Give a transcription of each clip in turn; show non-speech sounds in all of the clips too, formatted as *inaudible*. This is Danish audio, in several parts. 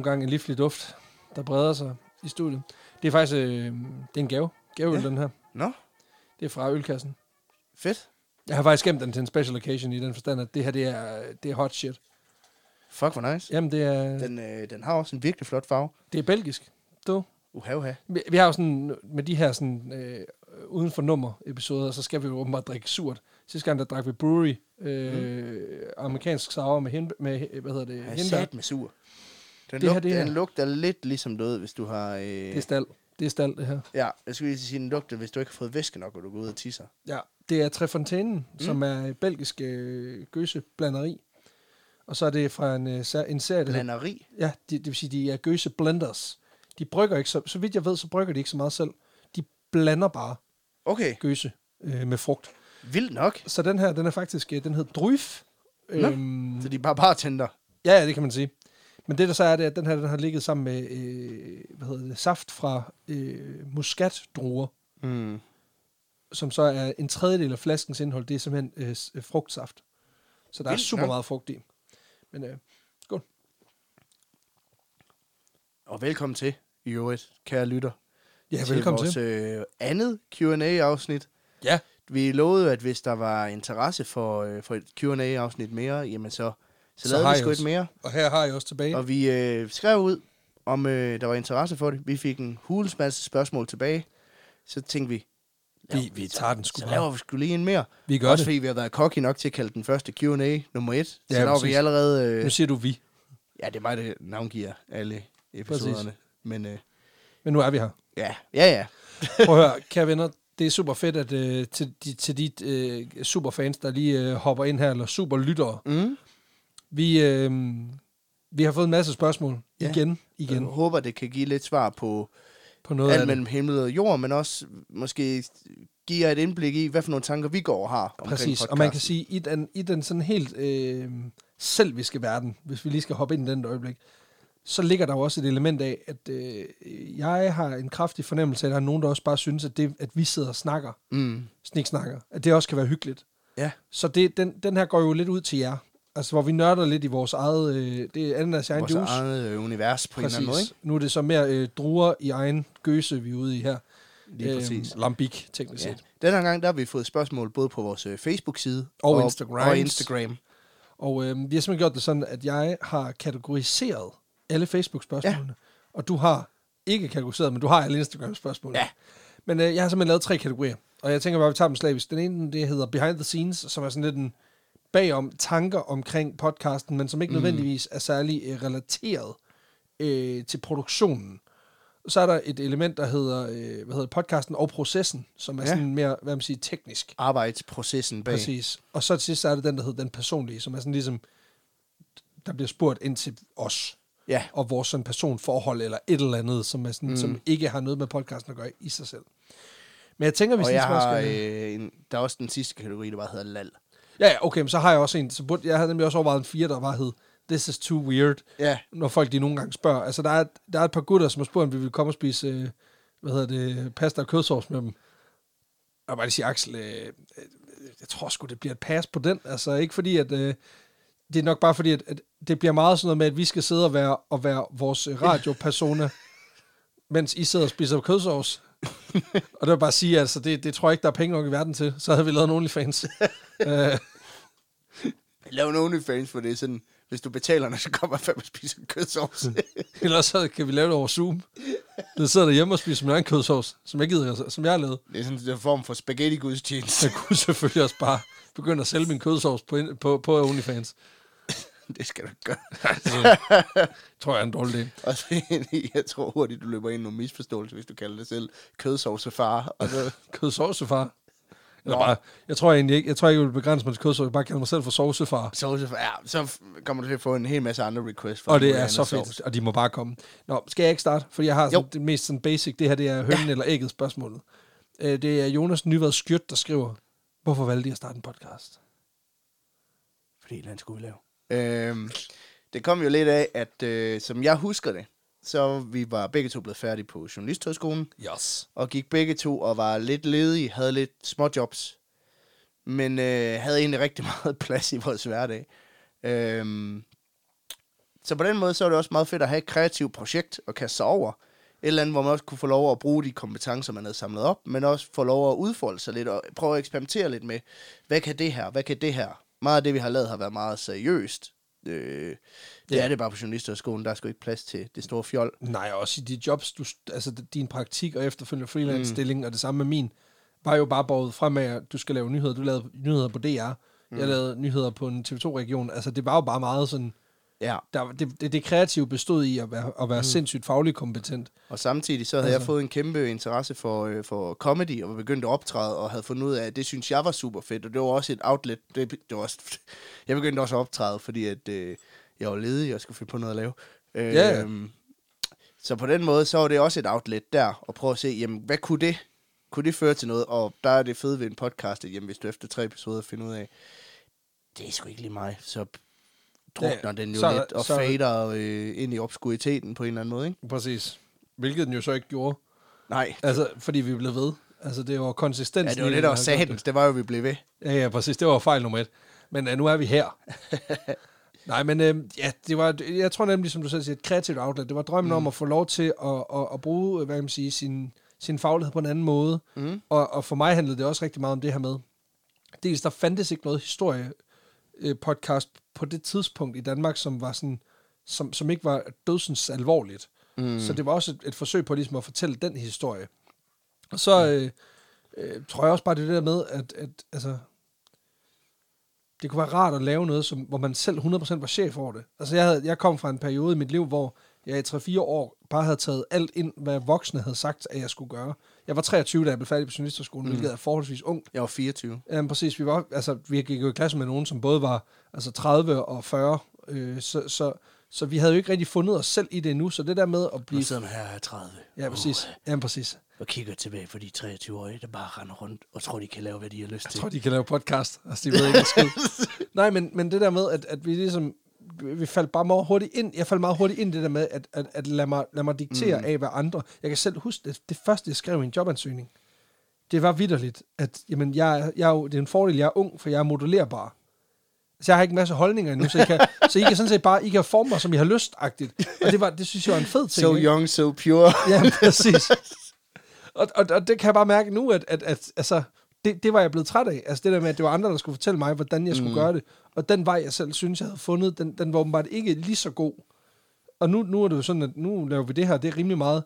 endnu en gang en livlig duft, der breder sig i studiet. Det er faktisk øh, det er en gave. Gave, ja. Den her. Nå, Det er fra ølkassen. fedt. Jeg har faktisk gemt den til en special occasion i den forstand, at det her, det er, det er hot shit. Fuck, hvor nice. Jamen, det er, Den, øh, den har også en virkelig flot farve. det er belgisk. Du. Uha, uha. Vi, vi har jo sådan, med de her sådan, øh, uden for nummer episoder, så skal vi jo åbenbart drikke surt. Sidste gang, der drak vi brewery, øh, mm. amerikansk sour med, hen, med hvad hedder det, Jeg hindbær. med sur. Den, Det her, lug, det er- den lugter lidt ligesom ved, hvis du har... Øh, Det er stald. Det er stald, det her. ja, jeg skulle lige sige, den lugter, hvis du ikke har fået væske nok, og du går ud og tisser. Ja, det er Trefontainen, mm. som er belgisk øh, gøseblanderi. Og så er det fra en, øh, en serie, der Blanderi. Ja, det, det vil sige, de er gøse blenders. De brygger ikke, så, så vidt jeg ved, så brygger de ikke så meget selv. De blander bare Okay, gøse øh, med frugt. vildt nok. Så den her, den er faktisk, øh, den hedder Druif. Nå. Øhm, Så de er bare bartender. ja, ja, det kan man sige. Men det der så er, det er, at den her, den har ligget sammen med, øh, hvad hedder det, saft fra øh, muskatdruer, Mm. som så er en tredjedel af flaskens indhold, det er simpelthen øh, øh, frugtsaft. Så der er Vildt super nok. meget frugt i. Men øh, skål. Og velkommen til, i øvrigt, kære lytter. Ja, til velkommen vores, til. Øh, andet Q&A-afsnit. Ja. Vi lovede, at hvis der var interesse for, øh, for et Q&A-afsnit mere, jamen så, så, Så lavede vi sgu et mere. Og her har jeg også tilbage. Og vi øh, skrev ud, om øh, der var interesse for det. Vi fik en hulens masse spørgsmål tilbage. Så tænkte vi, Vi, vi tager den sgu så laver vi sgu lige en mere. Vi gør Også det. fordi vi har været cocky nok til at kalde den første Q&A nummer et. Så Ja, ja, præcis. vi allerede... Øh, Nu siger du vi. ja, det er mig, der navngiver alle episoderne. Præcis. Men øh, Men nu er vi her. ja, ja, ja. *laughs* Prøv at høre, kære *laughs* venner. Det er super fedt, at øh, til de, til de øh, superfans, der lige øh, hopper ind her, eller superlyttere. Mm. Vi, øh, vi har fået en masse spørgsmål. Ja. Igen, Jeg igen. håber, det kan give lidt svar på På noget alt mellem himmel og jord, men også måske give jer et indblik i, hvad for nogle tanker vi går og har omkring Præcis, og man kan sige, i den, i den sådan helt øh, selviske verden, hvis vi lige skal hoppe ind i den et øjeblik, så ligger der jo også et element af, at øh, jeg har en kraftig fornemmelse af, at der er nogen, der også bare synes, at det, at vi sidder og snakker, Mm. sniksnakker, at det også kan være hyggeligt. Ja. Så det, den, den her går jo lidt ud til jer. Altså, hvor vi nørder lidt i vores eget... Øh, det er anden af egen Vores juice. eget øh, univers på en eller anden måde, ikke? Nu er det så mere øh, druer i egen gøse, vi er ude i her. Lige præcis. Lambik, teknisk Ja. set. Den her gang, der har vi fået spørgsmål både på vores øh, Facebook-side Og Instagrams. og Instagram. Og øh, vi har simpelthen gjort det sådan, at jeg har kategoriseret alle Facebook-spørgsmålene, ja. og du har ikke kategoriseret, men du har alle Instagram-spørgsmålene. Ja. Men øh, jeg har simpelthen lavet tre kategorier, og jeg tænker bare, at vi tager dem slavisk. Den ene, det hedder Behind the Scenes, som er sådan lidt en bagom tanker omkring podcasten, men som ikke Mm. nødvendigvis er særlig øh, relateret øh, til produktionen. Så er der et element, der hedder, øh, hvad hedder podcasten og processen, som er Ja. sådan mere, hvad man siger, teknisk. Arbejdsprocessen bag. Præcis. Og så til sidst så er det den, der hedder den personlige, som er sådan ligesom, der bliver spurgt ind til os Ja, og vores sådan personforhold eller et eller andet, som, er sådan, mm. som ikke har noget med podcasten at gøre i sig selv. Men jeg tænker, og jeg har, skal... øh, en, der er også den sidste kategori, der bare hedder lal. Ja, ja, okay, men så har jeg også en. Så burde, jeg havde nemlig også overvejet en fire, der bare hed This is too weird, Ja, når folk de nogle gange spørger. Altså, der er, der er et par gutter, som har spurgt, om vi vil komme og spise, øh, hvad hedder det, pasta og kødsovs med dem. Og bare lige sige, Axel, øh, øh, jeg tror sgu, det bliver et pas på den. Altså, ikke fordi, at... Øh, det er nok bare fordi, at, at det bliver meget sådan noget med, at vi skal sidde og være, og være vores øh, radiopersona, *laughs* mens I sidder og spiser kødsovs. og det vil bare sige, altså, det, det tror jeg ikke, der er penge nok i verden til. Så havde vi lavet en OnlyFans. *laughs* øh, *laughs* lav en OnlyFans for det, sådan, hvis du betaler, når så kommer jeg fandme og spiser kødsovs. Ellers så kan vi lave det over Zoom. Jeg sidder derhjemme og spiser min egen kødsovs, som jeg, gider, som jeg har lavet. det er sådan en form for spaghetti-gudstjeneste. Jeg kunne selvfølgelig også bare begynde at sælge min kødsovs på, på, på OnlyFans. *laughs* det skal du gøre. Det *laughs* tror jeg er en dårlig idé. Og så, jeg tror hurtigt, du løber ind i nogle misforståelser, hvis du kalder det selv kødsovsefar. Så, Kødsovsefar. Eller Nå. bare, jeg tror egentlig ikke, jeg tror ikke, jeg vil begrænse mig til kødsovs. Jeg vil bare kalde mig selv for sovsefar. sovsefar, ja, så kommer du til at få en hel masse andre requests. For Og det er så fedt, sovs. og de må bare komme. Nå, skal jeg ikke starte? Fordi jeg har sådan Jo. det mest sådan basic. Det her, det er hønnen ja. eller ægget spørgsmålet. Øh, Det er Jonas Nyvad Skjørt, der skriver, hvorfor valgte I at starte en podcast? Fordi han skulle lave. Øhm, det kom jo lidt af, at øh, som jeg husker det, så vi var begge to blevet færdige på Journalisthøjskolen, Yes. og gik begge to og var lidt ledige, havde lidt små jobs, men øh, havde egentlig rigtig *laughs* meget plads i vores hverdag. Øhm, så på den måde, så er det også meget fedt at have et kreativt projekt at kaste sig over. Et eller andet, hvor man også kunne få lov at bruge de kompetencer, man havde samlet op, men også få lov at udfolde sig lidt og prøve at eksperimentere lidt med, hvad kan det her, hvad kan det her? Meget af det, vi har lavet, har været meget seriøst. Øh, det Ja. er det bare på journalisterskolen, der er sgu ikke plads til det store fjol. Nej, også i de jobs, du, altså din praktik og efterfølgende freelance-stilling, mm. og det samme med min, var jo bare båret fremad, at du skal lave nyheder. Du lavede nyheder på DR, mm. jeg lavede nyheder på en TV2-region. Altså, det var jo bare meget sådan, Ja, der, det, det, det kreative bestod i at være, at være mm. sindssygt fagligt kompetent. og samtidig så havde altså. Jeg fået en kæmpe interesse for, øh, for comedy, og var begyndt at optræde, og havde fundet ud af, at det synes jeg var super fedt, og det var også et outlet. Det, det var også, *laughs* jeg begyndte også at optræde, fordi at, øh, jeg var ledig, og skulle finde på noget at lave. Øh, ja. Så på den måde, så var det også et outlet der, og prøve at se, jamen, hvad kunne det, kunne det føre til noget? Og der er det fede ved en podcast, at jamen, hvis du efter tre episoder finder ud af, det er sgu ikke lige mig, så drukner Ja, den jo så- lidt og så- fader øh, ind i obskuriteten på en eller anden måde, ikke? Præcis. Hvilket den jo så ikke gjorde. Nej, Altså, fordi vi blev ved. Altså, det var konsistensen. ja, det var det, der var satans. Det var jo, vi blev ved. Ja, ja, præcis. Det var fejl nummer et. Men uh, nu er vi her. *laughs* Nej, men øh, ja, det var, jeg tror nemlig, som du selv siger, et kreativt outlet. Det var drømmen mm. om at få lov til at, at, at bruge, hvad kan man sige, sin, sin faglighed på en anden måde. Mm. Og, og for mig handlede det også rigtig meget om det her med, dels der fandtes ikke noget historie øh, podcast på det tidspunkt i Danmark, som var sådan, som, som ikke var dødsens alvorligt. Mm. Så det var også et, et forsøg på ligesom at fortælle den historie. Og så øh, øh, tror jeg også bare, det er der med, at, at altså, det kunne være rart at lave noget, som, hvor man selv 100% var chef over det. Altså jeg, havde, jeg kom fra en periode i mit liv, hvor jeg i 3-4 år bare havde taget alt ind, hvad voksne havde sagt, at jeg skulle gøre. Jeg var 23, da jeg blev færdig på journalisterskolen, mm. hvilket er forholdsvis ung. Jeg var 24. Jamen præcis, vi, var, altså, vi gik jo i klasse med nogen, som både var altså 30 og 40, øh, så, så, så vi havde jo ikke rigtig fundet os selv i det endnu, så det der med at blive... Sidder man her og er 30. Ja, præcis. Jamen præcis. Og kigger tilbage på de 23-årige, der bare render rundt og tror, de kan lave, hvad de har lyst Jeg til. tror, de kan lave podcast. Altså, de ved ikke skid. *laughs* Nej, men, men det der med, at, at vi ligesom... Vi faldt bare meget hurtigt ind. Jeg faldt meget hurtigt ind i det der med, at, at, at lade, mig, lade mig diktere mm. af, hvad andre... Jeg kan selv huske, det, det første, jeg skrev i en jobansøgning, det var vidderligt, at jamen, jeg, jeg det er en fordel, jeg er ung, for jeg er modulerbar. Så jeg har ikke en masse holdninger endnu, så I kan, så I kan sådan set bare I kan forme mig, som I har lyst-agtigt. Og det, var, det synes jeg var en fed ting. So ikke? young, so pure. Ja, præcis. Og, og, og det kan jeg bare mærke nu, at, at, at altså, det, det var jeg blevet træt af. Altså det der med, at det var andre, der skulle fortælle mig, hvordan jeg skulle mm. gøre det. Og den vej, jeg selv synes, jeg havde fundet, den, den var åbenbart ikke lige så god. Og nu, nu er det jo sådan, at nu laver vi det her, det er rimelig meget...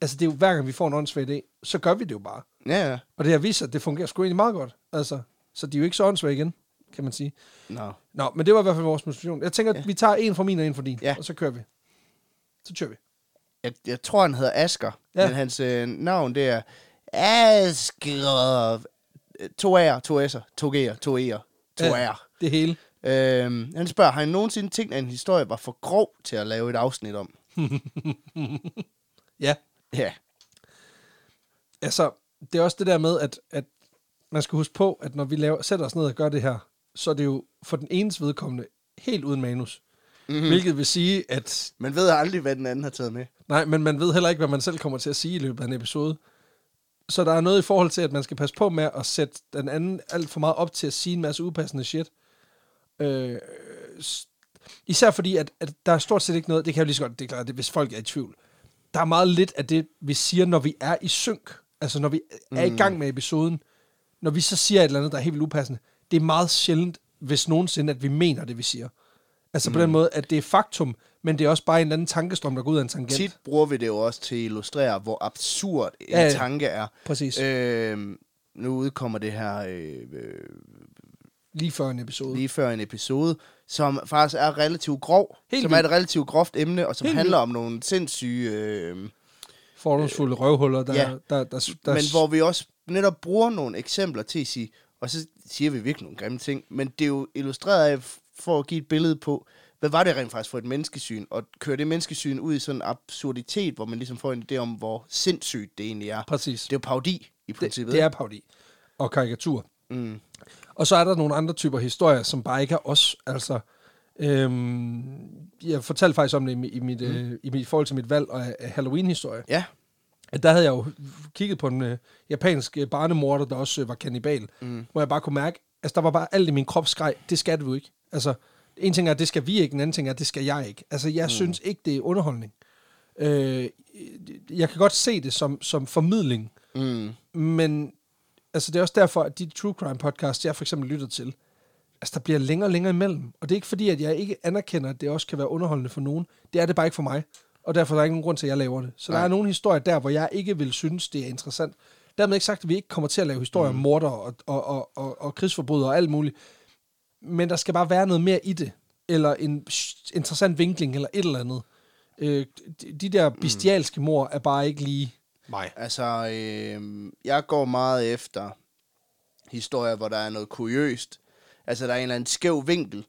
Altså det er jo hver gang, vi får en åndssvag idé, så gør vi det jo bare. Ja, ja. Og det har vist sig, at det fungerer sgu egentlig meget godt. Altså, så de er jo ikke så åndssvage igen, kan man sige. Nå. Nå, men det var i hvert fald vores motivation. Jeg tænker, at Ja. vi tager en fra min og en fra din, Ja. og så kører vi. Så kører vi. Jeg, jeg tror, han hedder Asker, Ja. men hans øh, navn, det er Asker. To A'er, to S'er, to G'er, to E'er, to. R'er. Det hele. Øhm, han spørger, har I nogensinde tænkt, at en historie var for grov til at lave et afsnit om? *laughs* Ja. Ja. altså, det er også det der med, at, at man skal huske på, at når vi laver, sætter os ned og gør det her, så er det jo for den enes vedkommende helt uden manus. Mhm. Mm. Hvilket vil sige, at Man ved aldrig, hvad den anden har taget med. nej, men man ved heller ikke, hvad man selv kommer til at sige i løbet af en episode. Så der er noget i forhold til, at man skal passe på med at sætte den anden alt for meget op til at sige en masse upassende shit. Øh, især fordi, at, at der er stort set ikke noget, det kan jeg jo lige så godt deklarere, det, hvis folk er i tvivl. Der er meget lidt af det, vi siger, når vi er i synk. Altså, når vi er i gang med episoden. Når vi så siger et eller andet, der er helt vildt upassende. Det er meget sjældent, hvis nogensinde, at vi mener det, vi siger. Altså på den måde, at det er faktum, men det er også bare en eller anden tankestrøm, der går ud af en tangent. Tit bruger vi det jo også til at illustrere, hvor absurd en Ja, tanke er. Præcis. Øhm, nu udkommer det her øh, øh, Lige før en episode. lige før en episode, som faktisk er relativt grov. Helt som vildt. er et relativt groft emne, og som Helt handler om nogle sindssyge... Øh, Fordomsfulde røvhuller, der, ja. der, der, der, der, men hvor vi også netop bruger nogle eksempler til at sige, og så siger vi virkelig nogle grimme ting, men det er jo illustreret af, for at give et billede på, hvad var det rent faktisk for et menneskesyn, og køre det menneskesyn ud i sådan en absurditet, hvor man ligesom får en idé om, hvor sindssygt det egentlig er. Præcis. Det er jo parodi i Det, princippet. det er parodi. Og karikatur. Mm. Og så er der nogle andre typer historier, som bare ikke er os. Altså, øhm, jeg fortalte faktisk om det i, i, mit, mm. øh, i, mit, i forhold til mit valg af af Halloween-historie. Ja. At der havde jeg jo kigget på en øh, japansk øh, barnemorder, der også øh, var kannibal. Mm. Hvor jeg bare kunne mærke, altså der var bare alt i min krop skreg, det skal du ikke. Altså, En ting er, at det skal vi ikke, en anden ting er, at det skal jeg ikke. Altså, jeg mm. synes ikke, det er underholdning. Øh, jeg kan godt se det som, som formidling, Mm. men altså, det er også derfor, at de true crime podcasts, jeg for eksempel lytter til, altså, der bliver længere og længere imellem. Og det er ikke fordi, at jeg ikke anerkender, at det også kan være underholdende for nogen. Det er det bare ikke for mig. Og derfor er der ikke nogen grund til, at jeg laver det. Så Nej. der er nogle historier der, hvor jeg ikke vil synes, det er interessant. Dermed ikke sagt, at vi ikke kommer til at lave historier mm. om morder og, og, og, og, og krigsforbrydere og alt muligt. Men der skal bare være noget mere i det. Eller en interessant vinkling, eller et eller andet. Øh, de, de der bestialske mor er bare ikke lige mig. Altså, øh, jeg går meget efter historier, hvor der er noget kuriøst. Altså, der er en eller anden skæv vinkel.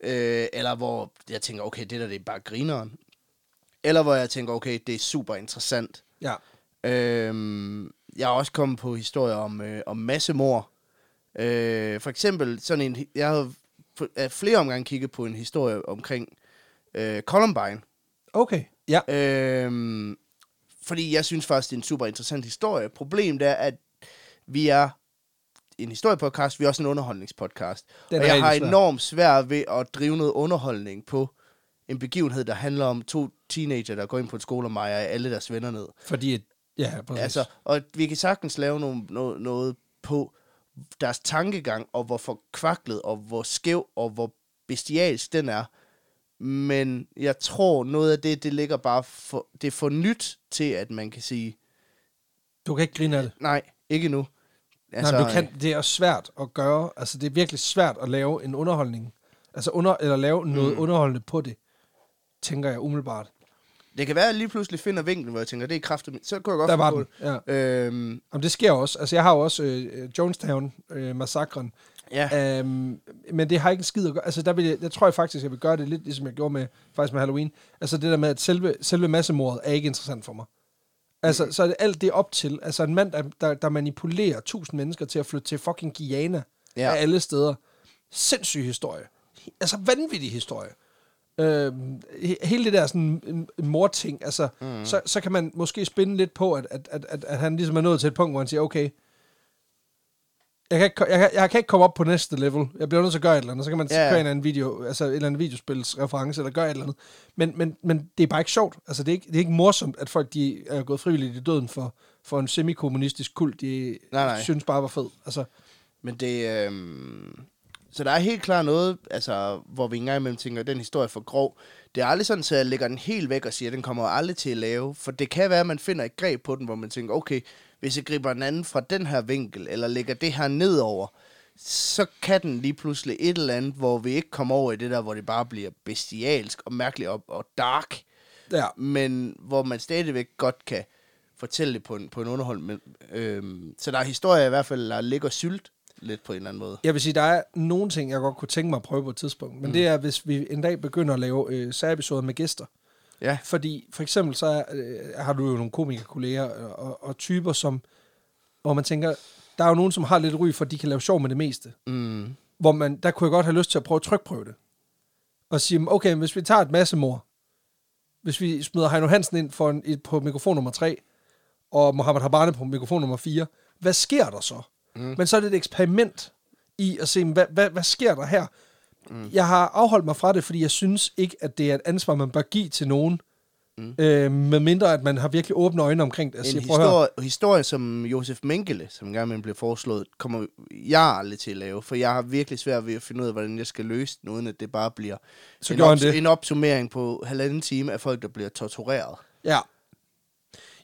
Øh, eller hvor jeg tænker, okay, det der det er bare grineren. Eller hvor jeg tænker, okay, det er super interessant. Ja. Øh, jeg har også kommet på historier om, øh, om massemord. Øh, for eksempel sådan en... Jeg har flere omgange kigget på en historie omkring øh, Columbine. Okay. Ja. Øhm, fordi jeg synes faktisk, det er en super interessant historie. Problemet er, at vi er en historiepodcast, vi er også en underholdningspodcast. Den og jeg har svær. enormt svært ved at drive noget underholdning på en begivenhed, der handler om to teenager, der går ind på en skole og mejer alle deres venner ned. Fordi, ja, præcis. Altså, og vi kan sagtens lave noget, noget, noget på deres tankegang, og hvor forkvaklet, og hvor skæv, og hvor bestialsk den er. Men jeg tror, noget af det, det ligger bare for, det er for nyt til, at man kan sige, du kan ikke grine af det. nej, ikke nu. Altså, Nej, du kan, det er også svært at gøre. Altså, det er virkelig svært at lave en underholdning. Altså, under, eller lave noget Mm. underholdende på det, tænker jeg umiddelbart. Det kan være, at jeg lige pludselig finder vinklen, hvor jeg tænker, det er kraftigt. Så kunne jeg godt Der var den, ja. det. Øhm, Jamen, det sker også. Altså, jeg har jo også øh, Jonestown-massakren. Ja, øhm, men det har ikke en skid at gøre. Altså, der, vil jeg, jeg tror jeg faktisk, jeg vil gøre det lidt, ligesom jeg gjorde med, faktisk med Halloween. Altså, det der med, at selve, selve massemordet er ikke interessant for mig. Altså, så er det alt det op til. Altså, en mand, der, der, der manipulerer tusind mennesker til at flytte til fucking Guyana Ja. af alle steder. Sindssyg historie. Altså, vanvittig historie. He- hele det der sådan morting, altså, mm. så, så kan man måske spænde lidt på, at, at, at, at, at han ligesom er nået til et punkt, hvor han siger, okay, jeg kan, ikke, jeg, kan, jeg kan ikke komme op på næste level. Jeg bliver nødt til at gøre et eller andet. Så kan man Ja. køre en eller anden video, altså et eller andet videospilsreference, eller gøre et eller andet. Men, men, men det er bare ikke sjovt. Altså, det er ikke, det er ikke morsomt, at folk de er gået frivilligt i døden for, for en semikommunistisk kult, de Nej, nej. synes bare var fed. Altså, Men det... Øhm, så der er helt klart noget, altså, hvor vi engang imellem tænker, at den historie er for grov. Det er aldrig sådan, at jeg lægger den helt væk og siger, at den kommer aldrig til at lave. For det kan være, at man finder et greb på den, hvor man tænker, okay, hvis jeg griber den anden fra den her vinkel, eller lægger det her nedover, så kan den lige pludselig et eller andet, hvor vi ikke kommer over i det der, hvor det bare bliver bestialsk og mærkeligt og, og dark. ja. men hvor man stadigvæk godt kan fortælle det på en, på en underhold. Men, øhm, så der er historier i hvert fald, der ligger sylt lidt på en eller anden måde. Jeg vil sige, der er nogle ting, jeg godt kunne tænke mig at prøve på et tidspunkt. Men mm. det er, hvis vi en dag begynder at lave øh, særepisoder med gæster. Ja. Fordi for eksempel så øh, har du jo nogle komikerkolleger og, og, typer, som, hvor man tænker, der er jo nogen, som har lidt ry for, at de kan lave sjov med det meste. Mm. Hvor man, der kunne jeg godt have lyst til at prøve at trykprøve det. Og sige, okay, hvis vi tager et masse mor, hvis vi smider Heino Hansen ind for en, på mikrofon nummer 3, og Mohammed Habane på mikrofon nummer 4, hvad sker der så? Mm. Men så er det et eksperiment i at se, hvad, hvad, hvad sker der her? Mm. Jeg har afholdt mig fra det, fordi jeg synes ikke, at det er et ansvar, man bør give til nogen, mm. øh, med mindre at man har virkelig åbne øjne omkring det. og En siger, "Prøv at høre." historie, historie som Josef Mengele, som engang imellem blev foreslået, kommer jeg aldrig til at lave, for jeg har virkelig svært ved at finde ud af, hvordan jeg skal løse den, uden at det bare bliver Så en, ops- det. en opsummering på halvanden time af folk, der bliver tortureret. Ja.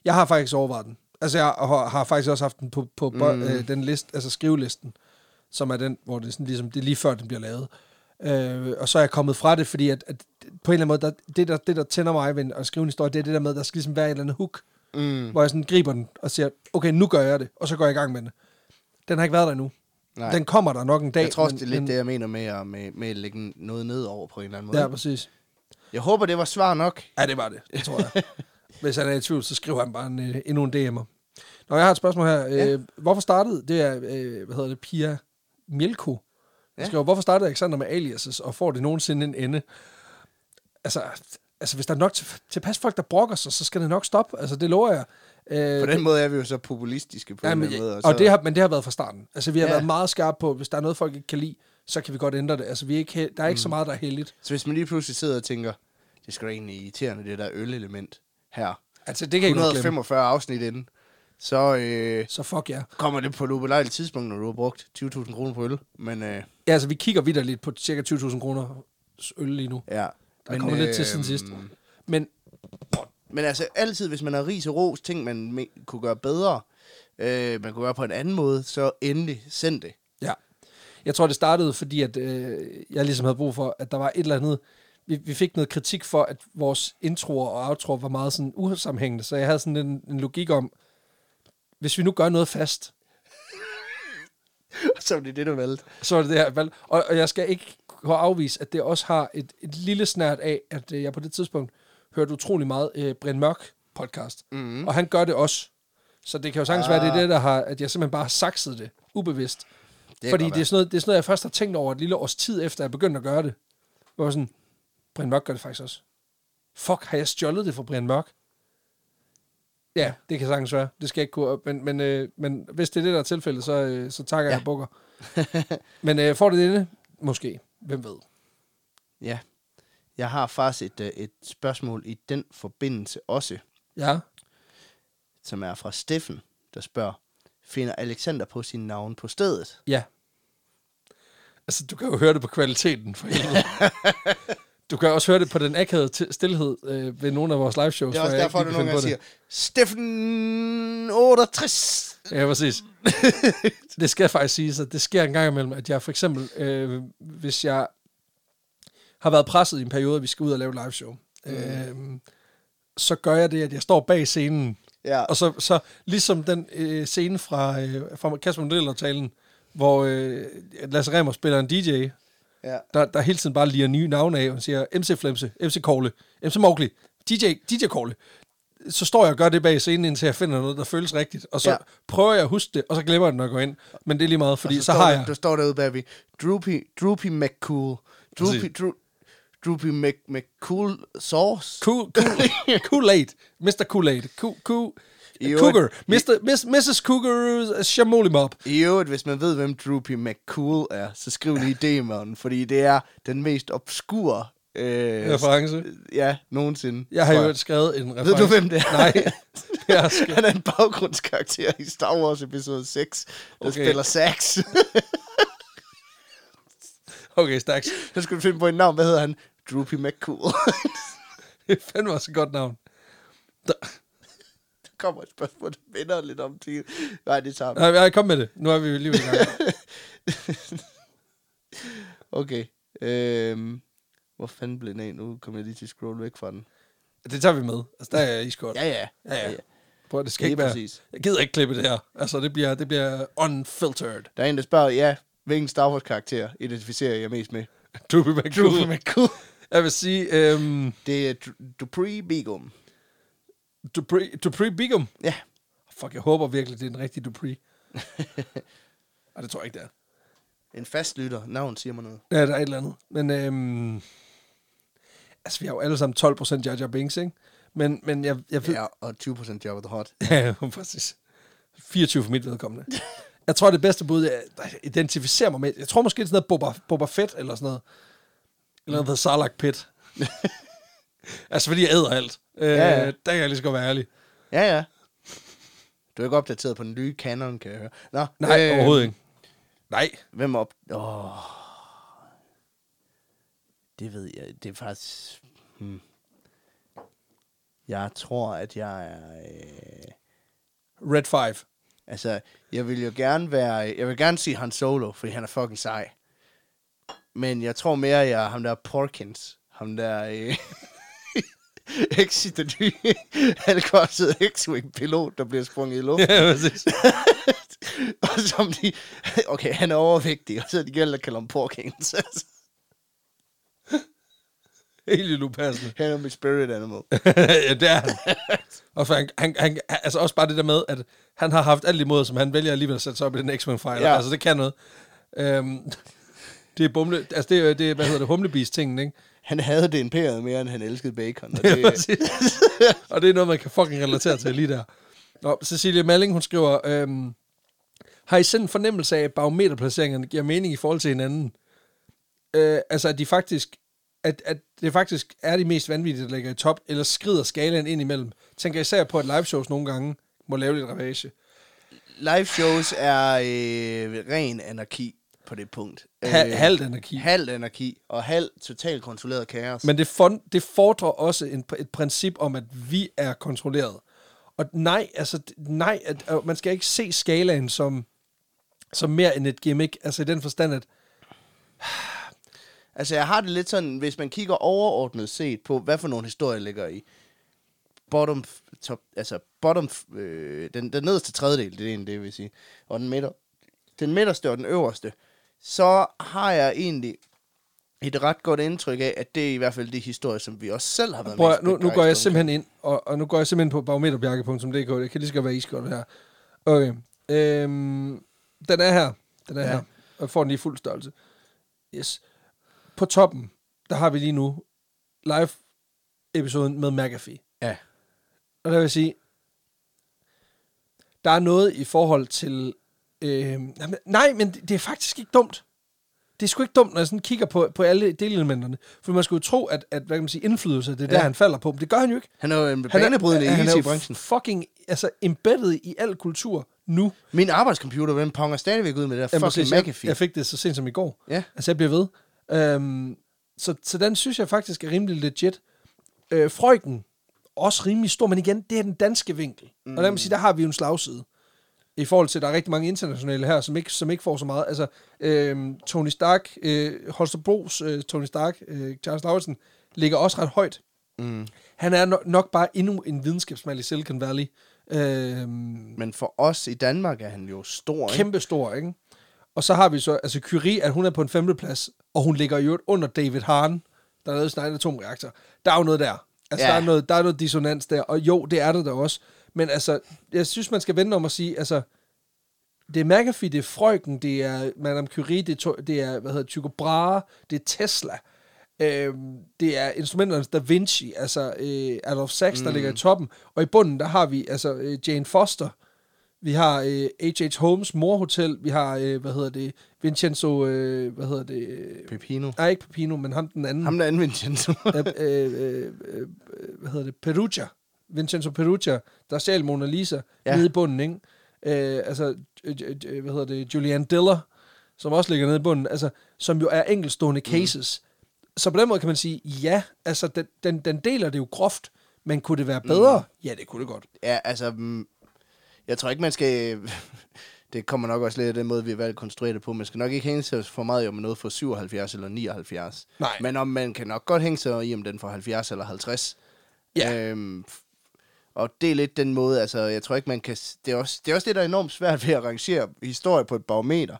Jeg har faktisk overvejet den. Altså, jeg har, har faktisk også haft den på, på mm. øh, den liste, altså skrivelisten, som er den, hvor det, sådan, ligesom, det er lige før, den bliver lavet. Øh, og så er jeg kommet fra det, fordi at, at på en eller anden måde, der, det, der, det, der tænder mig ved at skrive en historie, det er det der med, at der skal ligesom være et eller andet hook, Mm. hvor jeg sådan griber den og siger, okay, nu gør jeg det, og så går jeg i gang med det. Den har ikke været der endnu. Nej. Den kommer der nok en dag. jeg tror også, men- det er lidt men, det, jeg mener med at, med, med at lægge noget ned over på en eller anden måde. Ja, præcis. Jeg håber, det var svar nok. Ja, det var det. Det tror jeg. *laughs* Hvis han er i tvivl, så skriver han bare en, øh, endnu en DM'er. Nå, jeg har et spørgsmål her. Ja. Øh, hvorfor startede, det er, øh, hvad hedder det, Pia Mielko. Ja. Skriver, hvorfor startede Alexander med aliases, og får det nogensinde en ende? Altså, altså hvis der er nok til, tilpas folk, der brokker sig, så skal det nok stoppe. Altså, det lover jeg. Øh, På den måde er vi jo så populistiske på ja, en men, anden måde. og det har, men det har været fra starten. Altså, vi har Ja. været meget skarpe på, hvis der er noget, folk ikke kan lide, så kan vi godt ændre det. Altså, vi er ikke, der er ikke mm. så meget, der er heldigt. Så hvis man lige pludselig sidder og tænker, det skal egentlig irriterende, det der ølelement her. Altså, det kan jeg ikke glemme. 145 afsnit inden, så øh, Så fuck ja. Yeah. kommer det på et ubelejligt tidspunkt, når du har brugt 20.000 kroner på øl. Men øh, Ja, altså, vi kigger videre lidt på cirka 20.000 kroner øl lige nu. ja. Der men, kommer lidt til siden sidst. Men Men altså altid, hvis man har ris og ros, ting man kunne gøre bedre, øh, man kunne gøre på en anden måde, så endelig send det. Ja. Jeg tror, det startede, fordi at, øh, jeg ligesom havde brug for, at der var et eller andet... Vi, vi fik noget kritik for, at vores introer og outroer var meget sådan usammenhængende, så jeg havde sådan en, en logik om, hvis vi nu gør noget fast, *laughs* så er det det, du valgte. så er det det her valg. Og, og jeg skal ikke kunne afvise, at det også har et, et lille snært af, at øh, jeg på det tidspunkt hørte utrolig meget øh, Brind Mørk podcast. Mm. Og han gør det også. Så det kan jo sagtens ah. være, det er det, der har, at jeg simpelthen bare har sakset det, ubevidst. Det Fordi det er, sådan noget, det er sådan noget, jeg først har tænkt over et lille års tid efter, jeg begyndte at gøre det. Hvor jeg var sådan, Brian Mørk gør det faktisk også. Fuck, har jeg stjålet det fra Brian Mørk? Ja, det kan sagtens være. Det skal jeg ikke kunne. Men, men, øh, men hvis det er det, der er tilfældet, så, øh, så takker. Ja. jeg bukker. *laughs* men øh, får det inde? Måske. Hvem ved? Ja. Jeg har faktisk et, øh, et spørgsmål i den forbindelse også, Ja. som er fra Steffen, der spørger, finder Alexander på sin navn på stedet? Ja. Altså, du kan jo høre det på kvaliteten for *laughs* helvede. Du kan også høre det på den akavede til- stillhed øh, ved nogle af vores live shows. Det er også jeg derfor, at nogen kan gange siger, Steffen 68. Ja, præcis. *laughs* det skal faktisk sige, at det sker en gang imellem, at jeg for eksempel, øh, hvis jeg har været presset i en periode, at vi skal ud og lave live show, mm. øh, så gør jeg det, at jeg står bag scenen, Ja. og så, så ligesom den øh, scene fra, øh, fra Kasper Modeller-talen, hvor øh, Lasse Remmer spiller en DJ, ja. der, der hele tiden bare liger nye navne af, og siger MC Flemse, MC Kogle, MC Mowgli, DJ, DJ Kogle. Så står jeg og gør det bag scenen, indtil jeg finder noget, der føles rigtigt. Og så ja. Prøver jeg at huske det, og så glemmer jeg det, når jeg går ind. Men det er lige meget, fordi Og så, så har der, jeg... Der står derude bagved, Droopy, Droopy McCool. Droopy, Præcis. Dro, Droopy Mc, McCool Sauce. Cool, cool, *laughs* Kool-Aid. Mr. Kool-Aid. Cool, cool, I øvrigt- Cougar. Mr. Miss, Mrs. Cougar Shamoli Mob. I øvrigt, hvis man ved, hvem Droopy McCool er, så skriv lige DM'eren, fordi det er den mest obskure øh, Reference. ja, nogensinde. Jeg har jo skrevet en reference. Ved du, hvem det er? Nej. Jeg har skrevet. Han er en baggrundskarakter i Star Wars episode 6, der Okay. spiller sax. *laughs* Okay, Stax. så skal du finde på et navn. Hvad hedder han? Droopy McCool. *laughs* Det er fandme også et godt navn. Der kommer et spørgsmål, der minder lidt om til. Nej, det tager vi. nej, jeg kom med det. Nu er vi lige i gang. *laughs* Okay. Øhm, hvor fanden blev den af? Nu kommer jeg lige til at scrolle væk fra den. Det tager vi med. Altså, der er jeg iskold. Ja, ja. Ja, ja. Prøv, det skal Lige ikke være... præcis. Jeg gider ikke klippe det her. Altså, det bliver, det bliver unfiltered. Der er en, der spørger, ja, hvilken Star Wars karakter identificerer jeg mest med? Droopy Droopy McCool. McCool. Jeg vil sige, øhm, Det er Dupree Begum. Dupree, Dupree Bigum. Ja. Fuck, jeg håber virkelig, det er en rigtig Dupree. *laughs* Ej, det tror jeg ikke, det er. En fast lytter. Navn siger mig noget. Ja, der er et eller andet. Men, øhm, altså, vi har jo alle sammen 12% Jar Jar Binks, ikke? Men, men jeg, jeg ved... Ja, og 20% Jabba the Hutt. *laughs* Ja, præcis. 24 for mit vedkommende. *laughs* Jeg tror, det bedste bud er, der identificerer mig med... Jeg tror måske, det er sådan noget Boba, Boba Fett, eller sådan noget. Eller noget Sarlacc Pit. *laughs* altså, fordi jeg æder alt. Øh, Ja, ja. Der kan jeg lige så godt være ærlig. Ja, ja. Du er ikke opdateret på den nye canon, kan jeg høre. Nå, Nej, øh, overhovedet ikke. Nej. Hvem op... Åh. Det ved jeg. Det er faktisk... Hmm. Jeg tror, at jeg er... Øh, Red 5. altså, jeg vil jo gerne være... Jeg vil gerne sige Han Solo, fordi han er fucking sej. Men jeg tror mere, jeg er ham der Porkins. Ham der... Øh, X i den nye halvkorsede X-Wing-pilot, der bliver sprunget i luften. Ja, præcis. *laughs* og som de... *laughs* Okay, han er overvægtig, og så er de gælder at kalde ham Porkins. *laughs* Helt upassende. han er mit spirit animal. ja, det er han. Og for han, han, han, altså også bare det der med, at han har haft alt imod, som han vælger alligevel at sætte sig op i den fighter. Ja. Altså, det kan noget. Øhm, det er bumle, altså det er, det er, hvad hedder det, humlebis-tingen, ikke? Han havde det imperiet mere, end han elskede bacon. Og Ja, det, præcis. og det er noget, man kan fucking relatere til lige der. Nå, Cecilie Malling, hun skriver, øhm, har I selv en fornemmelse af, at barometerplaceringerne giver mening i forhold til hinanden? Øh, altså, at de faktisk at, at det faktisk er de mest vanvittige, der ligger i top, eller skrider skalaen ind imellem. Tænker især på, at live shows nogle gange må lave lidt ravage. Live shows er øh, ren anarki på det punkt. Ha- Øh, halvt anarki. Halvt anarki, og halvt totalt kontrolleret kaos. Men det, fond, det fordrer også en, et princip om, at vi er kontrolleret. Og nej, altså, nej, at, at man skal ikke se skalaen som, som mere end et gimmick. Altså i den forstand, at Altså, jeg har det lidt sådan, hvis man kigger overordnet set på, hvad for nogle historier ligger i bottom, top, altså bottom, øh, den, den nederste tredjedel, det er egentlig det, vil sige, og den, midter, den midterste og den øverste, så har jeg egentlig et ret godt indtryk af, at det er i hvert fald de historier, som vi også selv har været mest at- nu, nu går jeg simpelthen ind, og, og nu går jeg simpelthen på barometerbjerke.dk. Det kan lige så godt være iskold her. Okay. Øhm, den er her. Den er Ja. her. Og får den lige i fuld størrelse. Yes. På toppen, der har vi lige nu live-episoden med McAfee. Ja. Og der vil jeg sige, der er noget i forhold til... Øh, nej, men det, det er faktisk ikke dumt. Det er sgu ikke dumt, når jeg sådan kigger på, på alle delelementerne. For man skulle jo tro, at, at hvad kan man sige, indflydelse, det er der, Ja. han falder på. Men det gør han jo ikke. Han er jo en banebrydende han er i branchen. fucking altså, embedded i al kultur nu. Min arbejdscomputer, den ponger stadigvæk ud med det der Jamen, fucking jeg, McAfee. jeg fik det så sent som i går. Ja. Altså, jeg bliver ved. Øhm, så, så den synes jeg faktisk er rimelig legit. Øh, Frøken, også rimelig stor, men igen, det er den danske vinkel. Mm. Og lad mig sige, der har vi jo en slagside. I forhold til, at der er rigtig mange internationale her, som ikke, som ikke får så meget. Altså, øhm, Tony Stark, øh, Holstebros øh, Tony Stark, øh, Charles Lauritsen, ligger også ret højt. Mm. Han er no- nok bare endnu en videnskabsmand i Silicon Valley. Øhm, Men for os i Danmark er han jo stor, ikke? kæmpe stor, ikke? Og så har vi så, altså Curie, at hun er på en femteplads, og hun ligger jo under David Hahn, der lavede sin egen atomreaktor. Der er jo noget der. Altså, Ja. ja. der, er noget, der er noget dissonans der, og jo, det er det der også. Men altså, jeg synes, man skal vende om at sige, altså, det er McAfee, det er Freuchen, det er Madame Curie, det er, det er hvad hedder Tycho Brahe, det er Tesla, øhm, det er instrumenternes Da Vinci, altså øh, Adolf Sachs, der ligger i toppen, og i bunden, der har vi altså øh, Jane Foster, vi har øh, H.H. Holmes Morhotel, vi har, øh, hvad hedder det, Vincenzo, øh, hvad hedder det, øh, Pepino. nej, ikke Pepino, men ham den anden, Ham der anvendte Vincenzo. øh, øh, øh, øh, hvad hedder det, Perugia, Vincenzo Perugia, der stjal Mona Lisa Ja. nede i bunden, ikke? Øh, altså, øh, øh, øh, hvad hedder det, Julianne Diller, som også ligger nede i bunden, altså, som jo er enkeltstående cases. Mm. Så på den måde kan man sige, ja, altså, den, den, den deler det jo groft, men kunne det være bedre? Mm. Ja, det kunne det godt. Ja, altså, mm, jeg tror ikke, man skal... *laughs* Det kommer nok også lidt af den måde, vi har valgt at konstruere det på. Man skal nok ikke hænge sig for meget i, om noget for 77 eller 79. Nej. Men om man kan nok godt hænge sig i, om den får 70 eller 50. Ja. Øhm, og det er lidt den måde, altså, jeg tror ikke, man kan... Det er også det, er også det der er enormt svært ved at rangere historie på et barometer.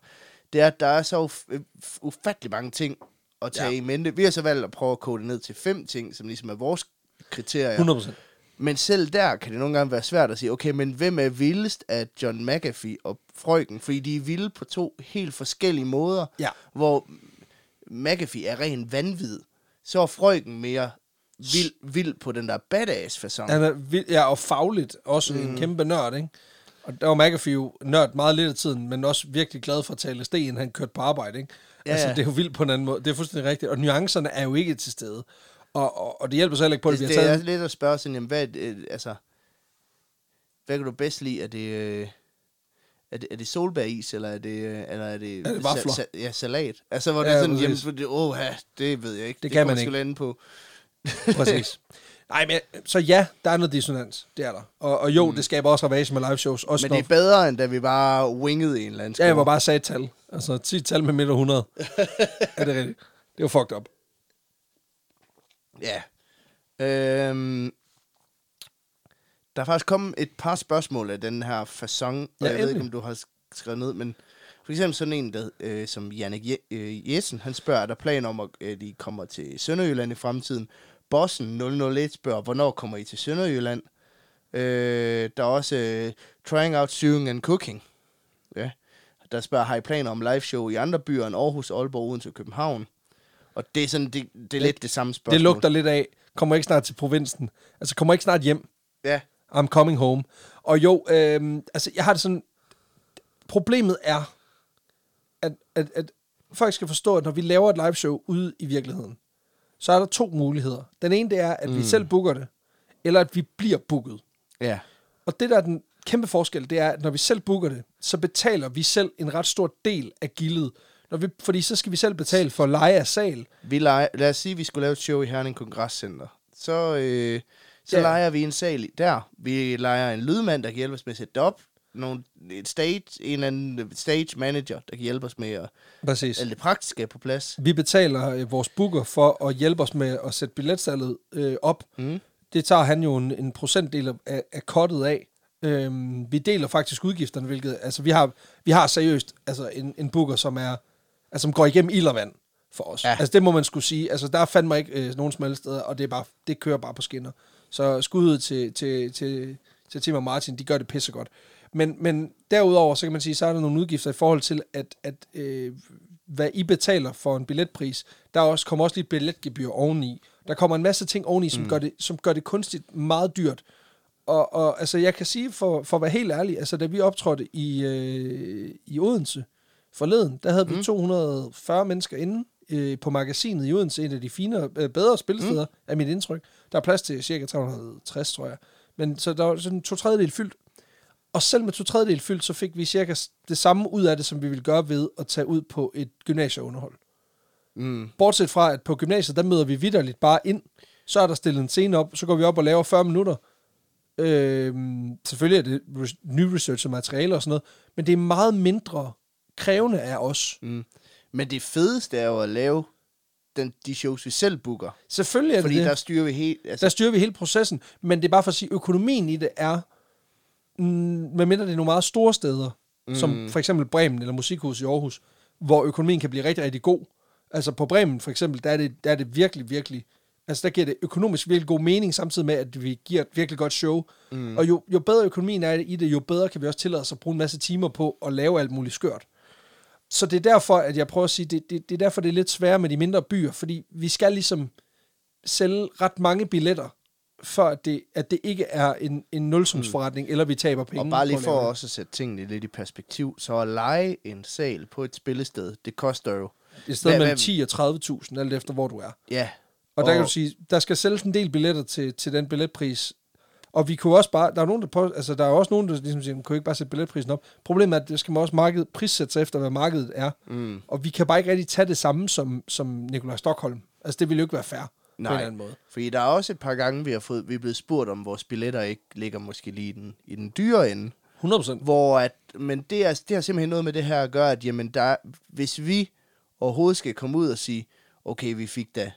Det er, at der er så uf- uf- ufattelig mange ting at tage ja. I mente. Vi har så valgt at prøve at kode det ned til fem ting, som ligesom er vores kriterier. 100 procent. Men selv der kan det nogle gange være svært at sige, okay, men hvem er vildest af John McAfee og Frøken? Fordi de er vilde på to helt forskellige måder. Ja. Hvor McAfee er ren vanvid. Så er Frøken mere vild, vild på den der badass fasong. Han er vild, ja, og fagligt også mm. en kæmpe nørd, ikke? Og der var McAfee jo nørd meget lidt af tiden, men også virkelig glad for at tale sten, han kørte på arbejde, ikke? Ja, altså, det er jo vildt på en anden måde. Det er fuldstændig rigtigt. Og nuancerne er jo ikke til stede. Og, og, og det hjælper så heller ikke på, at det, vi har det er taget... lidt at spørge sådan, jamen, hvad, det, øh, altså, hvad kan du bedst lide? Er det, øh, er det, er det solbæris, eller er det, øh, eller er det, Er det vafler? Sa, sa, ja, salat? Altså, hvor det Ja, er sådan, jamen, det, åh, ja, det ved jeg ikke. Det kan kommer man ikke. lande på. *laughs* Præcis. Nej, men så ja, der er noget dissonans. Det er der. Og, og jo, mm. det skaber også ravage med live shows. Også Men det er bedre, end da vi bare wingede en eller anden Ja, jeg var bare sagde tal. Altså 10 tal med midt 100. *laughs* er det rigtigt? Det var fucked up. Ja. Øhm, der er faktisk kommet et par spørgsmål af den her fasong, og Ja, jeg ved ikke, endelig. om du har sk- skrevet ned, men for eksempel sådan en, der, øh, som Jannik Je- øh, Jessen, han spørger, er der planer om, at øh, de kommer til Sønderjylland i fremtiden? Bossen 001 spørger, hvornår kommer I til Sønderjylland? Øh, der er også øh, Trying Out Sewing and Cooking. Ja. Der spørger, har I planer om live show i andre byer end Aarhus, Aalborg, Odense og København? Og det er, sådan, det, det er lidt det samme spørgsmål. Det lugter lidt af, kommer ikke snart til provinsen. Altså, kommer ikke snart hjem. Ja. I'm coming home. Og jo, øhm, altså, jeg har det sådan... Problemet er, at, at, at folk skal forstå, at når vi laver et live show ude i virkeligheden, så er der to muligheder. Den ene, det er, at mm. vi selv booker det, eller at vi bliver booket. Ja. Og det, der er den kæmpe forskel, det er, at når vi selv booker det, så betaler vi selv en ret stor del af gildet. Når vi, fordi så skal vi selv betale for leje af sal. Vi leger, lad os sige, at vi skulle lave et show i Herning Kongresscenter. Så, øh, så Ja. leger vi en sal der. Vi leger en lydmand, der kan hjælpe os med at sætte det op. Nogle, et stage, en eller anden stage manager, der kan hjælpe os med at Præcis. alt det praktiske er på plads. Vi betaler øh, vores booker for at hjælpe os med at sætte billetsalget øh, op. Mm. Det tager han jo en, en procentdel af, af kottet af. Øhm, vi deler faktisk udgifterne, hvilket, altså vi har, vi har seriøst altså en, en booker, som er, altså, som går igennem ild og vand for os. Ja. Altså det må man skulle sige. Altså der er fandme ikke øh, nogen helst steder, og det, er bare, det kører bare på skinner. Så skuddet til, til, til, til Tim og Martin, de gør det pissegodt. Men, men derudover, så kan man sige, så er der nogle udgifter i forhold til, at, at øh, hvad I betaler for en billetpris. Der er også, kommer også lige et billetgebyr oveni. Der kommer en masse ting oveni, som, mm. gør, det, som gør det kunstigt meget dyrt. Og, og altså, jeg kan sige, for, for at være helt ærlig, altså, da vi optrådte i, øh, i Odense forleden, der havde vi 240 mennesker inde øh, på magasinet i Odense, et af de finere, øh, bedre spillesteder, mm. af mit indtryk. Der er plads til cirka 360, tror jeg. Men så der var sådan to tredjedel fyldt. Og selv med to tredjedel fyldt, så fik vi cirka det samme ud af det, som vi ville gøre ved at tage ud på et gymnasieunderhold. Mm. Bortset fra, at på gymnasiet, der møder vi vidderligt bare ind. Så er der stillet en scene op, så går vi op og laver 40 minutter. Øhm, selvfølgelig er det res- ny-research og materiale og sådan noget, men det er meget mindre krævende af os. Mm. Men det fedeste er jo at lave den, de shows, vi selv booker. Selvfølgelig er Fordi det det. der styrer vi helt... Altså, Der styrer vi hele processen, men det er bare for at sige, økonomien i det er, mm, medmindre det er nogle meget store steder, mm. som for eksempel Bremen eller Musikhus i Aarhus, hvor økonomien kan blive rigtig, rigtig god. Altså på Bremen for eksempel, der er det, der er det virkelig, virkelig, altså der giver det økonomisk virkelig god mening, samtidig med, at vi giver et virkelig godt show. Mm. Og jo, jo bedre økonomien er i det, jo bedre kan vi også tillade os at bruge en masse timer på at lave alt muligt skørt. Så det er derfor, at jeg prøver at sige, det, det, det er derfor, det er lidt sværere med de mindre byer, fordi vi skal ligesom sælge ret mange billetter, før at det, at det ikke er en, en nulsumsforretning, mm. eller vi taber penge. og bare lige at for det. også at sætte tingene lidt i perspektiv, så at lege en sal på et spillested, det koster jo... Er sted mellem hvad- 10 og 30.000, alt efter hvor du er. Ja. Og der kan du sige, der skal sælges en del billetter til, til den billetpris. Og vi kunne også bare, der er nogen, der på, altså der er også nogen, der ligesom siger, man kan jo ikke bare sætte billetprisen op. Problemet er, at det skal man også marked, prissætte sig efter, hvad markedet er. Mm. Og vi kan bare ikke rigtig tage det samme som, som Nikolaj Stockholm. Altså det ville jo ikke være fair på en Nej. eller anden måde. Fordi der er også et par gange, vi har fået, vi er blevet spurgt, om vores billetter ikke ligger måske lige i den, i den dyre ende. 100 procent. Hvor at, men det, er, det har simpelthen noget med det her at gøre, at jamen der, hvis vi overhovedet skal komme ud og sige, okay, vi fik da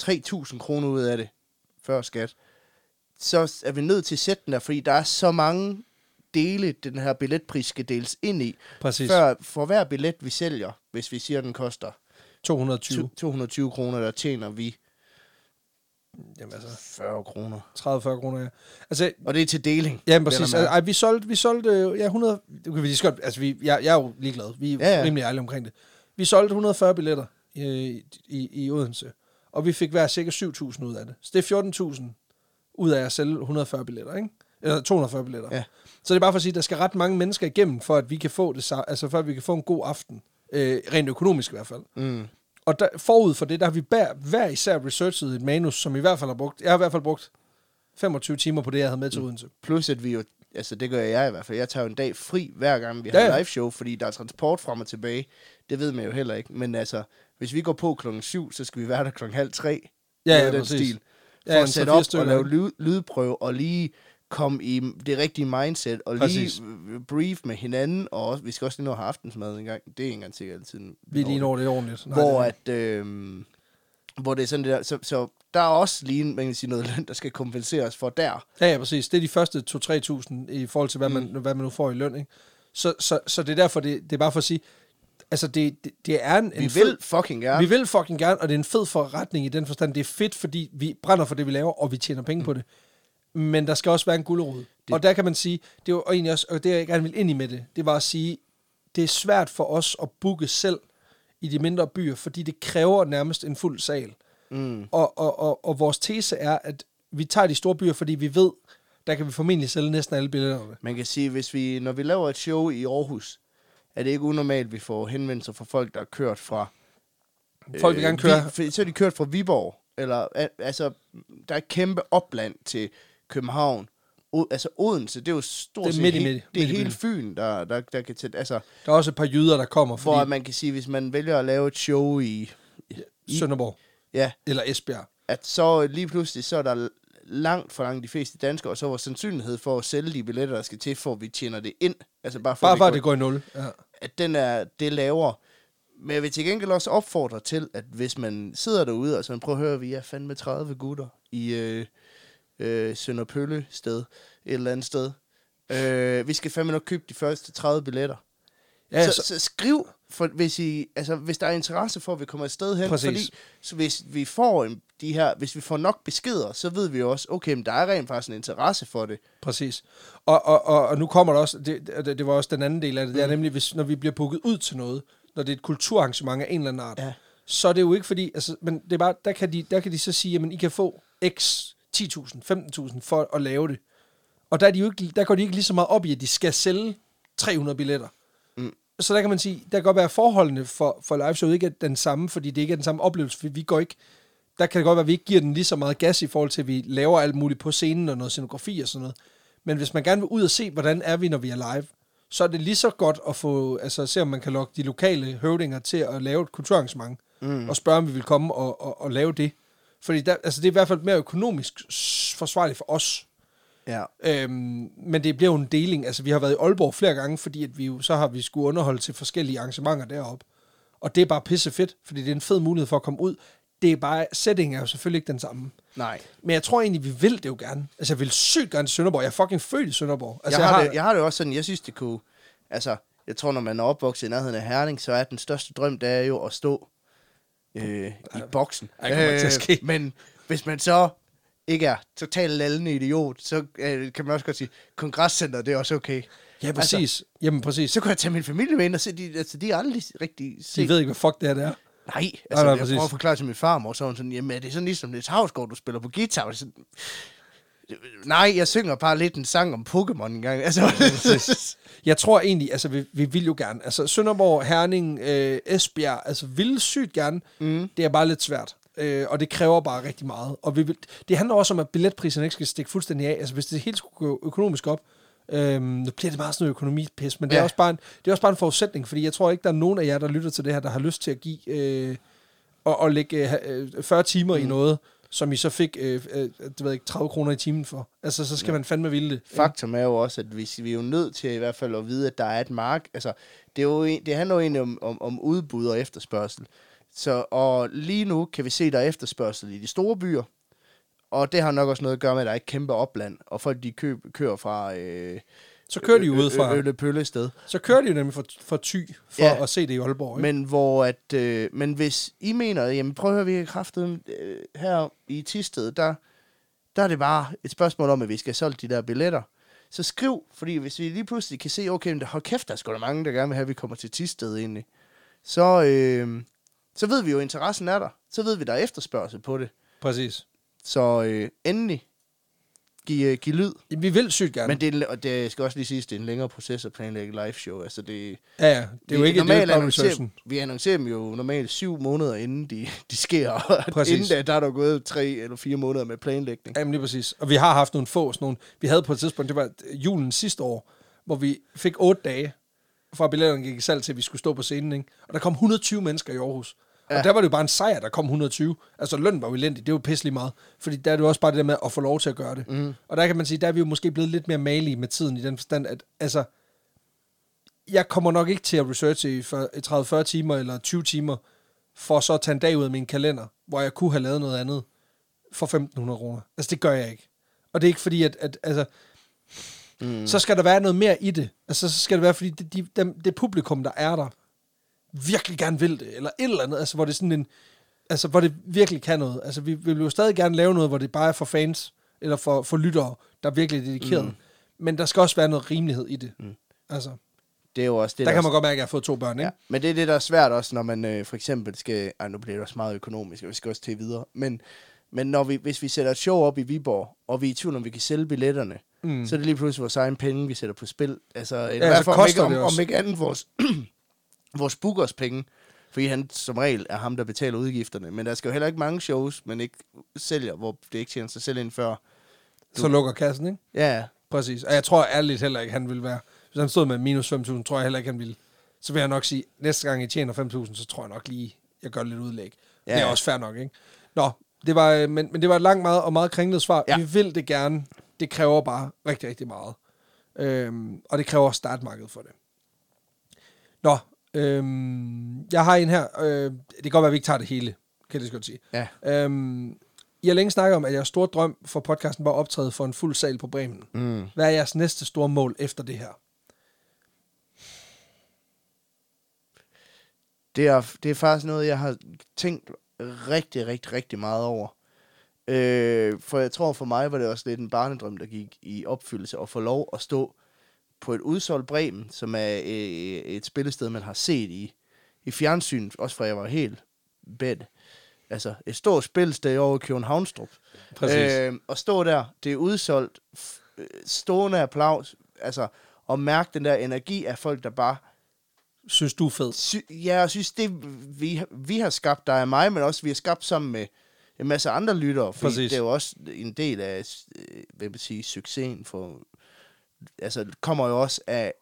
3.000 kroner ud af det, før skat, så er vi nødt til at sætte den der, fordi der er så mange dele, den her billetpris skal deles ind i. Præcis. Før, for hver billet, vi sælger, hvis vi siger, den koster 220. 220 kroner, der tjener vi Jamen altså, 40 kroner. 30-40 kroner, ja. Altså, Og det er til deling. Ja, præcis. Altså, ej, vi solgte, vi solgte ja, 100... Det kan vi lige godt... Altså, vi, jeg, jeg er jo ligeglad. Vi er ja, Ja, rimelig ærlige omkring det. Vi solgte 140 billetter øh, i, i, i Odense, og vi fik hver cirka 7.000 ud af det. Så det er 14.000 ud af at sælge 140 billetter, ikke? Eller 240 billetter. Ja. Så det er bare for at sige, at der skal ret mange mennesker igennem, for at vi kan få det, altså for at vi kan få en god aften. Øh, rent økonomisk i hvert fald. Mm. Og der, forud for det, der har vi hver, hver især researchet et manus, som i hvert fald har brugt... Jeg har i hvert fald brugt 25 timer på det, jeg havde med til Odense. Plus at vi jo, altså det gør jeg i hvert fald, jeg tager jo en dag fri hver gang vi har Ja, live show, fordi der er transport frem og tilbage. Det ved man jo heller ikke. Men altså, hvis vi går på klokken 7, så skal vi være der klokken halv tre. Ja, ja, den præcis. stil. For Ja, at sætte 3-4 op og lave lyd, lydprøve og lige komme i det rigtige mindset og lige brief med hinanden. Og også, vi skal også lige nå at have aftensmad en gang. Det er ikke engang sikkert altid. Vi lige når det ordentligt. Nej, hvor at øh, hvor det er sådan det der, så, så der er også lige man kan sige, noget løn, der skal kompenseres for der. Ja, ja, præcis. Det er de første 2-3.000 i forhold til, hvad man, hvad man nu får i løn. Ikke? Så, så, så det er derfor, det, det er bare for at sige, altså det, det, det er en, Vi en vil fucking gerne. vi vil fucking gerne, og det er en fed forretning i den forstand. Det er fedt, fordi vi brænder for det, vi laver, og vi tjener penge mm. på det. Men der skal også være en gulerod. Det. Og der kan man sige, det var egentlig også, og det jeg gerne vil ind i med det, det var at sige, det er svært for os at booke selv i de mindre byer, fordi det kræver nærmest en fuld sal. Mm. Og, og, og, og vores tese er, at vi tager de store byer, fordi vi ved, der kan vi formentlig sælge næsten alle billetterne. Man kan sige, hvis vi, når vi laver et show i Aarhus, er det ikke unormalt, vi får henvendelser fra folk, der er kørt fra... Folk vil gerne køre... Vi, så er de kørt fra Viborg, eller al- altså, der er kæmpe opland til København. O, altså Odense, det er jo stort Det er set midt i he- midt i- det er midt i hele. Fyn, der, der, der kan til, altså, Der er også et par jyder, der kommer, for at fordi man kan sige, hvis man vælger at lave et show i, Sønderborg ja, eller Esbjerg. at så lige pludselig, så er der langt for langt de fleste danskere, og så vores sandsynlighed for at sælge de billetter, der skal til, for at vi tjener det ind. Altså bare for, Bare at, for, vi at det går i nul. Ja. at den er, det er lavere. Men jeg vil til gengæld også opfordre til, at hvis man sidder derude, og så prøver at høre, vi er fandme 30 gutter i øh, øh, Sønderpølle sted, et eller andet sted. Øh, vi skal fandme nok købe de første 30 billetter. Ja, så, så, så, skriv, for, hvis, I, altså, hvis der er interesse for, at vi kommer et sted hen. Præcis. Fordi så hvis vi får de her, hvis vi får nok beskeder, så ved vi jo også, okay, men der er rent faktisk en interesse for det. Præcis. Og, og, og, og nu kommer der også, det, det, det var også den anden del af det, Mm. det er nemlig, hvis, når vi bliver booket ud til noget, når det er et kulturarrangement af en eller anden art, Ja. så er det jo ikke fordi, altså, men det er bare, der kan de, der kan de så sige, jamen I kan få x 10.000, 15.000 for at lave det. Og der, er de jo ikke, der går de ikke lige så meget op i, at de skal sælge 300 billetter. Mm. Så der kan man sige, der kan godt være at forholdene for, for liveshowet ikke er den samme, fordi det ikke er den samme oplevelse, for vi går ikke, der kan det godt være, at vi ikke giver den lige så meget gas i forhold til, at vi laver alt muligt på scenen og noget scenografi og sådan noget. Men hvis man gerne vil ud og se, hvordan er vi, når vi er live, så er det lige så godt at få, altså se om man kan lokke de lokale høvdinger til at lave et kulturarrangement, mm. og spørge, om vi vil komme og, og, og lave det. Fordi der, altså det er i hvert fald mere økonomisk forsvarligt for os. Ja. Øhm, men det bliver jo en deling. Altså, vi har været i Aalborg flere gange, fordi at vi jo, så har vi skulle underholde til forskellige arrangementer deroppe. Og det er bare pisse fedt, fordi det er en fed mulighed for at komme ud. Det er bare, settingen er jo selvfølgelig ikke den samme. Nej. Men jeg tror egentlig, vi vil det jo gerne. Altså, jeg vil sygt gerne til Sønderborg. Jeg er fucking født i Sønderborg. Altså, Altså, jeg, har det, jeg har det også sådan, jeg synes, det kunne... Altså, jeg tror, når man er opvokset i nærheden af Herning, så er den største drøm, det er jo at stå øh, i boksen. Ske. men hvis man så ikke er totalt lallende idiot, så øh, kan man også godt sige, kongresscenter, det er også okay. Ja, præcis. Altså, Jamen, præcis. Så kan jeg tage min familie med ind og se, de, altså, de har aldrig rigtig set... De ved ikke, hvad fuck det her det er. Nej, altså, nej, jeg præcis. prøver at forklare til min farmor, så er hun sådan, jamen er det sådan ligesom Niels Havsgaard, du spiller på guitar? Og Sådan, Nej, jeg synger bare lidt en sang om Pokémon en gang. Altså, Jeg tror egentlig, altså vi, vi vil jo gerne. Altså Sønderborg, Herning, øh, Esbjerg, altså vil sygt gerne. Mm. Det er bare lidt svært. Øh, og det kræver bare rigtig meget. Og vi vil, det handler også om, at billetpriserne ikke skal stikke fuldstændig af. Altså hvis det helt skulle gå økonomisk op, øh, nu bliver det meget sådan noget økonomipis, men det, er også bare en, det er også bare en forudsætning, fordi jeg tror ikke, der er nogen af jer, der lytter til det her, der har lyst til at give øh, og, og lægge øh, 40 timer mm. i noget, som I så fik øh, øh, det ved ikke, 30 kroner i timen for. Altså, så skal ja. man fandme ville det. Faktum er jo også, at vi, vi er jo nødt til i hvert fald at vide, at der er et mark. Altså, det, er jo, en- det handler jo egentlig om, om, om udbud og efterspørgsel. Så, og lige nu kan vi se, at der er efterspørgsel i de store byer. Og det har nok også noget at gøre med, at der er et kæmpe opland, og folk de køb, kører fra øh, Så kører de jo ud fra... Ølle Pølle sted. Så kører de jo nemlig for, for ty for Ja. at se det i Aalborg. Ikke? Men hvor at, øh, men hvis I mener, jamen prøv at høre, vi har kraftet øh, her i Tisted, der, der er det bare et spørgsmål om, at vi skal have solgt de der billetter. Så skriv, fordi hvis vi lige pludselig kan se, okay, men hold kæft, der er sgu da mange, der gerne vil have, at vi kommer til Tisted egentlig. Så, øh, så ved vi jo, at interessen er der. Så ved vi, der er efterspørgsel på det. Præcis. Så øh, endelig, giv, øh, giv lyd. Vi vil sygt gerne. Men det, er, og det skal også lige siges, det er en længere proces at planlægge live show. Altså det, ja, ja. Det er jo vi- ikke, det jo normalt ikke bare annoncerer, researchen. Vi annoncerer dem jo normalt syv måneder, inden de, de sker. Og Præcis. inden da, der er der gået tre eller fire måneder med planlægning. Jamen lige præcis. Og vi har haft nogle få sådan nogle... Vi havde på et tidspunkt, det var julen sidste år, hvor vi fik otte dage, fra billetterne gik i salg til, at vi skulle stå på scenen. Ikke? Og der kom 120 mennesker i Aarhus. Ja. Og der var det jo bare en sejr, der kom 120. Altså løn var jo elendig, det var pisselig meget. Fordi der er det jo også bare det der med at få lov til at gøre det. Mm. Og der kan man sige, der er vi jo måske blevet lidt mere malige med tiden i den forstand, at altså, jeg kommer nok ikke til at researche i 30-40 timer eller 20 timer, for så at tage en dag ud af min kalender, hvor jeg kunne have lavet noget andet for 1.500 kroner. Altså, det gør jeg ikke. Og det er ikke fordi, at, at altså, mm. så skal der være noget mere i det. Altså, så skal det være, fordi det, de, dem, det publikum, der er der, virkelig gerne vil det, eller et eller andet, altså, hvor det er sådan en, altså, hvor det virkelig kan noget. Altså, vi, vi vil jo stadig gerne lave noget, hvor det bare er for fans, eller for, for lyttere, der er virkelig dedikeret. Mm. Men der skal også være noget rimelighed i det. Mm. Altså, Det er jo også det, der kan også- man godt mærke, at jeg har fået to børn, ikke? Ja, men det er det, der er svært også, når man øh, for eksempel skal... Ej, nu bliver det også meget økonomisk, og vi skal også til videre. Men Men når vi, hvis vi sætter et show op i Viborg, og vi er i tvivl om, vi kan sælge billetterne, Mm. så er det lige pludselig vores egen penge, vi sætter på spil. Altså, i Ja, hvert så fald om ikke, om, det om ikke andet vores, *clears throat* vores bookers penge. Fordi han som regel er ham, der betaler udgifterne. Men der skal jo heller ikke mange shows, man ikke sælger, hvor det ikke tjener sig selv ind før. Så lukker kassen, ikke? Ja, Præcis. Og jeg tror ærligt heller ikke, han ville være... Hvis han stod med minus 5.000, tror jeg heller ikke, han ville... Så vil jeg nok sige, næste gang I tjener 5.000, så tror jeg nok lige, jeg gør lidt udlæg. Ja. Det er også fair nok, ikke? Nå, det var, øh, men, men det var et langt meget og meget kringlet svar. Ja. Vi vil det gerne. Det kræver bare rigtig, rigtig meget. Øhm, og det kræver startmarkedet for det. Nå, øhm, jeg har en her. Øh, det kan godt være, at vi ikke tager det hele, kan så godt sige. ja. Øhm, I har længe snakket om, at jeres store drøm for podcasten var at optræde for en fuld sal på Bremen. Mm. Hvad er jeres næste store mål efter det her? Det er, det er faktisk noget, jeg har tænkt rigtig, rigtig, rigtig meget over. Øh, for jeg tror for mig var det også lidt en barnedrøm, der gik i opfyldelse at få lov at stå på et udsolgt Bremen, som er øh, et spillested, man har set i, i fjernsyn, også fra jeg var helt bed. Altså et stort spillested over i Københavnstrup. Øh, og stå der, det er udsolgt, øh, stående applaus, altså, og mærke den der energi af folk, der bare Synes du er fed? sy- ja, jeg synes, det vi, vi har skabt, der er mig, men også vi har skabt sammen med en masse andre lyttere, Præcis. det er jo også en del af, øh, hvad jeg sige, succesen for, altså, kommer jo også af,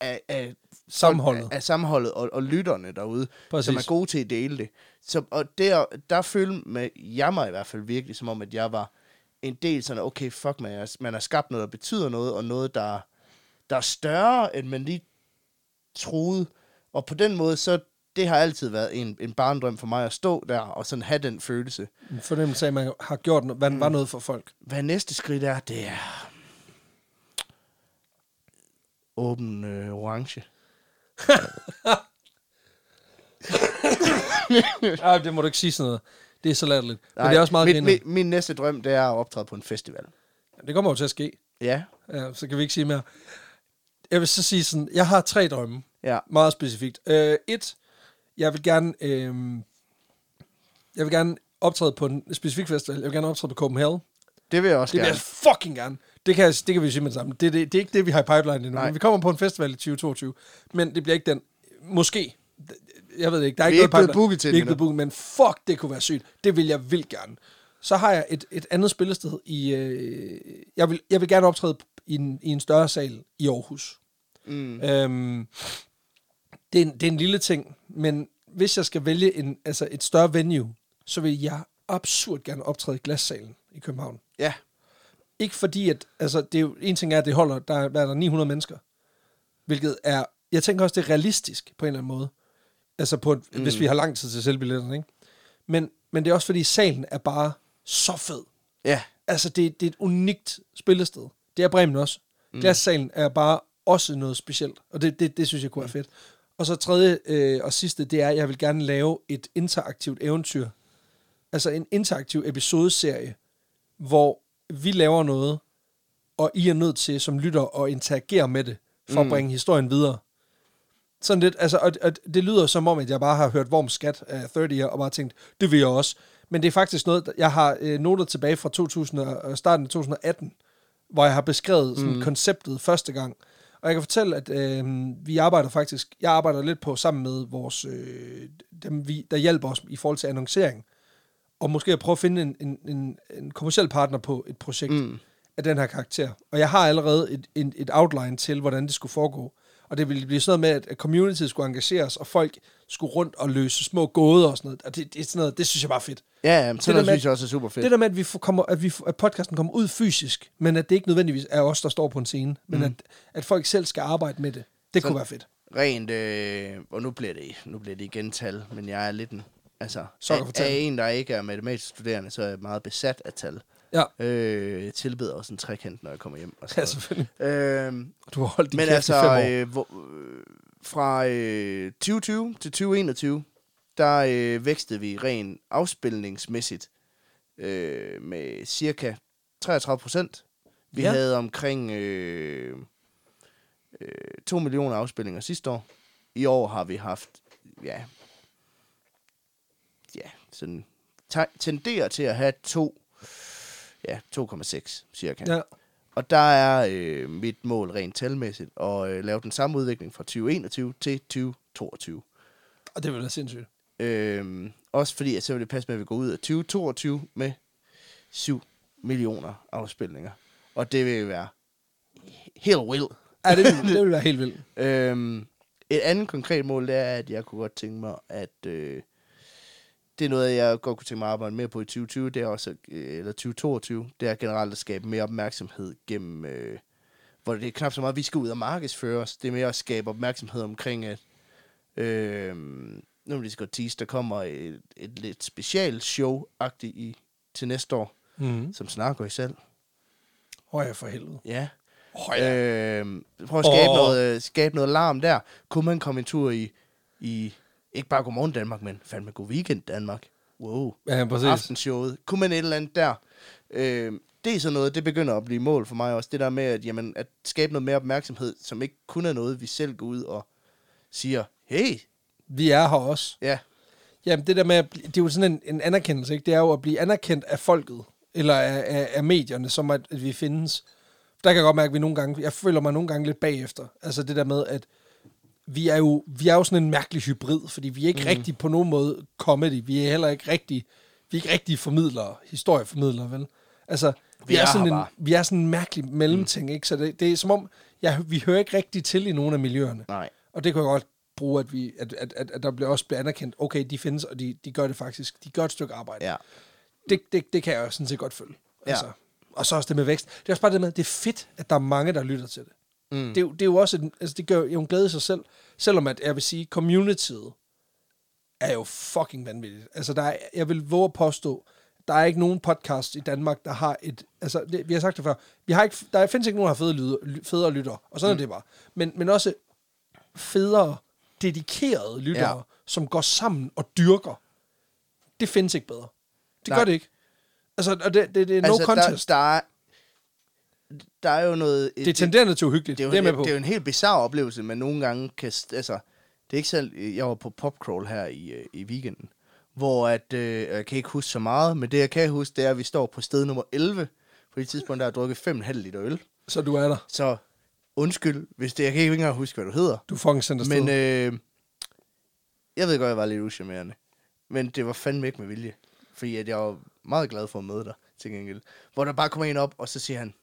af, af Sammenholdet. Af, af sammenholdet og, og lytterne derude, Præcis. som er gode til at dele det. Så, og der, der følte med, jeg mig i hvert fald virkelig, som om, at jeg var en del sådan, okay, fuck man, jeg- man har skabt noget, der betyder noget, og noget, der, der er større, end man lige troede. Og på den måde, så det har altid været en, en barndrøm for mig at stå der og sådan have den følelse. En fornemmelse af, at man har gjort noget, hvad var noget for folk. Hvad næste skridt er, det er åben øh, orange. *laughs* Ej, det må du ikke sige sådan noget. Det er så latterligt. Men det er også meget min, min, min næste drøm, det er at optræde på en festival. Det kommer jo til at ske. Ja, Ja, så kan vi ikke sige mere. Jeg vil så sige sådan, jeg har tre drømme. ja. Meget specifikt. Øh, et, jeg vil gerne, øh, jeg vil gerne optræde på en specifik festival. Jeg vil gerne optræde på Copenhagen. Det vil jeg også Det vil gerne. jeg fucking gerne. Det kan, det kan vi sige med det samme. Det, det, det er ikke det, vi har i pipeline endnu. Nej. Vi kommer på en festival i 2022. Men det bliver ikke den. Måske. Jeg ved ikke. Der er Vi ikke er noget ikke blevet booket til Vi er ikke blevet booket, men fuck, det kunne være sygt. Det vil jeg vildt gerne. Så har jeg et, et andet spillested i... Øh, jeg, vil, jeg vil gerne optræde i en, i en større sal i Aarhus. Mm. Øhm, det, er en, det er en lille ting, men hvis jeg skal vælge en, altså et større venue, så vil jeg absurd gerne optræde i glassalen i København. Ja, Ikke fordi, at, altså, det er jo, en ting er, at det holder, der, er- hvad er der 900 mennesker, hvilket er, jeg tænker også, det er realistisk på en eller anden måde. Altså, på, mm. hvis vi har lang tid til selvbilletterne, ikke? Men, men det er også fordi, salen er bare så fed. ja. Altså, det, det er et unikt spillested. Det er Bremen også. Mm. Glassalen er bare også noget specielt, og det, det, det synes jeg kunne være fedt. Og så tredje øh, og sidste, det er, at jeg vil gerne lave et interaktivt eventyr. Altså en interaktiv episodeserie, hvor vi laver noget, og I er nødt til som lytter at interagere med det, for mm. at bringe historien videre. Sådan lidt, altså, og, og det lyder som om, at jeg bare har hørt Vorm Skat af 30 og bare tænkt, det vil jeg også. Men det er faktisk noget, jeg har øh, noter tilbage fra 2000 og, og starten af 2018, hvor jeg har beskrevet sådan, mm. konceptet første gang. Og jeg kan fortælle, at øh, vi arbejder faktisk, jeg arbejder lidt på sammen med vores, øh, dem vi, der hjælper os i forhold til annoncering, og måske at prøve at finde en, en, en, en kommersiel partner på et projekt mm. af den her karakter. Og jeg har allerede et, et, et outline til, hvordan det skulle foregå. Og det ville blive sådan noget med, at community skulle engageres, og folk skulle rundt og løse små gåder og sådan noget. Og det, det, sådan noget, det synes jeg bare er fedt. Ja, ja, sådan der noget med- synes jeg også er super fedt. Det der med, at, vi kommer, at, vi at podcasten kommer ud fysisk, men at det ikke nødvendigvis er os, der står på en scene, men mm. at, at folk selv skal arbejde med det, det Så- kunne være fedt. Rent, øh, og nu bliver, det, nu bliver det igen tal, men jeg er lidt en, altså, for af, af en, der ikke er matematisk studerende, så er jeg meget besat af tal. Ja, Øh, jeg tilbeder også en trekant, når jeg kommer hjem. Og sådan ja selvfølgelig. øh, Du har holdt men altså, i fem år. øh, hvor, øh, fra øh, 2020 til 2021, der øh, vækstede vi rent afspilningsmæssigt øh, med cirka 33 procent. Vi Ja. havde omkring øh, øh, 2 millioner afspillinger sidste år. I år har vi haft, ja, sådan te- tenderer til at have to, ja, 2,6 cirka. Ja. Og der er øh, mit mål rent talmæssigt at øh, lave den samme udvikling fra 2021 til 2022. Og det vil være sindssygt. Øh, også fordi, at så vil det passe med, at vi går ud af 2022 med 7 millioner afspilninger. Og det vil være helt vildt. Ja, det vil, *laughs* det vil være helt vildt. Øhm, et andet konkret mål, det er, at jeg kunne godt tænke mig, at øh, det er noget, jeg godt kunne tænke mig at arbejde mere på i 2020, det er også, øh, eller 2022, det er generelt at skabe mere opmærksomhed gennem, øh, hvor det er knap så meget, at vi skal ud og markedsføre os, det er mere at skabe opmærksomhed omkring, at øh, nu vil jeg godt tease, der kommer et, et lidt special show-agtigt i, til næste år, Mm. som snakker i selv. Åh ja, for helvede. Ja. Åh ja. Øh, prøv at skabe, oh. noget, øh, skabe noget larm der. Kunne man komme en tur i, i ikke bare Godmorgen Danmark, men fandme God Weekend Danmark. Wow. Ja, præcis. Aftenshowet. Kunne man et eller andet der? Øh, det er sådan noget, det begynder at blive mål for mig også. Det der med at, jamen, at skabe noget mere opmærksomhed, som ikke kun er noget, vi selv går ud og siger, hey, Vi er her også. ja, Jamen, det der med, at bli- det er jo sådan en, en anerkendelse, ikke? Det er jo at blive anerkendt af folket, eller af, af, af medierne, som at, at vi findes. Der kan jeg godt mærke, at vi nogle gange, jeg føler mig nogle gange lidt bagefter. Altså det der med, at vi er jo, vi er jo sådan en mærkelig hybrid, fordi vi er ikke mm. rigtig på nogen måde comedy. Vi er heller ikke rigtig, vi er ikke rigtig formidlere, historieformidlere, vel? Altså, vi, Vi er, er sådan en, bare. vi er sådan en mærkelig mellemting, ikke? Så det, det er som om, ja, vi hører ikke rigtig til i nogle af miljøerne. nej. Og det kan jeg godt bruge, at, vi, at, at, at, at der bliver også bliver anerkendt, okay, de findes, og de, de gør det faktisk, de gør et stykke arbejde. Ja. Det, det, det kan jeg jo sådan set godt følge. Ja. Altså, og så også det med vækst. Det er også bare det med, at det er fedt, at der er mange, der lytter til det. Mm. Det, er jo- det er jo også, en, altså det gør jo en glæde i sig selv, selvom at jeg vil sige, communityet er jo fucking vanvittigt. Altså der er, jeg vil våge at påstå, der er ikke nogen podcast i Danmark, der har et, altså det, vi har sagt det før, vi har ikke, der findes ikke nogen, der har fede, lyder, ly- federe lyttere, og sådan mm. er det bare. Men, men også federe, dedikerede lyttere, ja. som går sammen og dyrker. Det findes ikke bedre. Det Nej. gør det ikke. Altså, og det, det, det er no Altså, contest. Der, der, er, der er jo noget... det er tenderende til uhyggeligt. det er, jo, det er med på. det er jo en helt bizarre oplevelse, men nogle gange kan... Altså, det er ikke selv... Jeg var på popcrawl her i, øh, i weekenden, hvor at... Øh, jeg kan ikke huske så meget, men det jeg kan huske, det er, at vi står på sted nummer 11. På det tidspunkt, der har drukket 5,5 liter øl. Så du er der. Så undskyld, hvis det... Jeg kan ikke engang huske, hvad du hedder. Du fucking sendt afsted. Men øh, jeg ved godt, jeg var lidt uschammerende. Men det var fandme ikke med vilje. Fordi at jeg var meget glad for at møde dig, til gengæld. Hvor der bare kommer en op, og så siger han,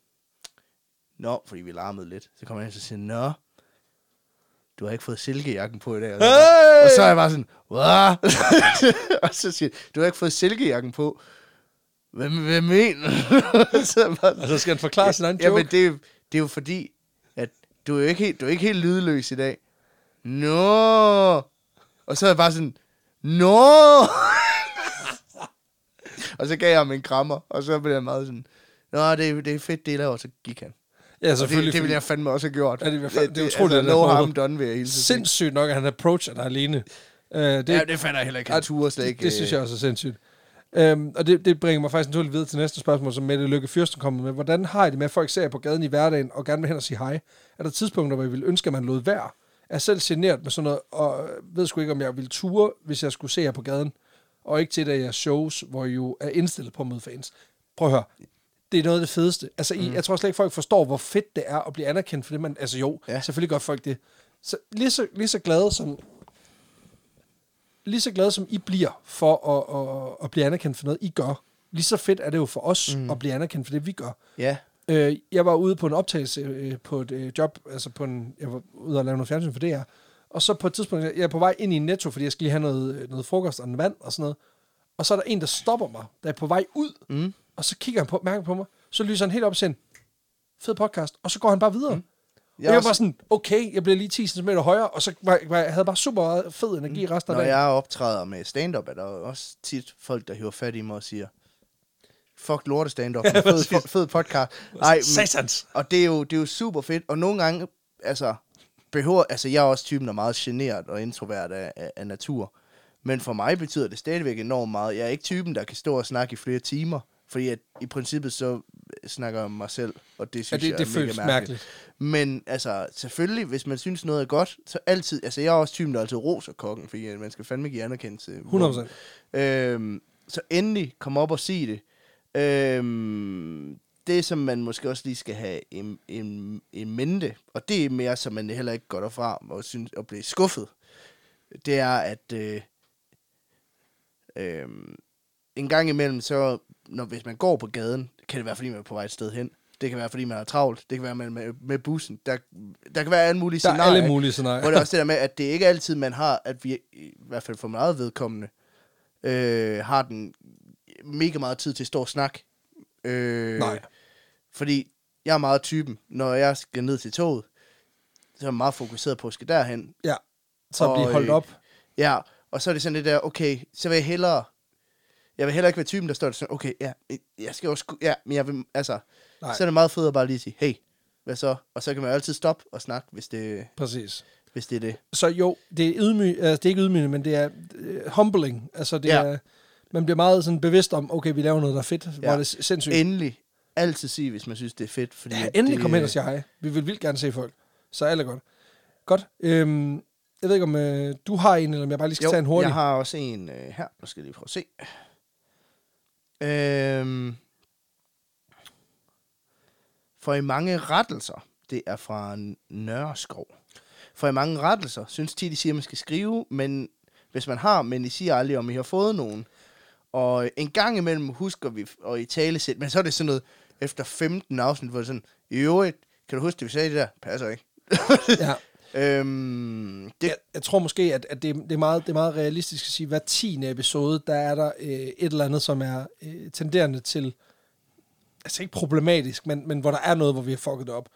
Nå, fordi vi larmede lidt. Så kommer han og siger, Nå, du har ikke fået silkejakken på i dag. Og så, Hey! og så er jeg bare sådan, hvad? *laughs* og så siger du har ikke fået silkejakken på. Hvad, hvad mener så bare, Og så skal han forklare sin egen Ja, joke. men det, er jo- det er jo fordi, at du er jo ikke helt, du er ikke helt lydløs i dag. Nå! Og så er jeg bare sådan, Nå! *laughs* og så gav jeg ham en krammer, og så blev jeg meget sådan, Nå, det, er- det er fedt, det I laver, og så gik han. Ja, selvfølgelig. det, det ville jeg fandme også have gjort. Ja, det jeg fa- det er utroligt, altså, at det no harm done, jeg hele tiden sindssygt nok, at han approacher dig alene. Uh, det, Det, ja, det fandt jeg heller ikke. Han turde slet det, ikke. det, synes jeg også er sindssygt. Um, og det, det bringer mig faktisk naturligt videre til næste spørgsmål, som Mette Lykke Fyrsten kommer med. Hvordan har I det med, at folk ser på gaden i hverdagen og gerne vil hen og sige hej? Er der tidspunkter, hvor I vil ønske, at man lod være? Jeg er selv generet med sådan noget, og ved sgu ikke, om jeg ville ture, hvis jeg skulle se jer på gaden. Og ikke til det jeres shows, hvor I jo er indstillet på at møde fans. Prøv at høre. Det er noget af det fedeste. Altså, I, jeg tror slet ikke, folk forstår, hvor fedt det er at blive anerkendt for det, man... Altså jo, Ja. selvfølgelig gør folk det. Så lige så, lige så glade som, lige så glade som I bliver for at, at, at blive anerkendt for noget, I gør, lige så fedt er det jo for os mm. at blive anerkendt for det, vi gør. Ja, Øh, jeg var ude på en optagelse øh, på et øh, job, altså på en, jeg var ude og lave noget fjernsyn for det her, og så på et tidspunkt, jeg er på vej ind i en netto, fordi jeg skal lige have noget, øh, noget frokost og en vand og sådan noget, og så er der en, der stopper mig, der er på vej ud, Mm. Og så kigger han på, mærker på mig, så lyser han helt op og siger, fed podcast, og så går han bare videre. Mm. Jeg Jeg, jeg var sådan, okay, jeg bliver lige 10 cm højere, og så var, var, jeg havde bare super meget fed energi mm. resten af når dagen. jeg optræder med stand-up, er der også tit folk, der hiver fat i mig og siger, fuck lorte stand-up, *laughs* Ja, fed, fed, fed podcast. Ej, men, Satans. Og det er, jo, det er jo super fedt. Og nogle gange, altså, behøver, altså jeg er også typen, der er meget generet og introvert af, af, af natur. Men for mig betyder det stadigvæk enormt meget. Jeg er ikke typen, der kan stå og snakke i flere timer. Fordi at i princippet så snakker jeg om mig selv, og det Ja, synes det, jeg det er mega mærkeligt. Men altså, selvfølgelig, hvis man synes noget er godt, så altid, altså jeg er også typen, der altid roser kokken, fordi øh, man skal fandme give anerkendelse. 100%. Øhm, så endelig kom op og sig det. Øhm, det, som man måske også lige skal have en, en, en mente, og det er mere, som man heller ikke går derfra og, synes, og bliver skuffet, det er, at øh, øh, en gang imellem, så når, hvis man går på gaden, kan det være, fordi man er på vej et sted hen. Det kan være, fordi man er travlt. Det kan være med, med, med bussen. Der, der kan være alle mulige Der er scenarier. alle mulige scenarier. Hvor det er også det der med, at det ikke altid, man har, at vi, i hvert fald for meget vedkommende, øh, har den mega meget tid til at stå og snakke. Øh, Nej. Fordi jeg er meget typen, når jeg skal ned til toget, så er jeg meget fokuseret på at skal derhen. Ja, så Og, blive holdt øh, op. Ja, og så er det sådan det der, okay, så vil jeg hellere, jeg vil heller ikke være typen, der står der sådan, okay, ja, jeg skal også, ja, men jeg vil, altså, Nej. Så er det meget fedt at bare lige sige, hey, hvad så? Og så kan man jo altid stoppe og snakke, hvis det, Præcis. hvis det er det. Så jo, det er, ydmy, altså, det er ikke ydmygende, men det er uh, humbling. Altså, det Ja. er, man bliver meget sådan bevidst om, okay, vi laver noget, der er fedt. Ja. Hvor Ja. er det sindssygt. Endelig, altid sige, hvis man synes, det er fedt. Fordi Ja, endelig det, kom hen og sige hej. Vi vil vildt gerne se folk. Så alt er godt. Godt. Øhm, jeg ved ikke, om øh, du har en, eller om jeg bare lige skal Jo, tage en hurtig. jeg har også en øh, her. Nu skal jeg lige prøve at se. Øhm, for i mange rettelser, det er fra Nørreskov. For i mange rettelser, synes tit, de siger, at man skal skrive, men hvis man har, men de siger aldrig, om I har fået nogen. Og en gang imellem husker vi at i tale sæt, men så er det sådan noget, efter 15 afsnit, hvor det sådan, i øvrigt, kan du huske det, vi sagde det der? Passer ikke. ja. *laughs* Øhm, det, Jeg, jeg tror måske, at, at det, det, er meget, det er meget realistisk at sige, at hver tiende episode, der er der øh, et eller andet, som er øh, tenderende til, altså ikke problematisk, men, men hvor der er noget, hvor vi har fucket det op.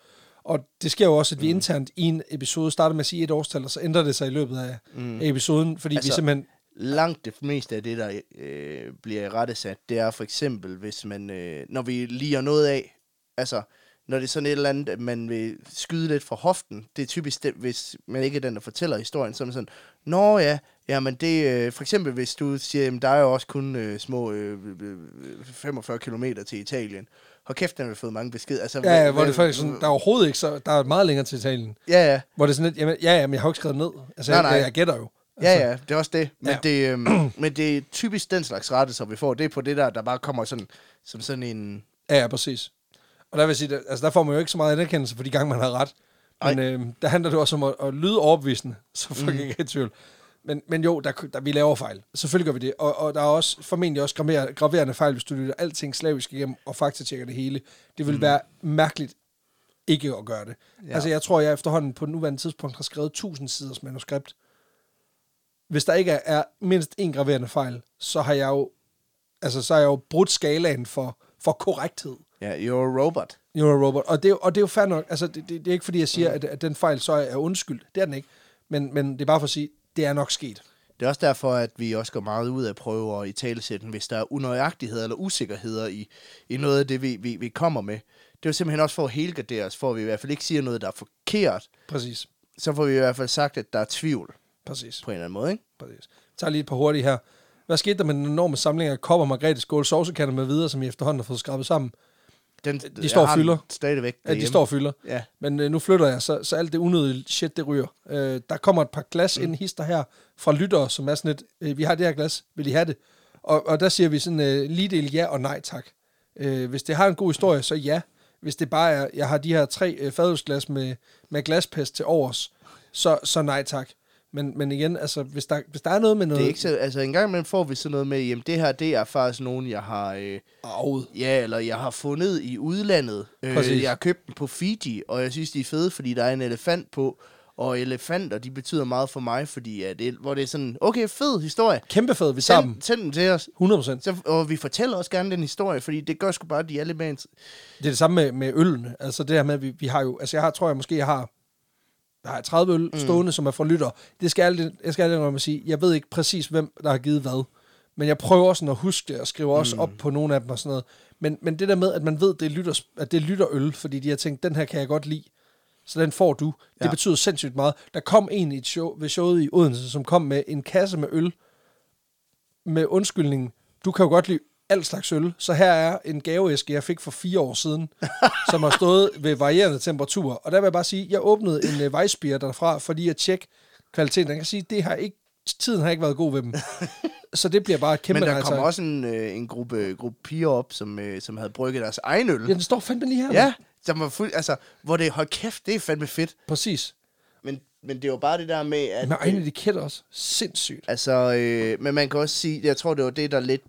Og det sker jo også, at vi Mm. internt i en episode starter med at sige et årstal, og så ændrer det sig i løbet af, mm. af episoden, fordi altså, vi simpelthen... langt det meste af det, der øh, bliver rettesat, det er for eksempel, hvis man, øh, når vi liger noget af, altså, når det er sådan et eller andet, at man vil skyde lidt fra hoften, det er typisk det, hvis man ikke er den, der fortæller historien, så er man sådan, Nå ja, jamen det, øh, for eksempel hvis du siger, jamen der er jo også kun øh, små øh, øh, 45 km til Italien, Hold kæft, den har fået mange beskeder. Altså, Ja, ja, hvor det faktisk sådan, der er overhovedet ikke så, der er meget længere til Italien. Ja, ja. Hvor det er sådan lidt, jamen, ja, ja, men jeg har jo ikke skrevet ned. Altså, Nej, nej. jeg, jeg gætter jo. Ja, Altså, ja, det er også det. Men, Ja. ja. det, øhm, *clears throat* men det er typisk den slags rettelser, vi får. Det er på det der, der bare kommer sådan, som sådan en... Ja, ja, præcis. Og der vil jeg sige, der, altså der får man jo ikke så meget anerkendelse for de gange, man har ret. Men øh, der handler det også om at, at lyde overbevisende, *laughs* så folk mm. ikke er i tvivl. Men, men jo, der, der, vi laver fejl. Selvfølgelig gør vi det. Og, og der er også formentlig også graverende, graverende fejl, hvis du lytter alting slavisk igennem og faktatjekker det hele. Det vil mm. være mærkeligt ikke at gøre det. Ja. Ja. Altså jeg tror, jeg efterhånden på nuværende tidspunkt har skrevet 1000 siders manuskript. Hvis der ikke er, er mindst en graverende fejl, så har jeg jo, altså, så har jeg jo brudt skalaen for, for korrekthed. Ja, you're a robot. You're a robot. Og det, er og det er jo fair nok. Altså, det, det, det er ikke fordi, jeg siger, mm. at, at den fejl så er undskyldt. Det er den ikke. Men, men det er bare for at sige, det er nok sket. Det er også derfor, at vi også går meget ud af at prøve at i talesætten, hvis der er unøjagtigheder eller usikkerheder i, i noget af det, vi, vi, vi kommer med. Det er jo simpelthen også for at helgardere os, for at vi i hvert fald ikke siger noget, der er forkert. Præcis. Så får vi i hvert fald sagt, at der er tvivl Præcis. på en eller anden måde, ikke? Præcis. Jeg tager lige et par hurtige her. Hvad skete der med den enorme samling af kopper, Margrethe Skål, sovsekander med videre, som I efterhånden har fået skrabet sammen? Den, De står og fylder. Stadigvæk Ja, de står og fylder. Ja. Men øh, nu flytter jeg, så, så alt det unødige shit, det ryger. Øh, der kommer et par glas mm. ind hister her fra lyttere, som er sådan lidt, øh, vi har det her glas, vil I have det? Og, og der siger vi sådan øh, lige del ja og nej tak. Øh, hvis det har en god historie, så ja. Hvis det bare er, jeg har de her tre øh, fadølsglas med, med glaspest til overs, så, så nej tak. Men, men igen, altså, hvis der, hvis der er noget med noget... Det er ikke så, altså en gang imellem får vi sådan noget med, jamen det her, det er faktisk nogen, jeg har, øh, Arvet. ja, eller jeg har fundet i udlandet. Præcis. Øh, jeg har købt dem på Fiji, og jeg synes, de er fede, fordi der er en elefant på. Og elefanter, de betyder meget for mig, fordi at det, hvor det er sådan, okay, fed historie. Kæmpe fed, vi tager dem. Send, send dem til os. 100%. Så, og vi fortæller også gerne den historie, fordi det gør sgu bare, at de mere... int- Det er det samme med, med ølene. Altså det her med, vi, vi har jo... Altså jeg har, tror jeg måske, jeg har, jeg har 30 øl stående, mm. som er fra lytter. Det skal jeg, jeg skal aldrig sige. Jeg ved ikke præcis, hvem der har givet hvad. Men jeg prøver sådan at huske det, og skriver også op på nogle af dem og sådan noget. Men, men det der med, at man ved, det er lytter, at det er lytterøl, fordi de har tænkt, den her kan jeg godt lide. Så den får du. Det Ja. betyder sindssygt meget. Der kom en i et show, ved showet i Odense, som kom med en kasse med øl, med undskyldningen, du kan jo godt lide alt slags øl, så her er en gaveæske, jeg fik for fire år siden, *laughs* som har stået ved varierende temperaturer. Og der vil jeg bare sige, jeg åbnede en uh, Weissbier derfra, fordi at tjekke kvaliteten. Jeg kan sige, det har ikke tiden har ikke været god ved dem. *laughs* så det bliver bare et kæmpe Men der kom også en, øh, en gruppe, gruppe piger op, som, øh, som havde brygget deres egen øl. Ja, den står fandme lige her. Ja, som var fuld, altså, hvor det, hold kæft, det er fandme fedt. Præcis. Men, men det var bare det der med, at... Med egne etiketter også. Sindssygt. Altså, øh, men man kan også sige, jeg tror, det var det, der lidt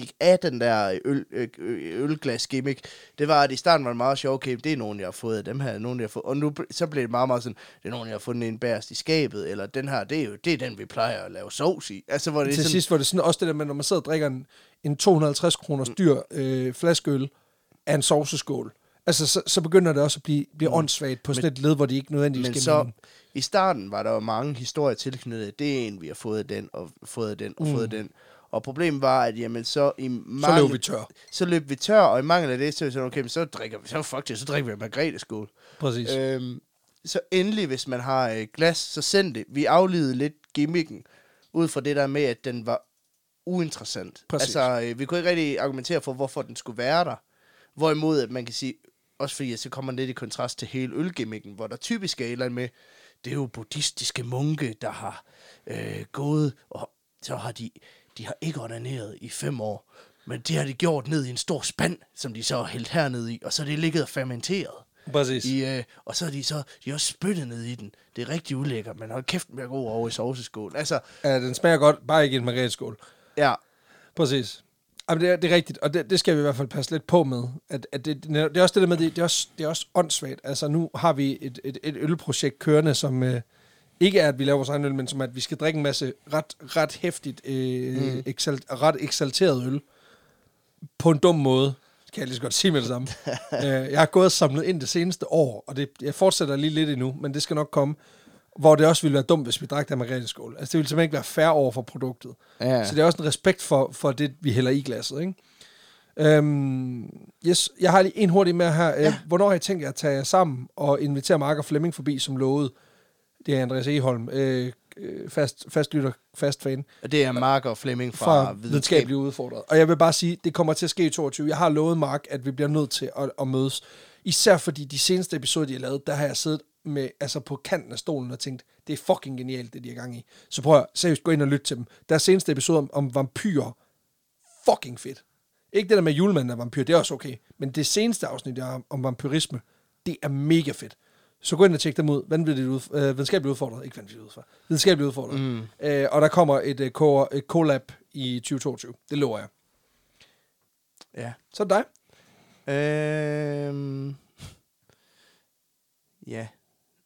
gik af den der øl, øh, øh, ølglas gimmick, det var, at i starten var det meget sjovt, okay, det er nogen, jeg har fået af dem her, nogen, jeg har fået, og nu så blev det meget, meget sådan, det er nogen, jeg har fundet en bærest i skabet, eller den her, det er jo det er den, vi plejer at lave sovs i. Altså, hvor det Til sådan, sidst var det sådan også det der med, når man sidder og drikker en, en 250 kroners dyr øh, flaskeøl af en sovseskål. Altså, så, så begynder det også at blive, blive åndssvagt på sådan et led, hvor de ikke nødvendigvis men skal så, i starten var der jo mange historier tilknyttet, det er en, vi har fået den, og fået den, og mm. fået den. Og problemet var, at jamen, så i Så mange, løb vi tør. så løb vi tør, og i mangel af det, så sådan, okay, men så drikker vi, så fuck det, så drikker vi Margrethe skål. Præcis. Øh, Øhm, så endelig, hvis man har øh, glas, så send det. Vi aflevede lidt gimmicken, ud fra det der med, at den var uinteressant. Præcis. Altså, øh, vi kunne ikke rigtig argumentere for, hvorfor den skulle være der. Hvorimod, at man kan sige, også fordi at så kommer lidt i kontrast til hele ølgimmicken, hvor der typisk er et eller andet med, det er jo buddhistiske munke, der har øh, gået, og så har de, de har ikke onaneret i fem år, men det har de gjort ned i en stor spand, som de så har hældt hernede i, og så er det ligget og fermenteret. Præcis. I, øh, og så er de så de er også spyttet ned i den. Det er rigtig ulækkert, men hold kæft med at gå over i sovseskål. Altså, Ja, den smager godt, bare ikke i en margrethe-skål. ja, Præcis. Jamen, det, er, det er rigtigt, og det, det skal vi i hvert fald passe lidt på med. At, at det, det er også det der med, det, det, er også, det er også åndssvagt. Altså, nu har vi et, et, et ølprojekt kørende, som øh, ikke er, at vi laver vores egen øl, men som at vi skal drikke en masse ret, ret hæftigt, øh, mm. exalt, ret eksalteret øl. På en dum måde, kan jeg lige så godt sige med det samme. *laughs* øh, jeg har gået og samlet ind det seneste år, og det, jeg fortsætter lige lidt endnu, men det skal nok komme, hvor det også ville være dumt, hvis vi drak der margrethe skål. Altså, det ville simpelthen ikke være fair over for produktet. Ja. Så det er også en respekt for, for det, vi hælder i glasset, ikke? Øhm, yes, jeg har lige en hurtig med her. Ja. Hvornår har I tænkt jer at tage jer sammen og invitere Mark og Flemming forbi, som lovede? Det er Andreas Eholm, øh, øh, fast, fast lytter, fast fan, og det er Mark og Flemming fra, fra videnskabeligt udfordret. Og jeg vil bare sige, det kommer til at ske i 22. Jeg har lovet Mark, at vi bliver nødt til at, at mødes. Især fordi de seneste episoder, de har lavet, der har jeg siddet med, altså på kanten af stolen og tænkt, det er fucking genialt, det de er gang i. Så prøv at seriøst gå ind og lytte til dem. Deres seneste episode om, om vampyrer, fucking fedt. Ikke det der med julemanden er vampyr, det er også okay. Men det seneste afsnit der om vampyrisme, det er mega fedt. Så gå ind og tjek dem ud. Vanvittigt ud, øh, videnskabeligt udfordret. Ikke vanvittigt udfordret. Videnskabeligt udfordret. Mm. Øh, og der kommer et, øh, co- et collab i 2022. Det lover jeg. Ja. Så er det dig. Øhm, ja,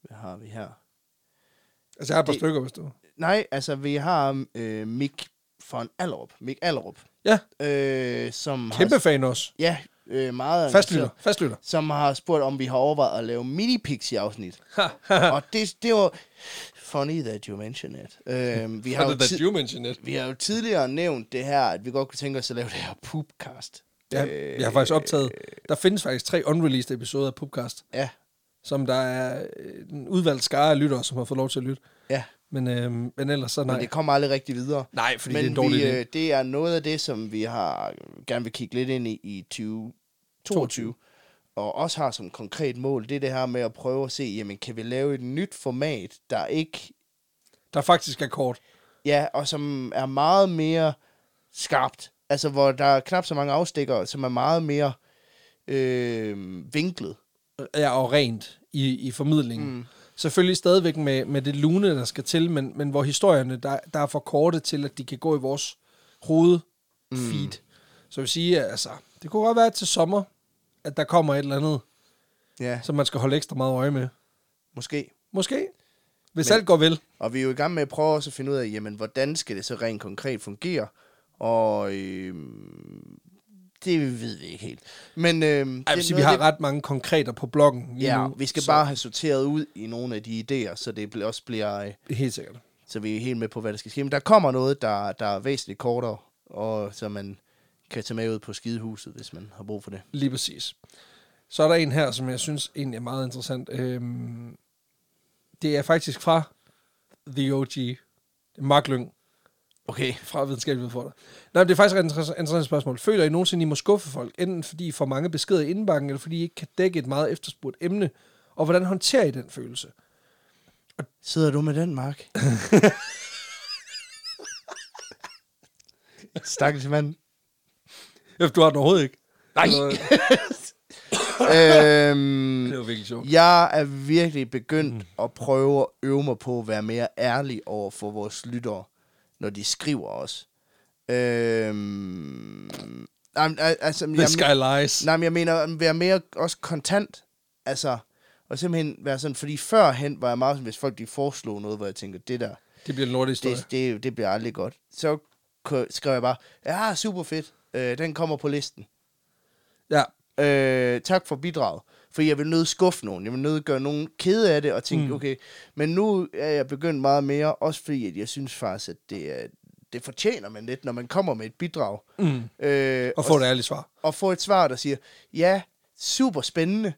hvad har vi her? Altså, jeg har et par Det- stykker, hvis du... Nej, altså vi har øh, Mik von Allerup. Mik Allerup. Ja, Øh, som kæmpe har, fan også. Ja, øh, meget Fastlytter. Fastlytter. Som har spurgt, om vi har overvejet at lave mini-pixie afsnit. *laughs* og det, det var funny that you mention it. Øh, vi, har jo tid, you mention it. vi har jo tidligere nævnt det her, at vi godt kunne tænke os at lave det her poopcast. Ja, jeg har faktisk optaget... Der findes faktisk tre unreleased episoder af Pupcast, Ja, som der er øh, en udvalgt skare af lyttere, som har fået lov til at lytte. ja. Men, øh, men ellers så nej. Men det kommer aldrig rigtig videre. Nej, fordi Men det er en dårlig vi, øh, det er noget af det, som vi har gerne vil kigge lidt ind i i 2022. Og også har som konkret mål, det er det her med at prøve at se, jamen kan vi lave et nyt format, der ikke, Der faktisk er kort. ja, og som er meget mere skarpt. Altså hvor der er knap så mange afstikker, som er meget mere øh, vinklet. Ja, og rent i, i formidlingen. Mm. Selvfølgelig stadigvæk med, med det lune, der skal til, men, men hvor historierne, der, der er for korte til, at de kan gå i vores hovedfeed. Mm. Så jeg vil sige, altså, det kunne godt være til sommer, at der kommer et eller andet, Ja, som man skal holde ekstra meget øje med. måske. Måske. Hvis Men- alt går vel. Og vi er jo i gang med at prøve også at finde ud af, jamen, hvordan skal det så rent konkret fungere? Og øh, det ved vi ikke helt. Men øh, Ej, det er sige, vi har det, ret mange konkreter på bloggen Ja, nu. vi skal så- bare have sorteret ud i nogle af de idéer, så det også bliver, øh, Helt sikkert. så vi er helt med på, hvad der skal ske. Men der kommer noget, der, der er væsentligt kortere, og så man kan tage med ud på skidehuset, hvis man har brug for det. Lige præcis. Så er der en her, som jeg synes egentlig er meget interessant. Øhm, det er faktisk fra The OG. Mark Lyng Okay. fra Videnskabelig Udfordrer. Nej, det er faktisk et interessant, interessant spørgsmål. Føler I nogensinde, I må skuffe folk, enten fordi I får mange beskeder i indbakken, eller fordi I ikke kan dække et meget efterspurgt emne? Og hvordan håndterer I den følelse? Sidder du med den, Mark? *laughs* Stakkels mand. Du har den overhovedet ikke. Nej. *laughs* Det øhm, var virkelig sjovt. jeg er virkelig begyndt mm. at prøve at øve mig på at være mere ærlig over for vores lyttere, når de skriver os. Øhm, nej, al- altså, jeg, sky lies. nej, men jeg mener at være mere også kontant. Altså, og simpelthen være sådan, fordi førhen var jeg meget sådan, hvis folk de foreslog noget, hvor jeg tænker, det der, Det bliver en lortehistorie. det, det, det bliver aldrig godt. Så skrev jeg bare, ja, super fedt, øh, den kommer på listen. Ja, Øh, tak for bidraget. For jeg vil nødt skuffe nogen. Jeg vil nødt gøre nogen kede af det og tænke, Mm. okay. Men nu er jeg begyndt meget mere, også fordi at jeg synes faktisk, at det, er, det fortjener man lidt, når man kommer med et bidrag. mm. Øh, og få et ærligt svar. og få et svar, der siger, ja, super spændende.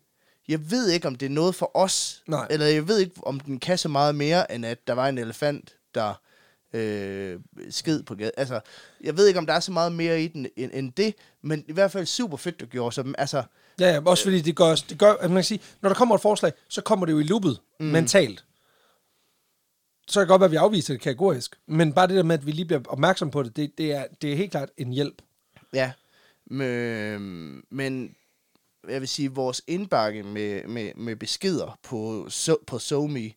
Jeg ved ikke, om det er noget for os. Nej. Eller jeg ved ikke, om den kan så meget mere, end at der var en elefant, der øh, sked på gaden. Altså, jeg ved ikke, om der er så meget mere i den end, end det, men i hvert fald super fedt, du gjorde. Så, altså, Ja, ja, også fordi det gør, det gør, at man kan sige, når der kommer et forslag, så kommer det jo i loopet mm. mentalt. Så kan det godt være, at vi afviser det kategorisk. Men bare det der med, at vi lige bliver opmærksom på det, det, det, er, det er helt klart en hjælp. Ja, men, men jeg vil sige, vores indbakke med, med, med beskeder på, på SoMe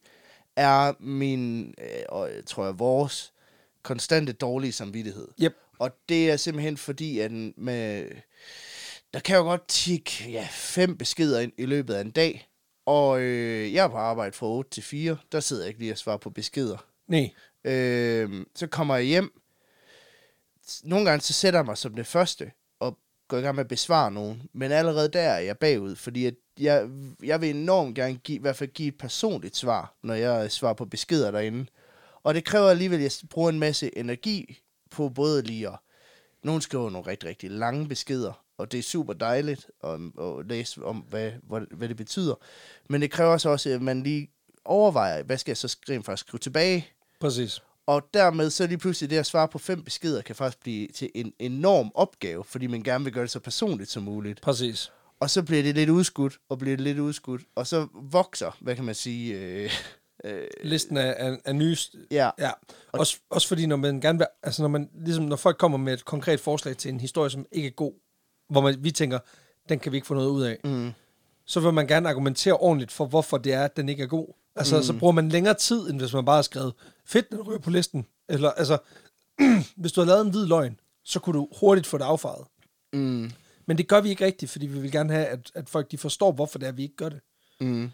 er min, øh, tror jeg, vores konstante dårlige samvittighed. Yep. Og det er simpelthen fordi, at med, der kan jo godt tikke ja, fem beskeder ind i løbet af en dag. Og øh, jeg er på arbejde fra 8 til 4. Der sidder jeg ikke lige og svarer på beskeder. Nej. Øh, så kommer jeg hjem. Nogle gange så sætter jeg mig som det første går i gang med at besvare nogen. Men allerede der er jeg bagud, fordi at jeg, jeg vil enormt gerne give, i hvert fald give et personligt svar, når jeg svarer på beskeder derinde. Og det kræver alligevel, at jeg bruger en masse energi på både lige at... Nogen skriver nogle rigtig, rigtig lange beskeder, og det er super dejligt at, at læse om, hvad, hvad, hvad det betyder. Men det kræver så også, at man lige overvejer, hvad skal jeg så skrive, for at skrive tilbage? Præcis. Og dermed så lige pludselig det at svare på fem beskeder kan faktisk blive til en enorm opgave, fordi man gerne vil gøre det så personligt som muligt. Præcis. Og så bliver det lidt udskudt, og bliver det lidt udskudt, og så vokser, hvad kan man sige, øh, øh, Listen af, af, af nye... ja, Ja, også, også fordi når man gerne vil, altså når man, ligesom når folk kommer med et konkret forslag til en historie, som ikke er god, hvor man, vi tænker, den kan vi ikke få noget ud af, mm, så vil man gerne argumentere ordentligt for, hvorfor det er, at den ikke er god. Altså, mm. så bruger man længere tid, end hvis man bare har skrevet, fedt, den ryger på listen. Eller, altså, *clears throat* hvis du har lavet en hvid løgn, så kunne du hurtigt få det affaret. mm, Men det gør vi ikke rigtigt, fordi vi vil gerne have, at, at folk de forstår, hvorfor det er, vi ikke gør det. mm,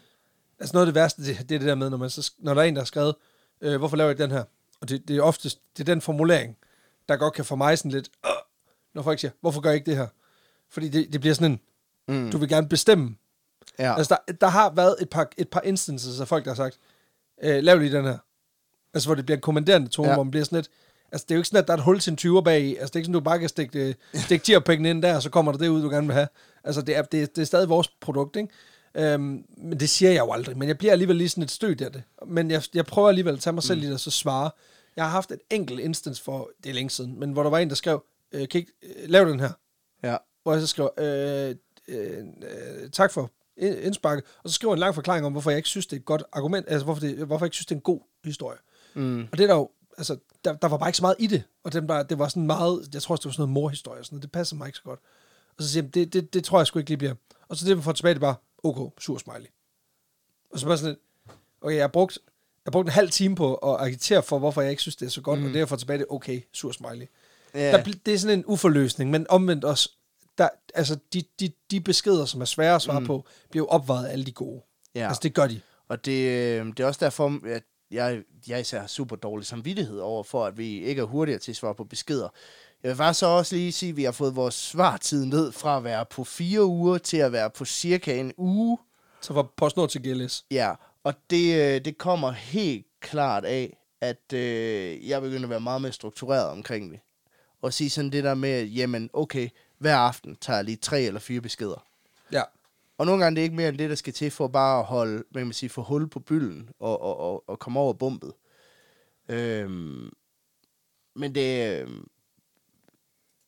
Altså noget af det værste, det, det er det der med, når, man så, når der er en, der har skrevet, øh, hvorfor laver jeg den her? Og det, det er oftest, det er den formulering, der godt kan få mig sådan lidt, øh, når folk siger, hvorfor gør jeg ikke det her? Fordi det, det bliver sådan en, mm, du vil gerne bestemme. Ja. Altså der, der har været et par, et par instances af folk, der har sagt, øh, lav lige den her. Altså hvor det bliver en kommanderende tone, ja. Hvor man bliver sådan lidt, altså det er jo ikke sådan, at der er et hul til en 20'er bag i. Altså det er ikke sådan, du bare kan stikke, øh, stikke tierpengene ind der, og så kommer der det ud, du gerne vil have. Altså det er, det, er- det er stadig vores produkt, ikke? Øhm, men det siger jeg jo aldrig, men jeg bliver alligevel lige sådan et stødt af det. Men jeg, jeg prøver alligevel at tage mig selv mm. lidt og så svare. Jeg har haft et enkelt instance for, det er længe siden, men hvor der var en, der skrev, øh, kan I ikke, øh, lav den her ja, hvor jeg så skriver, øh, øh, øh, tak for ind- indsparket, og så skriver en lang forklaring om, hvorfor jeg ikke synes, det er et godt argument, altså hvorfor, det, hvorfor jeg ikke synes, det er en god historie. mm, Og det er der jo, altså, der, der var bare ikke så meget i det, og den var, det var sådan meget, jeg tror også, det var sådan noget morhistorie, og sådan noget, det passer mig ikke så godt. Og så siger jeg, det, det, det tror jeg sgu ikke lige bliver. Og så det, vi får tilbage, det bare, okay, sur smiley. Og så bare sådan lidt, okay, jeg har brugt, jeg har brugt en halv time på at agitere for, hvorfor jeg ikke synes, det er så godt, mm. og det, jeg får tilbage, det er okay, sur smiley. ja, Der, det er sådan en uforløsning, men omvendt også, der, altså de, de, de beskeder, som er svære at svare mm. på, bliver jo opvejet af alle de gode. ja. Altså det gør de. Og det, øh, det er også derfor, at jeg, jeg især har super dårlig samvittighed over for, at vi ikke er hurtigere til at svare på beskeder. Jeg vil faktisk så også lige sige, at vi har fået vores svartid ned fra at være på fire uger til at være på cirka en uge. Så fra PostNord til GLS. Ja, og det, øh, det kommer helt klart af, at øh, jeg begynder at være meget mere struktureret omkring det. Og sige sådan det der med, jamen okay, hver aften tager jeg lige tre eller fire beskeder. Ja. Og nogle gange det er ikke mere end det, der skal til for bare at holde, hvad kan man sige, få hul på bylden og, og, og, og komme over bumpet. Øhm, men det øhm,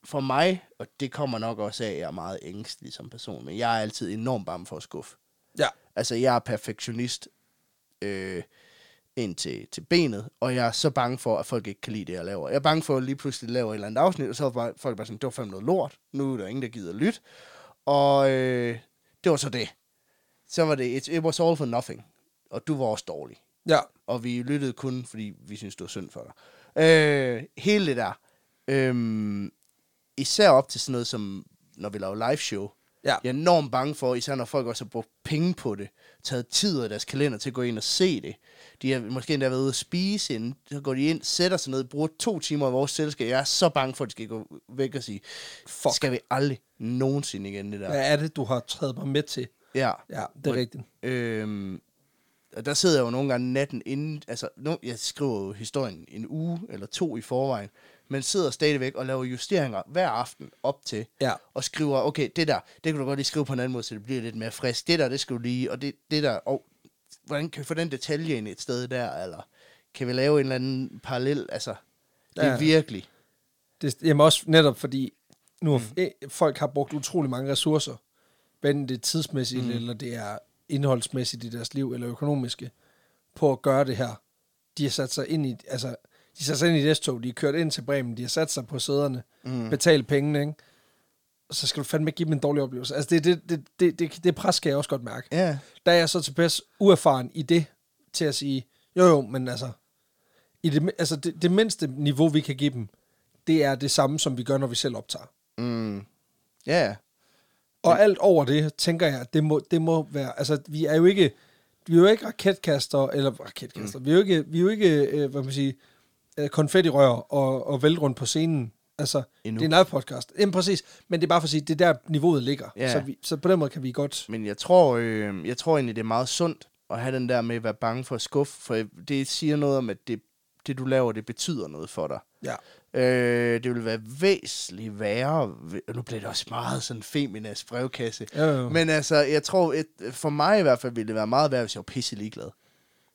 for mig, og det kommer nok også af, at jeg er meget ængstelig som person, men jeg er altid enormt bange for at skuffe. Ja. Altså, jeg er perfektionist. Øh, ind til, til benet, og jeg er så bange for, at folk ikke kan lide det, jeg laver. Jeg er bange for, at lige pludselig laver et eller andet afsnit, og så er folk bare sådan, det var fandme noget lort. Nu er der ingen, der gider lytte. Og øh, det var så det. Så var det, it, it was all for nothing. Og du var også dårlig. Ja. Og vi lyttede kun, fordi vi synes det var synd for dig. Øh, hele det der. Øh, især op til sådan noget som, når vi laver live show. Ja. Jeg er enormt bange for, især når folk også har brugt penge på det, taget tid af deres kalender til at gå ind og se det. De har måske endda været ude at spise inden, så går de ind, sætter sig ned, bruger to timer i vores selskab. Jeg er så bange for, at de skal gå væk og sige, Fuck. skal vi aldrig nogensinde igen det der. Hvad er det, du har taget mig med til? Ja. Ja, det er Og- rigtigt. Øhm, og der sidder jeg jo nogle gange natten inden, altså nu, jeg skriver jo historien en uge eller to i forvejen, men sidder stadigvæk og laver justeringer hver aften op til, Ja. og skriver, okay, det der, det kan du godt lige skrive på en anden måde, så det bliver lidt mere frisk. Det der, det skal du lige, og det, det der, og hvordan kan vi få den detalje ind et sted der, eller kan vi lave en eller anden parallel, altså, det er Ja. virkelig. Det, jamen også netop fordi, nu mm. folk har brugt utrolig mange ressourcer, hvad det er tidsmæssigt, mm. eller det er indholdsmæssigt i deres liv, eller økonomiske, på at gøre det her. De har sat sig ind i, altså, de har sat sig ind i et S-tog, de har kørt ind til Bremen, de har sat sig på sæderne, mm. betalt pengene, ikke? Og så skal du fandme ikke give dem en dårlig oplevelse. Altså, det, det, det, det, det, det pres skal jeg også godt mærke. Ja, Der er jeg så tilpas uerfaren i det, til at sige, jo jo, men altså, i det, altså det, det mindste niveau, vi kan give dem, det er det samme, som vi gør, når vi selv optager. Mm, ja, Og alt over det, tænker jeg, det må, det må være, altså vi er jo ikke, vi er jo ikke raketkaster, eller raketkaster, mm. vi er jo ikke, vi er jo ikke øh, hvad man siger, øh, konfettirør og, og vælte rundt på scenen. Altså, Endnu. det er en live podcast. Jamen præcis, men det er bare for at sige, det er der niveauet ligger. Ja. Så, vi, så på den måde kan vi godt... Men jeg tror, øh, jeg tror egentlig, det er meget sundt at have den der med at være bange for at skuffe, for det siger noget om, at det, det du laver, det betyder noget for dig. Ja. Øh, det vil være væsentligt værre, nu bliver det også meget sådan feminas brevkasse, Jo, jo. men altså, jeg tror, et, for mig i hvert fald, ville det være meget værre, hvis jeg var pisse ligeglad.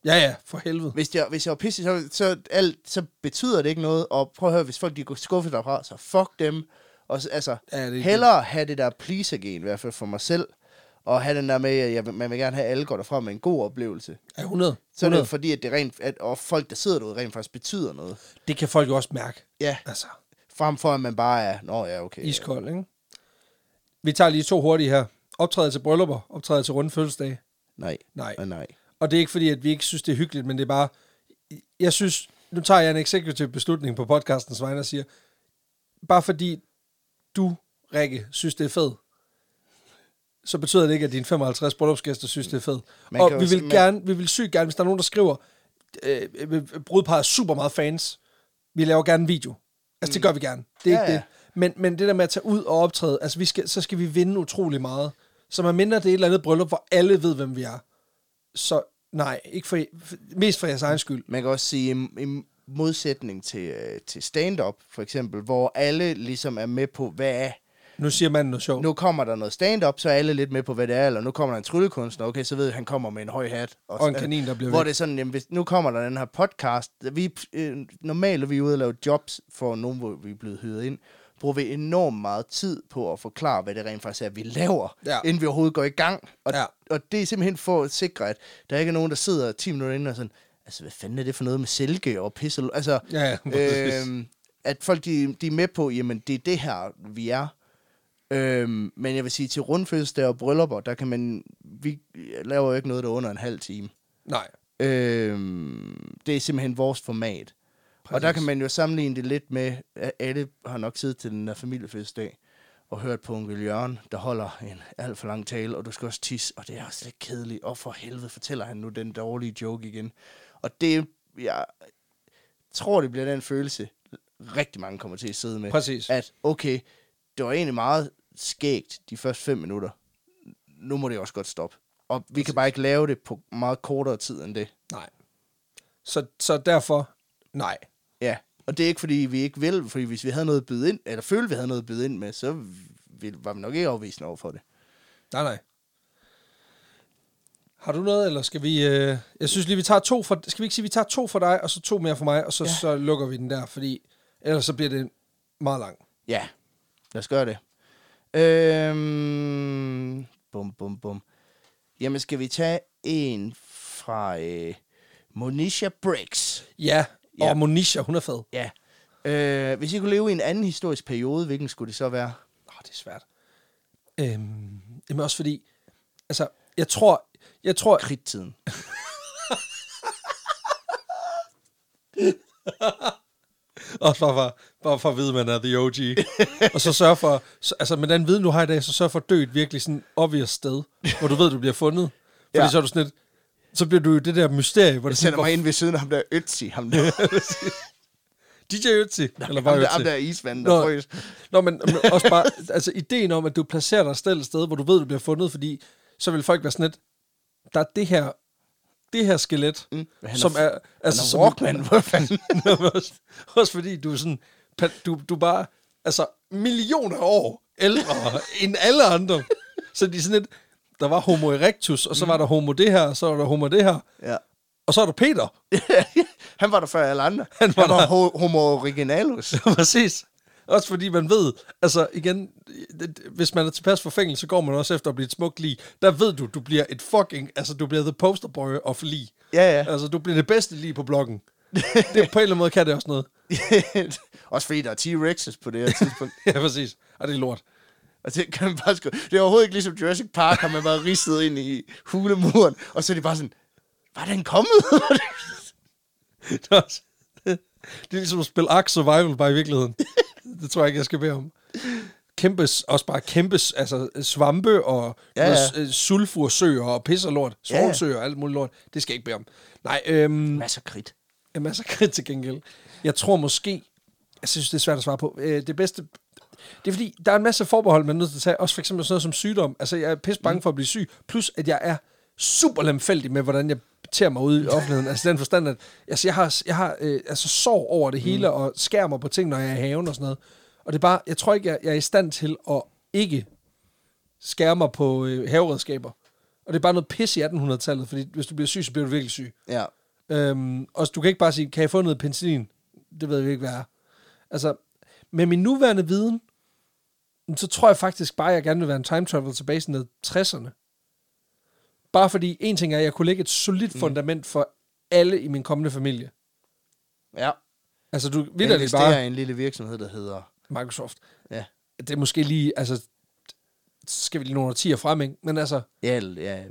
Ja, ja, for helvede. Hvis jeg, hvis jeg var pisse, så, så, alt, så betyder det ikke noget, og prøv at høre, hvis folk de går skuffet derfra, så fuck dem. Og så, altså, Ja, det er hellere have det der please again, i hvert fald for mig selv, og have den der med, at jeg, man vil gerne have, at alle går derfra med en god oplevelse. Ja, 100. Så er 100. det fordi, at det rent, at, og folk, der sidder derude, rent faktisk betyder noget. Det kan folk jo også mærke. Ja, Altså, frem for at man bare er, nå ja, okay. iskold, ikke? Vi tager lige to hurtige her. Optræde til bryllupper, optræde til runde fødselsdage. Nej, Nej. nej, nej. Og det er ikke fordi, at vi ikke synes, det er hyggeligt, men det er bare... Jeg synes... Nu tager jeg en executive beslutning på podcastens vegne og siger, bare fordi du, Rikke, synes, det er fedt, så betyder det ikke, at dine 55 bryllupsgæster synes, det er fedt. Man Og vi vil, simpelthen- gerne, vi vil sygt gerne, hvis der er nogen, der skriver, øh, øh, brudparet er super meget fans, vi laver gerne en video. Altså, det gør vi gerne. Det er Ja, ikke ja. det. Men, men det der med at tage ud og optræde, altså, vi skal, så skal vi vinde utrolig meget. Så man mindre det er et eller andet bryllup, hvor alle ved, hvem vi er. Så nej, ikke for, mest for jeres egen skyld. Man kan også sige, i, i modsætning til, øh, til stand-up, for eksempel, hvor alle ligesom er med på, hvad er Nu siger man noget sjovt. nu kommer der noget stand-up, så er alle lidt med på, hvad det er, eller nu kommer der en tryllekunstner, okay, så ved jeg, han kommer med en høj hat. Og en kanin, der bliver Hvor væk. det er sådan, jamen, hvis, nu kommer der den her podcast. Vi, øh, normalt er vi ude og lave jobs for nogen, hvor vi er blevet hyret ind. Bruger vi enormt meget tid på at forklare, hvad det rent faktisk er, vi laver, Ja. inden vi overhovedet går i gang. Og, Ja. og det er simpelthen for at sikre, at der ikke er nogen, der sidder 10 minutter inde og sådan, altså, hvad fanden er det for noget med silke og pisse? Altså, Ja, ja, øhm, at folk de, de er med på, jamen det er det her, vi er. Øhm, men jeg vil sige, til rundfødselsdage og bryllupper, der kan man, vi laver jo ikke noget, der er under en halv time. Nej. Øhm, det er simpelthen vores format. Præcis. Og der kan man jo sammenligne det lidt med, at alle har nok siddet til den der familiefødselsdag og hørt på onkel Jørgen, der holder en alt for lang tale, og du skal også tisse, og det er også lidt kedeligt. Og for helvede fortæller han nu den dårlige joke igen. Og det, jeg tror, det bliver den følelse, rigtig mange kommer til at sidde med. Præcis. At, okay, det var egentlig meget skægt de første fem minutter. Nu må det også godt stoppe. Og vi kan bare ikke lave det på meget kortere tid end det. Nej. Så, så derfor, nej. Ja, og det er ikke fordi, vi ikke vil, fordi hvis vi havde noget at byde ind, eller følte, vi havde noget at byde ind med, så ville, var vi nok ikke afvisende over for det. Nej, nej. Har du noget, eller skal vi... Øh, jeg synes lige, vi tager to for... Skal vi ikke sige, vi tager to for dig, og så to mere for mig, og så. Ja. så lukker vi den der, fordi ellers så bliver det meget lang. Ja, lad os gøre det. Øhm, bum, bum, bum. Jamen, skal vi tage en fra... Øh, Monisha Briggs. Ja, Ja. og Monisha, hun er fed. Ja. Øh, hvis I kunne leve i en anden historisk periode, hvilken skulle det så være? Åh, det er svært. Øhm, jamen også fordi, altså, jeg tror, jeg tror, Kridtiden. *laughs* *laughs* også bare for, bare for at vide, man er the OG. og så sørge for, så, altså med den viden, du har i dag, så sørg for at dø et virkelig sådan obvious sted, hvor du ved, du bliver fundet. Fordi Ja. så er du sådan lidt, så bliver du det der mysterie, hvor det Jeg sådan sætter går, mig ind ved siden af ham der Ötzi. Ham der, *laughs* DJ Ötzi, eller bare der, ham Ötzi. der isvand, der Nå. frøs. Nå, men, men også bare, altså ideen om, at du placerer dig selv et sted, hvor du ved, du bliver fundet, fordi så vil folk være sådan lidt, der er det her, det her skelet, Mm, mm, som er- altså, Han er Walkman, *laughs* hvor fanden? Også, *laughs* også fordi du er sådan, du, du er bare, altså millioner år ældre *laughs* end alle andre. Så de er sådan lidt, der var homo erectus, og så var der homo det her, og så var der homo det her, ja. og så er der Peter. han var der før alle andre. Han var han var der. ho- homo originalus. Præcis. Også fordi man ved, altså igen, hvis man er tilpas for fængsel, så går man også efter at blive et smukt lig. Der ved du, du bliver et fucking, altså du bliver the poster boy of lig. Ja, ja. Altså du bliver det bedste lige på bloggen. det, på en eller anden måde kan det også noget. *laughs* Også fordi der er T-Rexes på det her tidspunkt. *laughs* ja, præcis. Og det er lort. Og det, kan man bare sku... det er overhovedet ikke ligesom Jurassic Park, har man bare ristet ind i hulemuren, og så er de bare sådan, var den kommet? *laughs* det, er også, det er ligesom at spille Ark Survival bare i virkeligheden. Det tror jeg ikke, jeg skal bede om. Kæmpes, også bare kæmpes, altså svampe og Ja, ja, ja. ja. sulfursøer og pis og lort. Ja, ja. Og alt muligt lort. Det skal jeg ikke bede om. Nej, øhm, Masser af kridt. en masse kridt til gengæld. Jeg tror måske, jeg synes, det er svært at svare på. Øh, det bedste, det er fordi, der er en masse forbehold, man er nødt til at tage. Også for eksempel sådan noget som sygdom. Altså, jeg er pisse bange Mm. for at blive syg. Plus, at jeg er super lemfældig med, hvordan jeg betager mig ud i offentligheden. altså, den forstand, at altså, jeg har, jeg har øh, altså, sorg over det hele, Mm. og skærmer på ting, når jeg er i haven og sådan noget. Og det er bare, jeg tror ikke, jeg, jeg er i stand til at ikke skære mig på øh, haveredskaber. Og det er bare noget pis i 1800-tallet, fordi hvis du bliver syg, så bliver du virkelig syg. Ja. Øhm, og du kan ikke bare sige, kan jeg få noget penicillin? Det ved vi ikke, hvad er. Altså, med min nuværende viden, så tror jeg faktisk bare, at jeg gerne vil være en time travel tilbage i sådan 60'erne. Bare fordi, en ting er, at jeg kunne lægge et solidt fundament for alle i min kommende familie. Ja. Altså, du Jeg vidder det bare i en lille virksomhed, der hedder... Microsoft. Ja. Det er måske lige, altså, så skal vi lige nogle årtier frem, ikke? Men altså, Ja, ja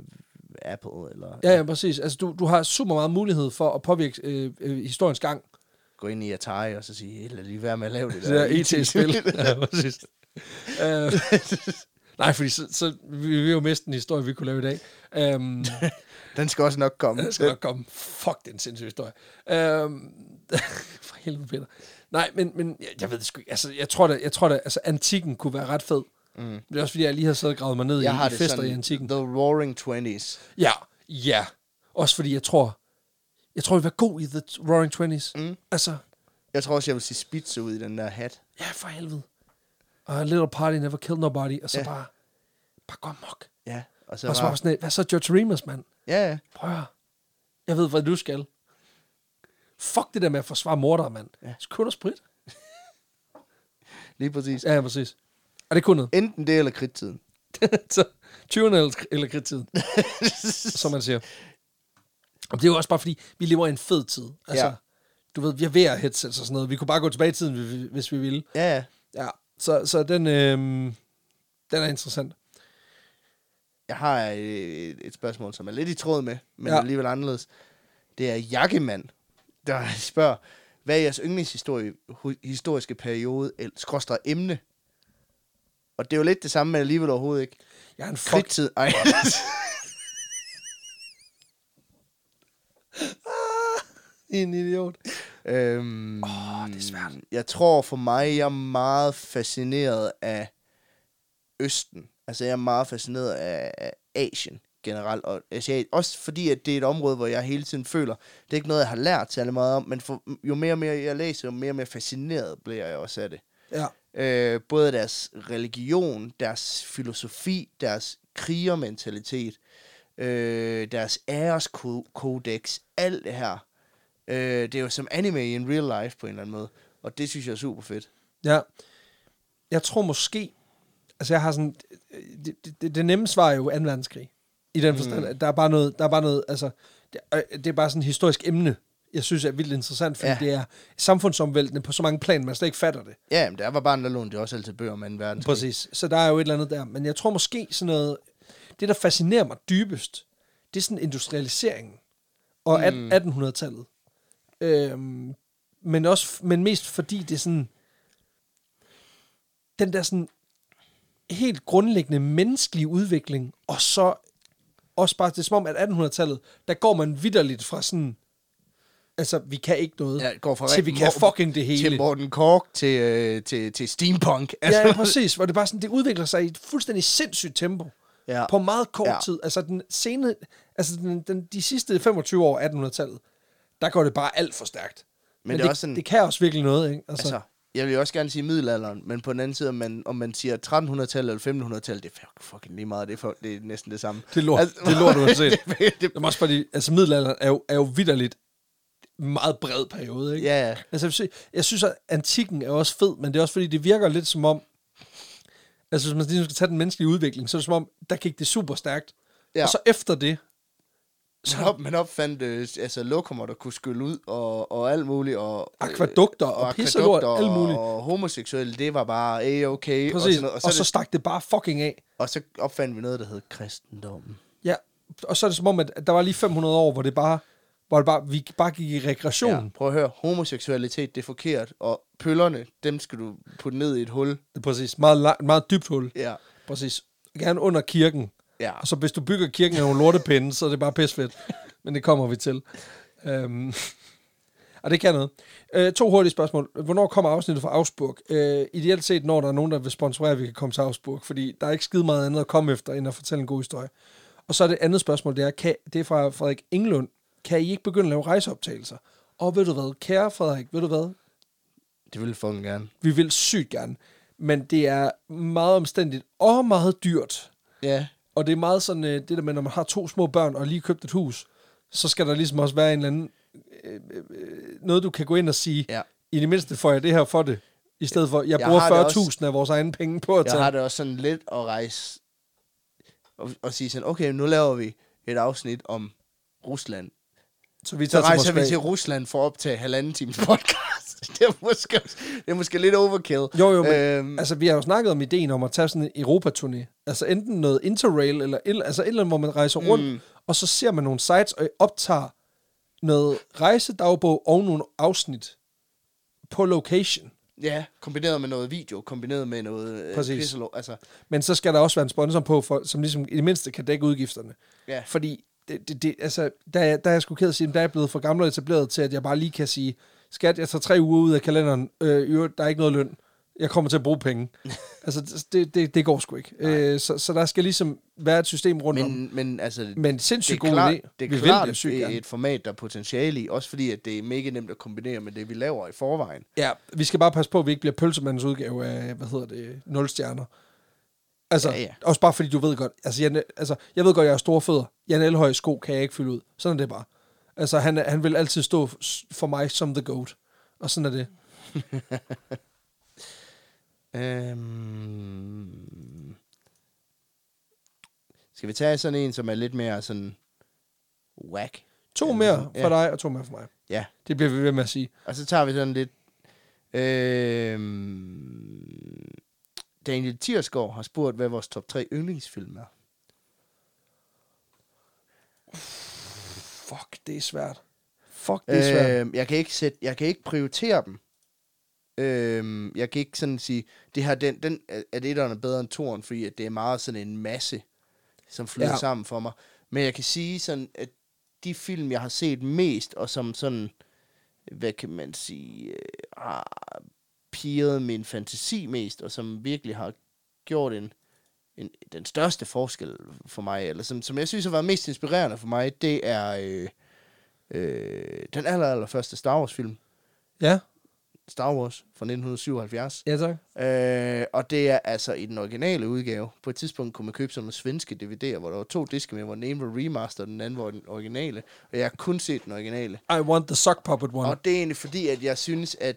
Apple, eller... ja, ja, præcis. Altså, du, du har super meget mulighed for at påvirke øh, øh, historiens gang. Gå ind i Atari og så sige, lad lige være med at lave det Det *laughs* der IT-spil. *laughs* ja, præcis. uh, *laughs* nej, fordi så, så vi vi vil jo miste en historie, vi kunne lave i dag. Um, *laughs* Den skal også nok komme. det skal nok komme. Fuck, det er en sindssyg historie. Um, *laughs* for helvede, Peter. Nej, men, men jeg, jeg ved det sgu. Altså, jeg tror da, jeg tror da, altså, antikken kunne være ret fed. Mm. Det er også fordi, jeg lige har siddet og gravet mig ned Jeg i, har i det fester sådan, i antikken. The Roaring Twenties. Ja, ja. Også fordi jeg tror, jeg tror, vil være god i The Roaring Twenties. Mm. Altså, Jeg tror også, jeg vil sige spidse ud i den der hat. ja, for helvede. Og a little party never killed nobody. Og så Ja. bare, bare gå amok. Ja, og så Og så var sådan, hvad så George Remus, mand? Ja, ja. Prøv at. Jeg ved, hvad du skal. Fuck det der med at forsvare mordere, mand. Ja. Så kun sprit. *laughs* Lige præcis. Ja, ja, præcis. Og det kunne noget. Enten det eller kridttiden. *laughs* så 20'erne eller, kridttiden, *laughs* som man siger. Og det er jo også bare fordi, vi lever i en fed tid. Altså, Ja. du ved, vi har VR headsets og sådan noget. Vi kunne bare gå tilbage i tiden, hvis vi- hvis vi ville. Ja, ja. Ja, så, så den, øhm, den er interessant. Jeg har et, et spørgsmål, som er lidt i tråd med, men ja. Alligevel anderledes. Det er Jakkemand, der spørger, hvad er jeres historiske periode, eller skråstrej emne? Og det er jo lidt det samme, men alligevel overhovedet ikke. Jeg er en fuck. Kridtid. Ej. *laughs* En idiot. Øhm, Åh, det er svært. Jeg tror for mig, jeg er meget fascineret af Østen. Altså, jeg er meget fascineret af, af Asien generelt. Og Asia, også fordi, at det er et område, hvor jeg hele tiden føler, det er ikke noget, jeg har lært særlig meget om, men for, jo mere og mere jeg læser, jo mere og mere fascineret bliver jeg også af det. Ja. Øh, både deres religion, deres filosofi, deres krigermentalitet, øh, deres æreskodex, alt det her. Øh, det er jo som anime i en real life på en eller anden måde. Og det synes jeg er super fedt. Ja. Jeg tror måske... Altså, jeg har sådan... Det, det, det, det nemme svar er jo 2. verdenskrig. I den forstand, at der er bare noget, der er bare noget, altså, det, øh, det er bare sådan et historisk emne, jeg synes er vildt interessant, fordi ja. Det er samfundsomvæltende på så mange plan, man slet ikke fatter det. Ja, men der var bare der lånte også altid bøger om 2. verdenskrig. Præcis. Så der er jo et eller andet der. Men jeg tror måske sådan noget... Det, der fascinerer mig dybest, det er sådan industrialiseringen. Og mm. 1800-tallet. Øhm, men, også, men mest fordi det er sådan... Den der sådan helt grundlæggende menneskelige udvikling, og så også bare, det er som om, at 1800-tallet, der går man vidderligt fra sådan, altså, vi kan ikke noget, Ja, går fra til vi kan fucking det hele. Til Morten Kork, til, øh, til, til steampunk. Ja, ja, præcis. Hvor det bare sådan, det udvikler sig i et fuldstændig sindssygt tempo. Ja. På meget kort ja. tid. Altså, den sene, altså den, den, de sidste 25 år af 1800-tallet, der går det bare alt for stærkt. Men, det det, er også sådan- det kan også virkelig noget, ikke? Altså, Altså, jeg vil også gerne sige middelalderen, men på den anden side, om man, om man siger 1300-tallet eller 1500-tallet, det er fuck- fucking lige meget, det er, for, det er næsten det samme. det er lort, altså, det er lort uanset. *laughs* det, det, Det også fordi, altså middelalderen er jo, er jo vidderligt meget bred periode, ikke? ja, ja. Altså, jeg synes- at antikken er også fed, men det er også fordi, det virker lidt som om, altså hvis man lige skal tage den menneskelige udvikling, så er det som om, der gik det super stærkt. Ja. Og så efter det, Så op, man opfandt øh, altså, lokummer, der kunne skylle ud, og, og alt muligt. Og, Akvædukter og pisselort, akvædukter alt muligt. Og homoseksuelle, det var bare a-okay. Præcis, Og, sådan noget. og, så, og så stak det bare fucking af. og så opfandt vi noget, der hed kristendommen. Ja, og så er det som om, at der var lige 500 år, hvor det bare, hvor det bare, vi bare gik i rekreation. Ja, prøv at høre, homoseksualitet, det er forkert, og pøllerne, dem skal du putte ned i et hul. Det er præcis. Meget, meget dybt hul. Ja. Præcis. Gerne under kirken. Ja. Og så hvis du bygger kirken af nogle lortepinde, så er det bare pisfedt. Men det kommer vi til. Um, og det kan noget. Uh, to hurtige spørgsmål. Hvornår kommer afsnittet fra Augsburg? Uh, ideelt set, når der er nogen, der vil sponsorere, at vi kan komme til Augsburg. Fordi der er ikke skide meget andet at komme efter, end at fortælle en god historie. Og så er det andet spørgsmål, det er, kan, det er fra Frederik Englund. Kan I ikke begynde at lave rejseoptagelser? Og ved du hvad, kære Frederik, ved du hvad? Det ville folk gerne. Vi vil sygt gerne. Men det er meget omstændigt og meget dyrt. Ja. Og det er meget sådan, øh, det der med, når man har to små børn og lige købt et hus, så skal der ligesom også være en eller anden, øh, øh, noget du kan gå ind og sige, Ja. i det mindste får jeg det her for det, i stedet for, jeg, Jeg jeg bruger har det 40.000 også- af vores egne penge på at Jeg tage. har det også sådan lidt at rejse og, og sige sådan, okay, nu laver vi et afsnit om Rusland. Så vi Så tager til rejser vi Moskva. til Rusland for at optage halvanden times podcast. *laughs* det, er måske, det er måske lidt overkill. Jo, jo, men Øhm, altså, vi har jo snakket om ideen om at tage sådan en Europaturné. Altså enten noget interrail, eller et- altså et eller andet, hvor man rejser rundt, mm. og så ser man nogle sites og optager noget rejsedagbog og nogle afsnit på location. Ja, kombineret med noget video, kombineret med noget... øh, Præcis. pisselo- Altså, Men så skal der også være en sponsor på, for, som ligesom i det mindste kan dække udgifterne. ja. Fordi, det, det, det, altså, der, er- der er jeg sgu ked at sige, der er jeg blevet for gammel og etableret til, at jeg bare lige kan sige, skat, jeg tager tre uger ud af kalenderen, øh, der er ikke noget løn. Jeg kommer til at bruge penge. *laughs* altså, det, det, det går sgu ikke. Øh, så, så der skal ligesom være et system rundt om. Men, men altså, Men sindssygt god idé. det er Vi vil klart sygt det er et format, der er potentiale i. Også fordi, at det er mega nemt at kombinere med det, vi laver i forvejen. Ja, vi skal bare passe på, at vi ikke bliver pølsemandens udgave af, hvad hedder det, 0 stjerner. Altså, Ja, ja, ja. ja. også bare fordi du ved godt, altså, Jan, altså jeg ved godt, jeg har store fødder. Jan Elhøj sko kan jeg ikke fylde ud. Sådan er det bare. Altså, han, er- han vil altid stå for mig som the goat. Og sådan er det. *laughs* Øhm... Skal vi tage sådan en, som er lidt mere sådan whack? To Ja, mere ligesom- for ja. dig, og to mere for mig. Ja, Det bliver vi ved med at sige. og så tager vi sådan lidt... Øhm... Daniel Tiersgaard har spurgt, hvad vores top 3 yndlingsfilm er. Fuck, det er svært. Fuck, det er svært. Øhm, jeg, kan ikke sætte, jeg kan ikke prioritere dem. Øhm, jeg kan ikke sådan sige, det her, den, den, at etteren er bedre end toeren, fordi at det er meget sådan en masse, som flyder ja. Sammen for mig. Men jeg kan sige sådan, at de film, jeg har set mest, og som sådan, hvad kan man sige, øh, har pirret min fantasi mest, og som virkelig har gjort en, en, den største forskel for mig, eller som, som jeg synes har været mest inspirerende for mig, det er øh, øh, den aller, aller første Star Wars film, Ja, Star Wars fra 1977. ja tak. Øh, og det er altså i den originale udgave. På et tidspunkt kunne man købe sådan nogle svenske DVD'er, hvor der var to diske med, hvor den ene var remaster, den anden var den originale. Og jeg har kun set den originale. I want the sock puppet one. Og det er egentlig fordi, at jeg synes, at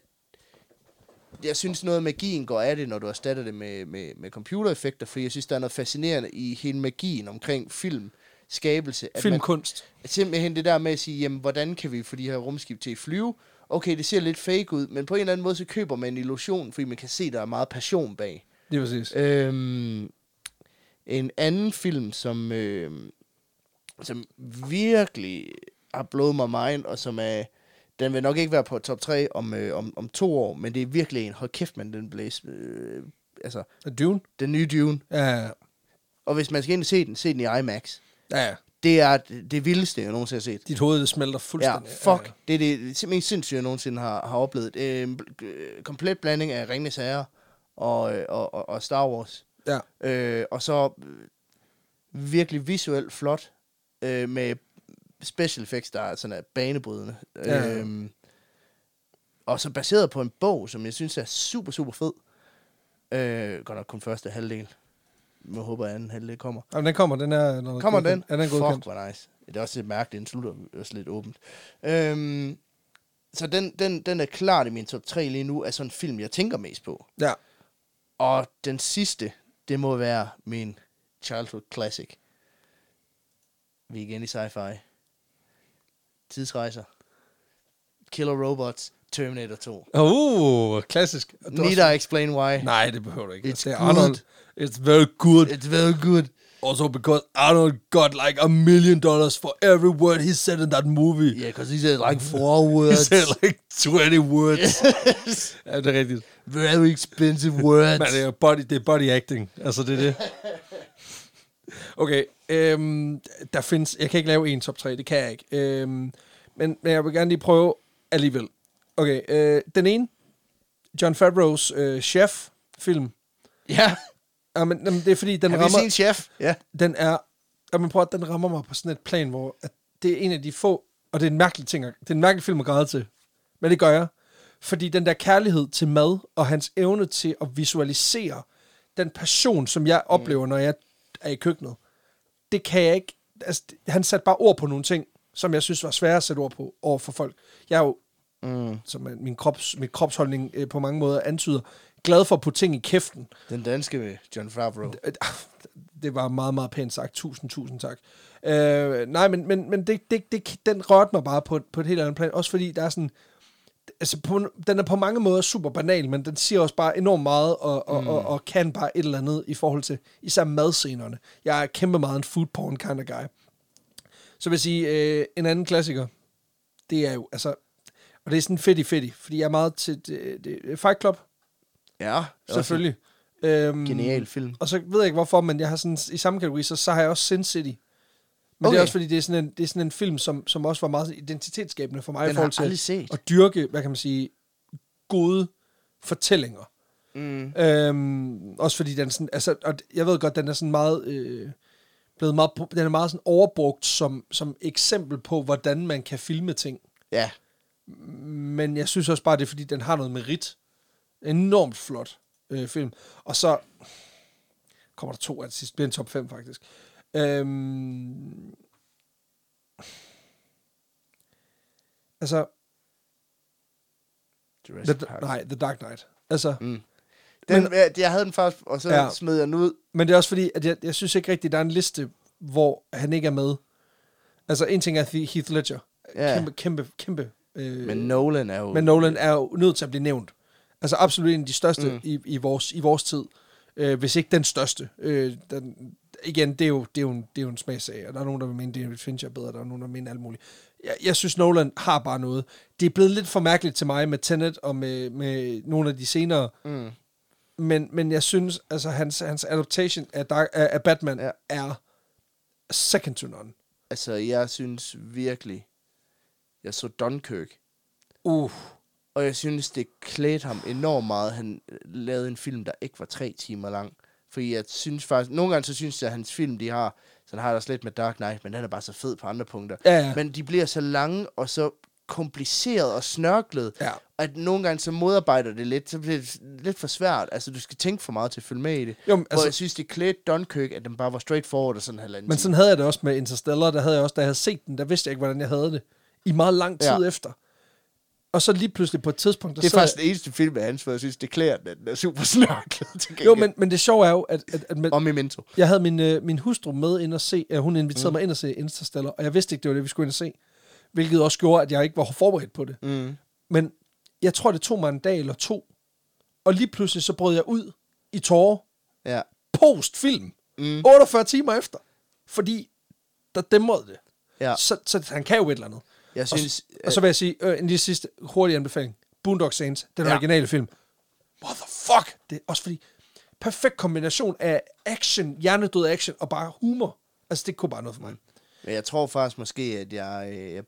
jeg synes noget af magien går af det, når du erstatter det med, med, med computereffekter, fordi jeg synes, der er noget fascinerende i hele magien omkring film. skabelse. At man, Filmkunst. simpelthen det der med at sige, jamen, hvordan kan vi få de her rumskib til at flyve? Okay, det ser lidt fake ud, men på en eller anden måde, så køber man en illusion, fordi man kan se, der er meget passion bag. Lige præcis. Øhm, en anden film, som, øh, som virkelig har blået mig mind, og som er, den vil nok ikke være på top 3 om, øh, om, om to år, men det er virkelig en, hold kæft, man, den blæs, øh, altså, Dune? den nye Dune. Ja, ja, Og hvis man skal ind og se den, se den i IMAX. ja. ja. Det er det, vildeste, jeg nogensinde har set. Dit hoved smelter Ja, fuldstændig. fuck. Det er det simpelthen sindssygt, jeg nogensinde har, har oplevet. Bl- øh, komplet blanding af Ringenes Herre og, øh, og, og, og Star Wars. Ja. Øh, og så øh, virkelig visuelt flot øh, med special effects, der er sådan er banebrydende. Ja. Øhm, og så baseret på en bog, som jeg synes er super, super fed. Øh, godt nok kun første halvdel. Jeg håber, at anden halvdel kommer. Jamen, den kommer, den er... Når Kommer den? Er den Fuck, godkendt? hvor nice. Det er også lidt mærkeligt, den slutter også lidt åbent. Øhm, så den, den, den er klart i min top 3 lige nu, af sådan en film, jeg tænker mest på. Ja. Og den sidste, det må være min childhood classic. Vi er igen i sci-fi. Tidsrejser. Killer Robots. Terminator 2. Uh, klassisk. Er Need også- I explain why? Nej, det behøver du ikke. It's det er good. Arnold. It's very good. It's very good. Also because Arnold got like a million dollars for every word he said in that movie. Yeah, because he said like four *laughs* He words. said like 20 words. *laughs* ja, det er rigtigt. very expensive words. Men det er body, det er body acting. Altså, det er det. *laughs* Okay, øhm, der findes... Jeg kan ikke lave en top 3, det kan jeg ikke. Øhm, men, men jeg vil gerne lige prøve alligevel. Okay, øh, den ene, John Favreaus øh, chef-film. Ja, Ja, men, jamen, det er fordi, den har rammer... set chef? Ja. den er, jeg men prøv at den rammer mig på sådan et plan, hvor at det er en af de få, og det er en mærkelig ting, det er en mærkelig film at græde til. Men det gør jeg. Fordi den der kærlighed til mad, og hans evne til at visualisere den passion, som jeg oplever, når jeg er i køkkenet, det kan jeg ikke, altså, han satte bare ord på nogle ting, som jeg synes var svære at sætte ord på over for folk. Jeg er jo, Mm. som min, krops, min kropsholdning øh, på mange måder antyder, glad for at putte ting i kæften. Den danske med John Favreau. Øh, *laughs* Det var meget, meget pænt sagt. Tusind, tusind tak. Øh, nej, men, men, men det, det, det, den rørte mig bare på, på et helt andet plan. Også fordi der er sådan... Altså, på, den er på mange måder super banal, men den siger også bare enormt meget, og, og, mm. og, og kan bare et eller andet i forhold til især madscenerne. Jeg er kæmpe meget en food porn kind of guy. Så vil jeg sige, øh, en anden klassiker, det er jo, altså... Og det er sådan fedt i fedt fordi jeg er meget til det, det, Fight Club, Ja, selvfølgelig. Øhm, Genial film. og så ved jeg ikke hvorfor, men jeg har sådan, i samme kategori, så, så har jeg også Sin City. Men okay. det er også fordi, det er sådan en, det er sådan en film, som, som også var meget identitetsskabende for mig Den i forhold til set. at dyrke, hvad kan man sige, gode fortællinger. Mm. Øhm, også fordi den sådan, altså, og jeg ved godt, den er sådan meget, øh, blevet meget, den er meget sådan overbrugt som, som eksempel på, hvordan man kan filme ting. Ja, Men jeg synes også bare, det er fordi, den har noget merit. Enormt flot øh, film. Og så kommer der to af det sidste. Bliver en top 5, faktisk. Øhm, altså, Jurassic the, Park. nej, The Dark Knight. Altså, Mm. Den, Men- jeg havde den først, og så Ja. smed jeg den ud. men det er også fordi, at jeg, jeg synes ikke rigtigt, der er en liste, hvor han ikke er med. Altså, en ting er Heath Ledger. Ja. Kæmpe, kæmpe, kæmpe. Øh, Men Nolan er jo... Men Nolan er jo nødt til at blive nævnt. Altså absolut en af de største. Mm. i, i, vores, i vores tid. Øh, hvis ikke den største. Øh, den, igen, det er, jo, det, er jo en, det er jo en smagsag, og der er nogen, der vil mene, David Fincher er bedre, der er nogen, der vil mene alt muligt. Jeg, jeg synes, Nolan har bare noget. Det er blevet lidt for mærkeligt til mig med Tenet og med, med nogle af de senere, Mm. men, men jeg synes, altså hans, hans adaptation af, Dark, af, af Batman ja. Er second to none. Altså, jeg synes virkelig... Jeg så Dunkirk, Uh, og jeg synes, det klædte ham enormt meget, at han øh, lavede en film, der ikke var tre timer lang. Fordi jeg synes faktisk... Nogle gange så synes jeg, at hans film, de har... Så har der også lidt med Dark Knight, men den er bare så fed på andre punkter. ja, ja. Men de bliver så lange og så kompliceret og snørklet, ja. at nogle gange så modarbejder det lidt, så bliver det lidt for svært. Altså, du skal tænke for meget til at følge med i det. Jo, men, Altså, Hvor jeg synes, det klædte Dunkirk, at den bare var straightforward og sådan en halvanden Men sådan havde jeg det også med Interstellar. Der havde jeg også, da jeg havde set den, der vidste jeg ikke, hvordan jeg havde det. I meget lang tid. Ja. efter. Og så lige pludselig på et tidspunkt, der Det er faktisk den eneste film af hans, hvor jeg synes, det klæder den, den er super snørklet. jeg, jo, men, men det sjove er jo, at, at, at med, Og Memento. jeg havde min, øh, min hustru med ind og se, øh, hun inviterede mm. mig ind og se Interstellar, og jeg vidste ikke, det var det, vi skulle ind og se. Hvilket også gjorde, at jeg ikke var forberedt på det. Mm. Men jeg tror, det tog mig en dag eller to, og lige pludselig så brød jeg ud i tårer Ja. post-film. Mm. 48 timer efter. Fordi der dæmrede det. Ja. Så, så han kan jo et eller andet. Jeg Og, synes, og så vil jeg sige, øh, en lige sidste hurtig anbefaling. Boondock Saints, den Ja. originale film. What the fuck? Det er også fordi, perfekt kombination af action, hjernedød action og bare humor. Altså, det kunne bare noget for mig. Men jeg tror faktisk måske, at jeg... øh, jeg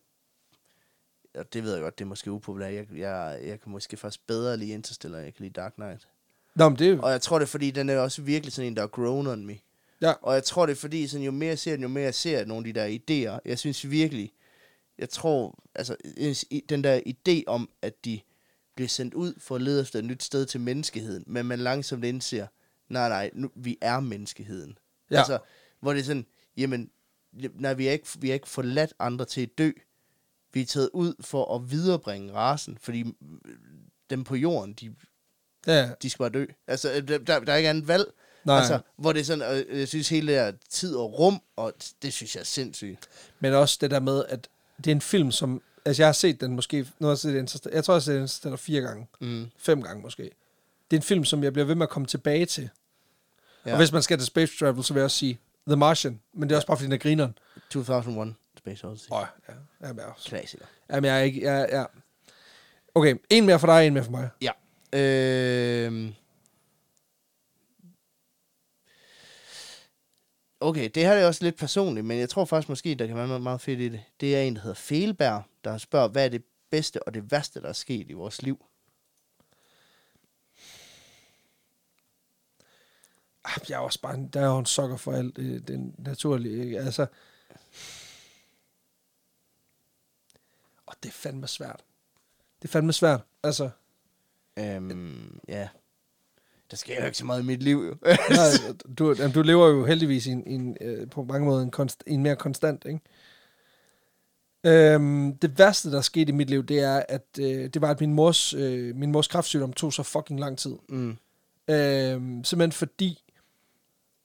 og det ved jeg godt, det er måske upopulært. Jeg, jeg, jeg kan måske faktisk bedre lide Interstellar, jeg kan lide Dark Knight. Nå, men det jo... Og jeg tror det er, fordi den er også virkelig sådan en, der er grown on me. Ja, Og jeg tror det er, fordi sådan, jo mere jeg ser den, jo mere jeg ser nogle af de der idéer. Jeg synes virkelig, jeg tror, altså en- den der idé om, at de bliver sendt ud for at lede efter et nyt sted til menneskeheden, men man langsomt indser, nej, nej, nu, vi er menneskeheden. Ja. Altså, hvor det er sådan, jamen, nej, vi har ikke, vi har ikke forladt andre til at dø. Vi er taget ud for at viderebringe rasen, fordi mm, dem på jorden, de, ja, de skal bare dø. Altså, øh, der, der er ikke andet valg. Nej. Altså, hvor det er sådan, og jeg synes hele det her tid og rum, og det synes jeg er sindssygt. men også det der med, at det er en film, som... Altså, jeg har set den måske... Nu har jeg set Interstellar, jeg tror, jeg har set Interstellar fire gange. Mm. Fem gange måske. Det er en film, som jeg bliver ved med at komme tilbage til. Ja. Og hvis man skal til Space Travel, så vil jeg også sige The Martian. Men det er også bare, fordi den er grineren. 2001 Space Odyssey. Åh, ja. Jamen, jeg er også. Klassiker. Jamen, jeg er ikke... Jeg, jeg... Okay, en mere for dig, en mere for mig. Ja. Øhm. Okay, det her er også lidt personligt, men jeg tror faktisk måske, der kan være noget meget fedt i det. Det er en, der hedder Felberg, der spørger, hvad er det bedste og det værste, der er sket i vores liv? Ah, Jeg er også bare... Der er jo en sokker for alt. Det, det er naturligt. Ikke? Altså... Og det er fandme svært. Det er fandme svært. Altså... Øhm, ja. Der sker jo ikke så meget i mit liv, jo. Nej, *laughs* du, jamen, du lever jo heldigvis i en, i en, øh, på mange måder en, konst, en mere konstant, ikke? Øhm, det værste, der skete i mit liv, det er, at øh, det var, at min mors, øh, min mors kræftsygdom tog så fucking lang tid. mm. Øhm, simpelthen fordi,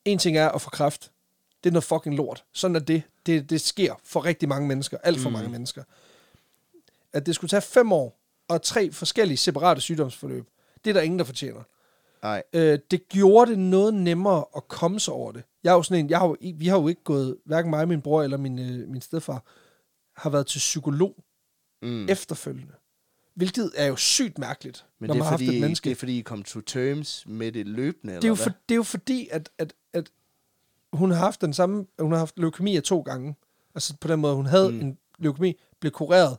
en ting er at få kræft. Det er noget fucking lort. Sådan er det. Det, det sker for rigtig mange mennesker. Alt for mm. mange mennesker. At det skulle tage fem år og tre forskellige separate sygdomsforløb, det er der ingen, der fortjener. Nej. Øh, det gjorde det noget nemmere at komme sig over det. Jeg er jo sådan en, jeg har jo, vi har jo ikke gået, hverken mig, min bror eller min, øh, min stedfar, har været til psykolog Mm. efterfølgende. Hvilket er jo sygt mærkeligt, Men når det man har haft fordi, et menneske. det er fordi, I kom to terms med det løbende, det, er jo eller for, hvad? det er jo fordi, at, at, at hun har haft den samme, hun har haft leukemi af to gange. Altså på den måde, hun havde Mm. en leukemi, blev kureret,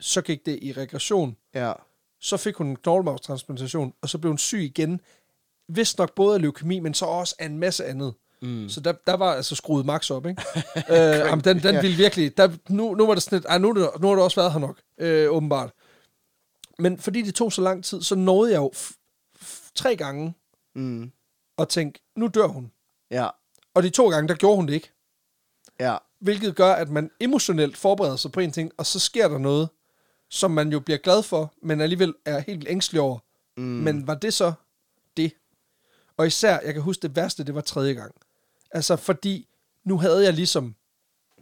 så gik det i regression, Ja. så fik hun en knoglemarvstransplantation, og så blev hun syg igen. Vist nok både af leukemi, men så også af en masse andet. Mm. Så der, der var altså skruet max op, ikke? *laughs* øh, jamen, den, den ville virkelig... Der, nu, nu var det sådan lidt... Ej, nu, nu har det også været her nok, øh, åbenbart. Men fordi det tog så lang tid, så nåede jeg jo tre gange Mm. at tænke, nu dør hun. Ja. Og de to gange, der gjorde hun det ikke. Ja. Hvilket gør, at man emotionelt forbereder sig på en ting, og så sker der noget, som man jo bliver glad for, men alligevel er helt ængstelig over. Mm. Men var det så det? Og især, jeg kan huske det værste, det var tredje gang. Altså, fordi nu havde jeg ligesom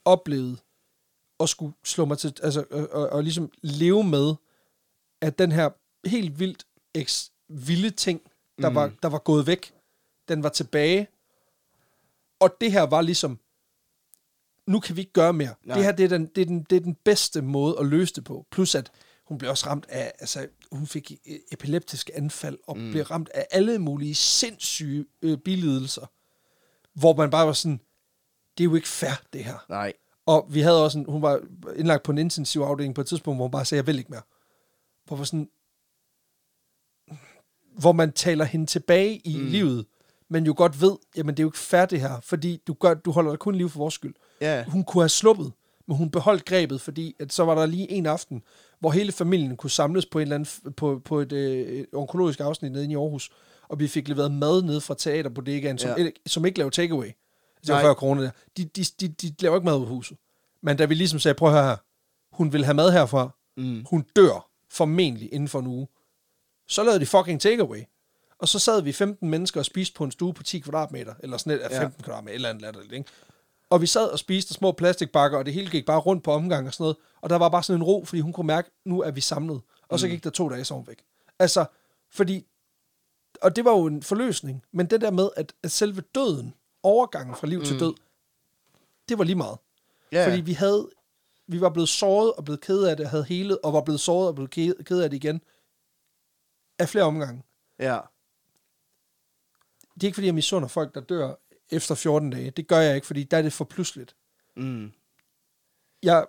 oplevet at skulle slå mig til, altså, og, og, og ligesom leve med, at den her helt vildt eks, vilde ting, der, mm. var, der var gået væk, den var tilbage. Og det her var ligesom, nu kan vi ikke gøre mere. Nej. Det her, det er, den, det, er den, det er den bedste måde at løse det på. Plus at hun blev også ramt af, altså hun fik e- epileptiske anfald, og mm. blev ramt af alle mulige sindssyge øh, bilidelser. Hvor man bare var sådan, det er jo ikke fair, det her. Nej. Og vi havde også en, hun var indlagt på en intensiv afdeling på et tidspunkt, hvor hun bare sagde, jeg vil ikke mere. Hvor, var sådan, hvor man taler hende tilbage i mm. livet, men jo godt ved, jamen det er jo ikke fair det her, fordi du, gør, du holder dig kun liv for vores skyld. Ja. Hun kunne have sluppet, men hun beholdt grebet, fordi at så var der lige en aften, hvor hele familien kunne samles på, en eller anden, på, på et øh, onkologisk afsnit nede i Aarhus, og vi fik leveret mad ned fra teaterbodegaen, som, Ja. som ikke laver takeaway. Det var Nej. før corona der. De, de, de, de laver ikke mad ud af huset. Men da vi ligesom sagde, prøv at høre her, hun vil have mad herfra, Mm. hun dør formentlig inden for en uge. Så lavede de fucking takeaway. Og så sad vi 15 mennesker og spiste på en stue på 10 kvadratmeter, eller sådan et, 15 ja. kvadratmeter, eller andet latterligt, ikke? Og vi sad og spiste små plastikbakker, og det hele gik bare rundt på omgang og sådan noget. Og der var bare sådan en ro, fordi hun kunne mærke, nu er vi samlet. Og så gik der to dage, så hun væk. Altså, fordi... Og det var jo en forløsning. Men det der med, at, at selve døden, overgangen fra liv mm. til død, det var lige meget. Ja, Fordi vi havde, vi var blevet såret og blevet ked af det, havde helet, og var blevet såret og blevet ked- af det igen. Af flere omgange. ja. Det er ikke fordi, jeg misunder folk, der dør efter 14 dage. Det gør jeg ikke, fordi der er det for pludseligt. Mm. Jeg,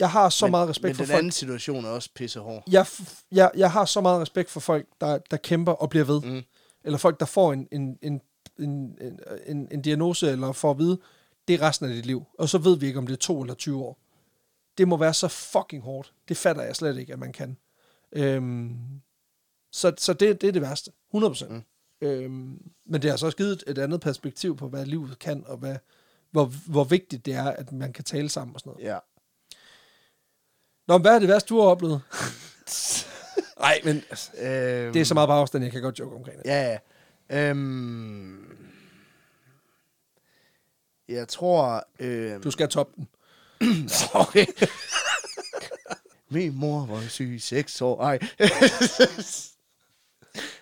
jeg har så men, meget respekt men for den folk. anden situation er også pissehård. Jeg, jeg, jeg har så meget respekt for folk, der, der kæmper og bliver ved. Mm. Eller folk, der får en, en, en, en, en, en, en diagnose, eller får at vide, det er resten af dit liv. Og så ved vi ikke, om det er to eller 20 år. Det må være så fucking hårdt. Det fatter jeg slet ikke, at man kan. Øhm, så så det, det er det værste. 100%. Mm. Øhm, men det har så også givet et andet perspektiv på, hvad livet kan, og hvad, hvor, hvor vigtigt det er, at man kan tale sammen og sådan noget. Ja. Nå, men hvad er det værste, du har oplevet? *laughs* Nej, men altså, Øhm, det er så meget på afstand, jeg kan godt joke omkring det. Ja, ja. Øhm, jeg tror... Øhm, Du skal toppe den. *clears throat* Sorry. *laughs* Min mor var syg i seks år. Ej. *laughs*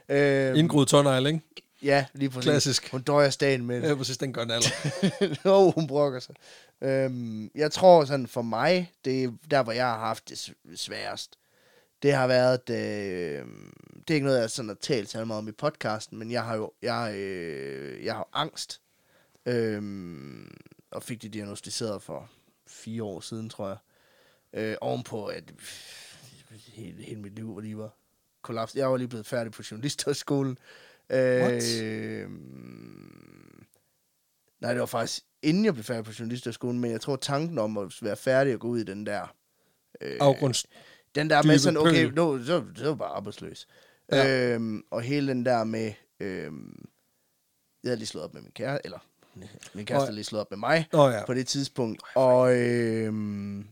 øhm, Indgroet tårnegl, ikke? ja, lige præcis. Klassisk. Hun døjer staden med Ja, præcis, den gør en alder. *laughs* Nå, hun brokker sig. Øhm, jeg tror sådan for mig, det er der, hvor jeg har haft det sværest. Det har været, øh, det er ikke noget, jeg sådan har talt så meget om i podcasten, men jeg har jo, jeg, øh, jeg har angst. Øhm, og fik det diagnostiseret for fire år siden, tror jeg. Øh, ovenpå, at øh, hele, hele mit liv var lige var kollaps. Jeg var lige blevet færdig på journalisthøjskolen. What? Øh, nej, det var faktisk inden jeg blev færdig på journalisthøjskolen, men jeg tror tanken om at være færdig og gå ud i den der... Øh, Afgrunds. den der med sådan, okay, nu, så, så er jeg bare arbejdsløs. Ja. Øhm, og hele den der med, øhm, jeg havde lige slået op med min kæreste, eller min kæreste Nå, ja. lige slået op med mig Nå ja. på det tidspunkt. Og øhm,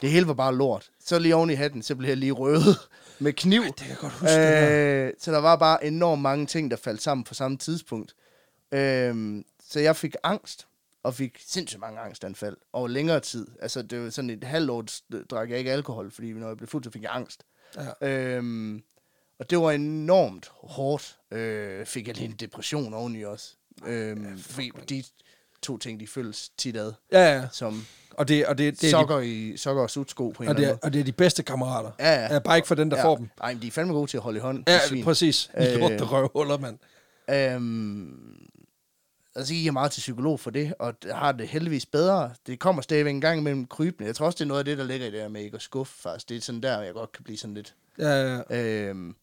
det hele var bare lort. Så lige oven i hatten, så blev jeg lige røvet *laughs* med kniv. Det kan jeg godt huske. det der. Øh, så der var bare enormt mange ting, der faldt sammen på samme tidspunkt. Øhm, så jeg fik angst, og fik sindssygt mange angstanfald over længere tid. Altså, det var sådan et halvt år, drak jeg ikke alkohol, fordi når jeg blev fuld, så fik jeg angst. Ja. Øhm, og det var enormt hårdt. Øh, fik jeg lige en depression oveni også. Øhm, fordi de to ting, de føles tit ad, Ja, ja. som Og det, og det, det, er de, sokker, i, sokker og sutsko på en og, eller det, er, og det er de bedste kammerater. Ja, Ja, bare ikke for den, der ja. får dem. Ej, men de er fandme gode til at holde i hånd. Ja, *laughs* de svin. præcis. Øh. Lorte røvhuller, mand. Øhm, altså, jeg gik meget til psykolog for det, og har det heldigvis bedre. Det kommer stadigvæk en gang imellem krybende. Jeg tror også, det er noget af det, der ligger i det her med ikke at skuffe, faktisk. Det er sådan der, jeg godt kan blive sådan lidt, Ja, ja, ja. øhm,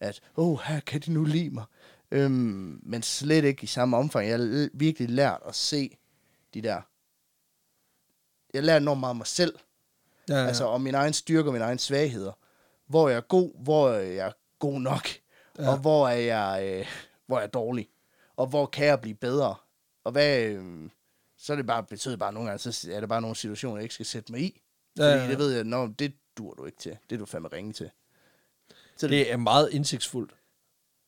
at, åh, oh, her kan de nu lide mig. Øhm, men slet ikke i samme omfang. Jeg har virkelig lært at se de der... Jeg lært enormt meget om mig selv. ja, Ja. Altså om min egen styrke og mine egne svagheder. Hvor jeg er god, hvor er jeg god nok, Ja. og hvor er jeg, øh, hvor er jeg dårlig. Og hvor kan jeg blive bedre. Og hvad, øh, så er det bare, betyder bare nogle gange, så er det bare nogle situationer, jeg ikke skal sætte mig i. Ja, ja, ja. det ved jeg, når det dur du ikke til. Det er du fandme ringe til. Så Det er meget indsigtsfuldt.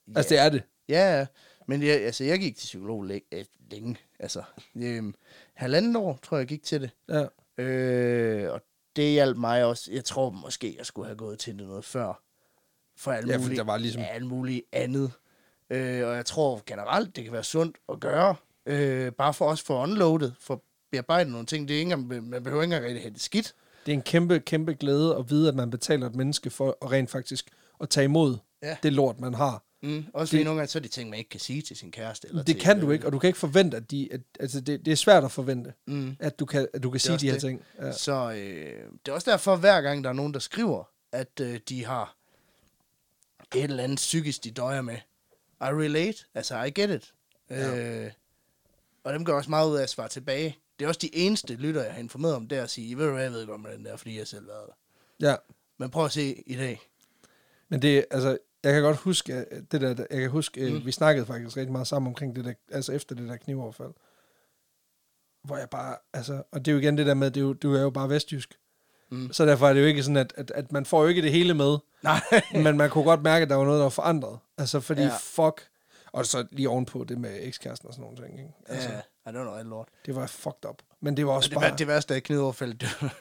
ja. Altså, det er det. Ja, men jeg, altså, jeg gik til psykolog læ- øh, længe. Altså, øh, halvanden år, tror jeg, jeg gik til det. Ja. Øh, og det hjalp mig også. Jeg tror måske, jeg skulle have gået til det noget før. For alt Ja, for muligt, der var ligesom- alt muligt andet. Øh, og jeg tror generelt, det kan være sundt at gøre. Øh, bare for os for unloadet, for bearbejde nogle ting. Det er ikke man behøver ikke engang rigtig have det skidt. Det er en kæmpe, kæmpe glæde at vide, at man betaler et menneske for at rent faktisk at tage imod Ja. det lort, man har. Mm, også fordi nogle gange, så er de ting, man ikke kan sige til sin kæreste. Eller Det til, kan du øh, ikke, og du kan ikke forvente, at de... At, altså, det, det er svært at forvente, Mm. at du kan, at du kan sige de her det. ting. Ja. Så øh, det er også derfor, hver gang der er nogen, der skriver, at øh, de har et eller andet psykisk, de døjer med. I relate. Altså, I get it. Ja. Øh, og dem gør også meget ud af at svare tilbage. Det er også de eneste lytter, jeg har informeret om, det er at sige, ved du hvad, jeg ved godt med den der, fordi jeg selv har været der. ja. Men prøv at se i dag. Men det, altså, jeg kan godt huske, at det der, jeg kan huske, mm. vi snakkede faktisk rigtig meget sammen omkring det der, altså efter det der knivoverfald. Hvor jeg bare, altså, og det er jo igen det der med, det er jo, du er jo bare vestjysk. Mm. Så derfor er det jo ikke sådan, at, at, at man får jo ikke det hele med. Nej. *laughs* men man kunne godt mærke, at der var noget, der var forandret. Altså, fordi Ja. ja. fuck... Og så lige ovenpå det med ekskæresten og sådan nogle ting, ikke? Altså, Ja, I don't know, lort. det var fucked up. Men det var også Det, bare... var, det værste af knivoverfaldet, det var,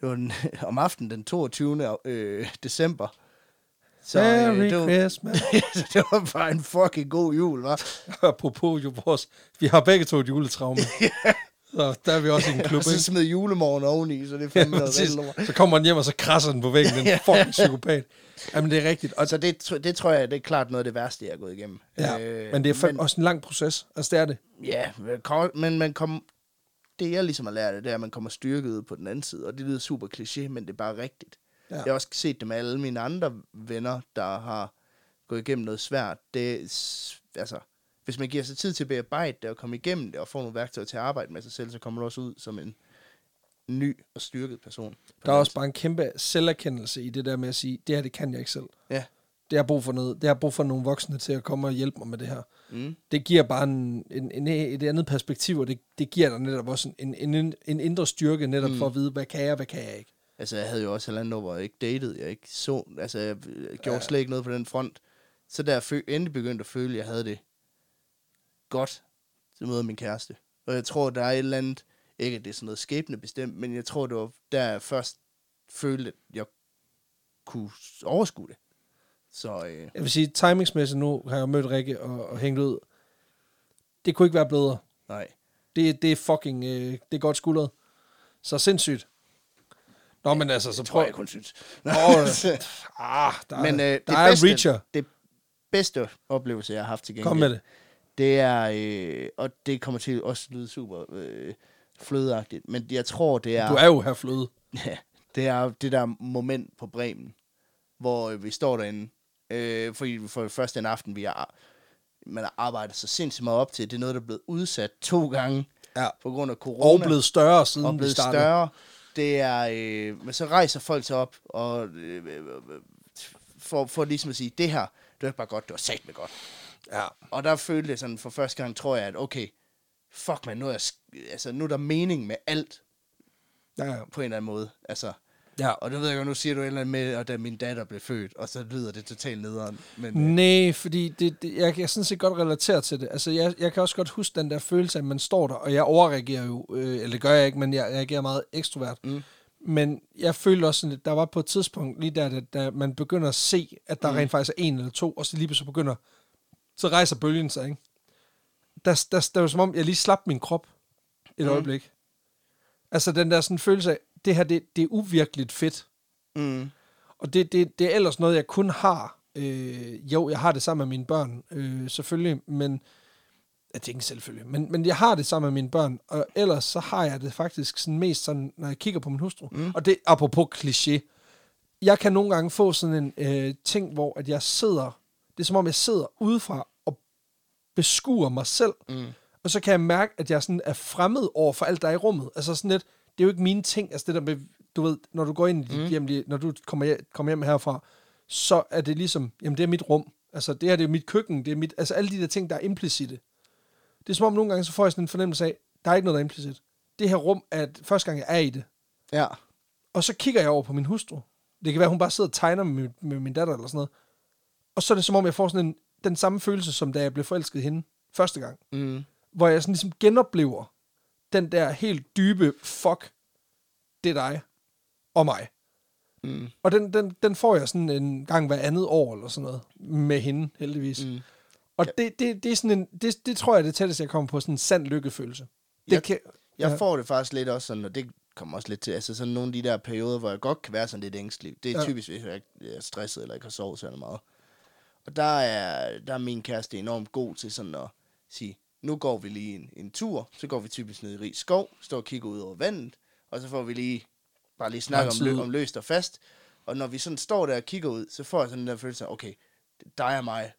det var den, om aftenen den 22. Øh, december. Så Merry det, var, Christmas. *laughs* det var bare en fucking god jul, var. *laughs* Apropos jo vores... Vi har begge to et juletraume. *laughs* Så der er vi også i en klub, Og så smed julemorgen oveni, så det er Ja, fandme noget rigtig lort. så kommer han hjem, og så krasser den på væggen, den fucking psykopat. Jamen, det er rigtigt. Og, Så det, det tror jeg, det er klart noget af det værste, jeg har gået igennem. ja, øh, men det er men, også en lang proces. Altså, det er det. Ja, men man kom, det jeg ligesom har lært, det er, at man kommer styrket ud på den anden side, og det lyder super kliché, men det er bare rigtigt. Ja. Jeg har også set det med alle mine andre venner, der har gået igennem noget svært. Det, altså, hvis man giver sig tid til at bearbejde det og komme igennem det og få nogle værktøjer til at arbejde med sig selv, så kommer man også ud som en ny og styrket person. Der er også bare en kæmpe selverkendelse i det der med at sige, det her, det kan jeg ikke selv. Ja. Det har brug for noget. Det har brug for nogle voksne til at komme og hjælpe mig med det her. Mm. Det giver bare en, en, en, et andet perspektiv, og det, det giver dig netop også en, en, en, en indre styrke, netop mm. for at vide, hvad kan jeg, hvad kan jeg ikke. Altså, jeg havde jo også halvandet år, hvor jeg ikke datede. Jeg ikke så, altså, jeg gjorde ja. slet ikke noget på den front. Så da jeg fø- endelig begyndte at føle, at jeg havde det godt, så mødte min kæreste. Og jeg tror, der er et eller andet, ikke at det er sådan noget skæbne bestemt, men jeg tror, det var der jeg først følte, at jeg kunne overskue det. Så øh, Jeg vil sige, timingsmæssigt nu har jeg mødt Rikke og, og hængt ud. Det kunne ikke være bedre. nej. Det, det er fucking, øh, det er godt skuldret. Så sindssygt. Nå, men altså, så Det tror prøv... jeg kun synes. Åh, *laughs* ah, der, men øh, der det, er bedste, reacher. det bedste oplevelse, jeg har haft til gengæld, Kom med det. det er, øh, og det kommer til også at lyde super øh, flødeagtigt, men jeg tror, det er, Du er jo her fløde. *laughs* ja, det er det der moment på Bremen, hvor øh, vi står derinde, øh, fordi for det første en aften, vi har, man har arbejdet så sindssygt meget op til, det er noget, der er blevet udsat to gange Ja. på grund af corona. Og blevet større siden og vi blevet startede. større. Det er, øh, men så rejser folk sig op, og øh, øh, øh, for, for ligesom at sige, det her, det var ikke bare godt, det var sat med godt. Ja. Og der følte jeg sådan, for første gang tror jeg, at okay, fuck man, nu er, jeg altså, nu er der mening med alt, Ja, ja. på en eller anden måde. Altså, ja. og det ved jeg godt, nu siger du et eller andet med, at da min datter blev født, og så lyder det totalt nederen. Men, øh, Nej, fordi det, det, jeg kan sådan set godt relatere til det. Altså, jeg, jeg kan også godt huske den der følelse af, at man står der, og jeg overreagerer jo, øh, eller det gør jeg ikke, men jeg reagerer meget ekstrovert. Mm. Men jeg følte også sådan, at der var på et tidspunkt lige der, da, da man begynder at se, at der mm. rent faktisk er en eller to, og så lige så begynder, så rejser bølgen sig, ikke? Der, der, der var som om, jeg lige slap min krop et mm. øjeblik. Altså den der sådan følelse af, det her, det, det er uvirkeligt fedt. mm, Og det, det, det er ellers noget, jeg kun har. Øh, jo, jeg har det sammen med mine børn, øh, selvfølgelig, men det er ikke selvfølgelig, men, men jeg har det sammen med mine børn, og ellers så har jeg det faktisk sådan mest sådan, når jeg kigger på min hustru. Mm. Og det apropos kliché. Jeg kan nogle gange få sådan en øh, ting, hvor at jeg sidder, det er som om jeg sidder udefra og beskuer mig selv, mm, og så kan jeg mærke, at jeg sådan er fremmed over for alt, der er i rummet. Altså sådan lidt, det er jo ikke mine ting. Altså det der med, du ved, når du går ind i mm. hjem, når du kommer hjem, kommer hjem herfra, så er det ligesom, jamen det er mit rum. Altså det her, det er mit køkken, det er mit, altså alle de der ting, der er implicite. Det er som om nogle gange, så får jeg sådan en fornemmelse af, der er ikke noget, der er implicit. Det her rum er at første gang, jeg er i det. ja. Og så kigger jeg over på min hustru. Det kan være, hun bare sidder og tegner med, min- med min datter eller sådan noget. Og så er det som om, jeg får sådan en, den samme følelse, som da jeg blev forelsket i hende første gang Mm, hvor jeg sådan ligesom genoplever den der helt dybe, fuck, det er dig og mig. mm, Og den, den, den får jeg sådan en gang hver andet år eller sådan noget, med hende heldigvis. Mm. Og det, det, det, er sådan en, det, det tror jeg er det tætteste, jeg kommer på sådan en sand lykkefølelse. Det Jeg- kan, Jeg Ja. får det faktisk lidt også sådan, og det kommer også lidt til, altså sådan nogle af de der perioder, hvor jeg godt kan være sådan lidt ængstelig. Det er Ja. ja. typisk, hvis jeg er stresset eller ikke har sovet så meget. Og der er, der er min kæreste enormt god til sådan at sige, nu går vi lige en, en tur, så går vi typisk ned i rig skov, står og kigger ud over vandet, og så får vi lige, bare lige snakke om, lø, om løst og fast. Og når vi sådan står der og kigger ud, så får jeg sådan den der følelse af, okay, er dig og mig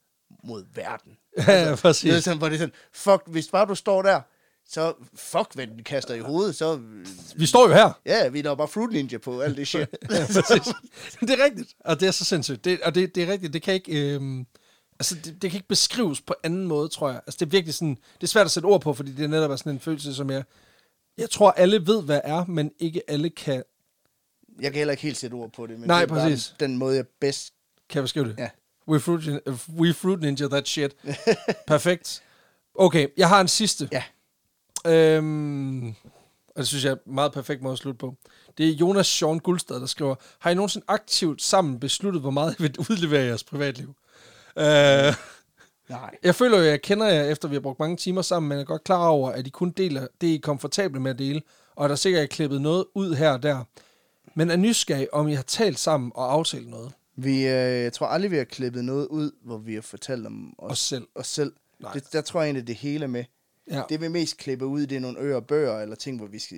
mod verden. *laughs* ja, præcis. Det er sådan, hvor det er sådan, fuck, hvis bare du står der, så fuck, hvad den kaster i hovedet, så Vi står jo her. Ja, vi er bare Fruit Ninja på alt det *laughs* shit. Ja, det er rigtigt, og det er så sindssygt. Det, og det, det er rigtigt, det kan ikke... Øhm, altså, det, det kan ikke beskrives på anden måde, tror jeg. Altså, det er virkelig sådan... Det er svært at sætte ord på, fordi det er netop er sådan en følelse, som jeg... Jeg tror, alle ved, hvad er, men ikke alle kan Jeg kan heller ikke helt sætte ord på det, men Nej, det er bare præcis. den måde, jeg bedst... Kan jeg beskrive det? Ja. We fruit, we fruit ninja that shit. Perfekt. Okay, jeg har en sidste. Ja. Øhm, og det synes jeg er meget perfekt måde at slutte på. Det er Jonas Sean Guldstad, der skriver, har I nogensinde aktivt sammen besluttet, hvor meget I vil udlevere jeres privatliv? Øh, Nej. jeg føler jo, at jeg kender jer, efter vi har brugt mange timer sammen, men jeg er godt klar over, at I kun deler det, I er komfortable med at dele, og at der sikkert er klippet noget ud her og der. Men er nysgerrig, om I har talt sammen og aftalt noget. Vi, øh, jeg tror aldrig, vi har klippet noget ud, hvor vi har fortalt om os, Os selv. os selv. Nej. Det, der tror jeg egentlig, det hele er med. Ja. Det vi mest klippe ud, det er nogle øer og bøger, eller ting, hvor vi skal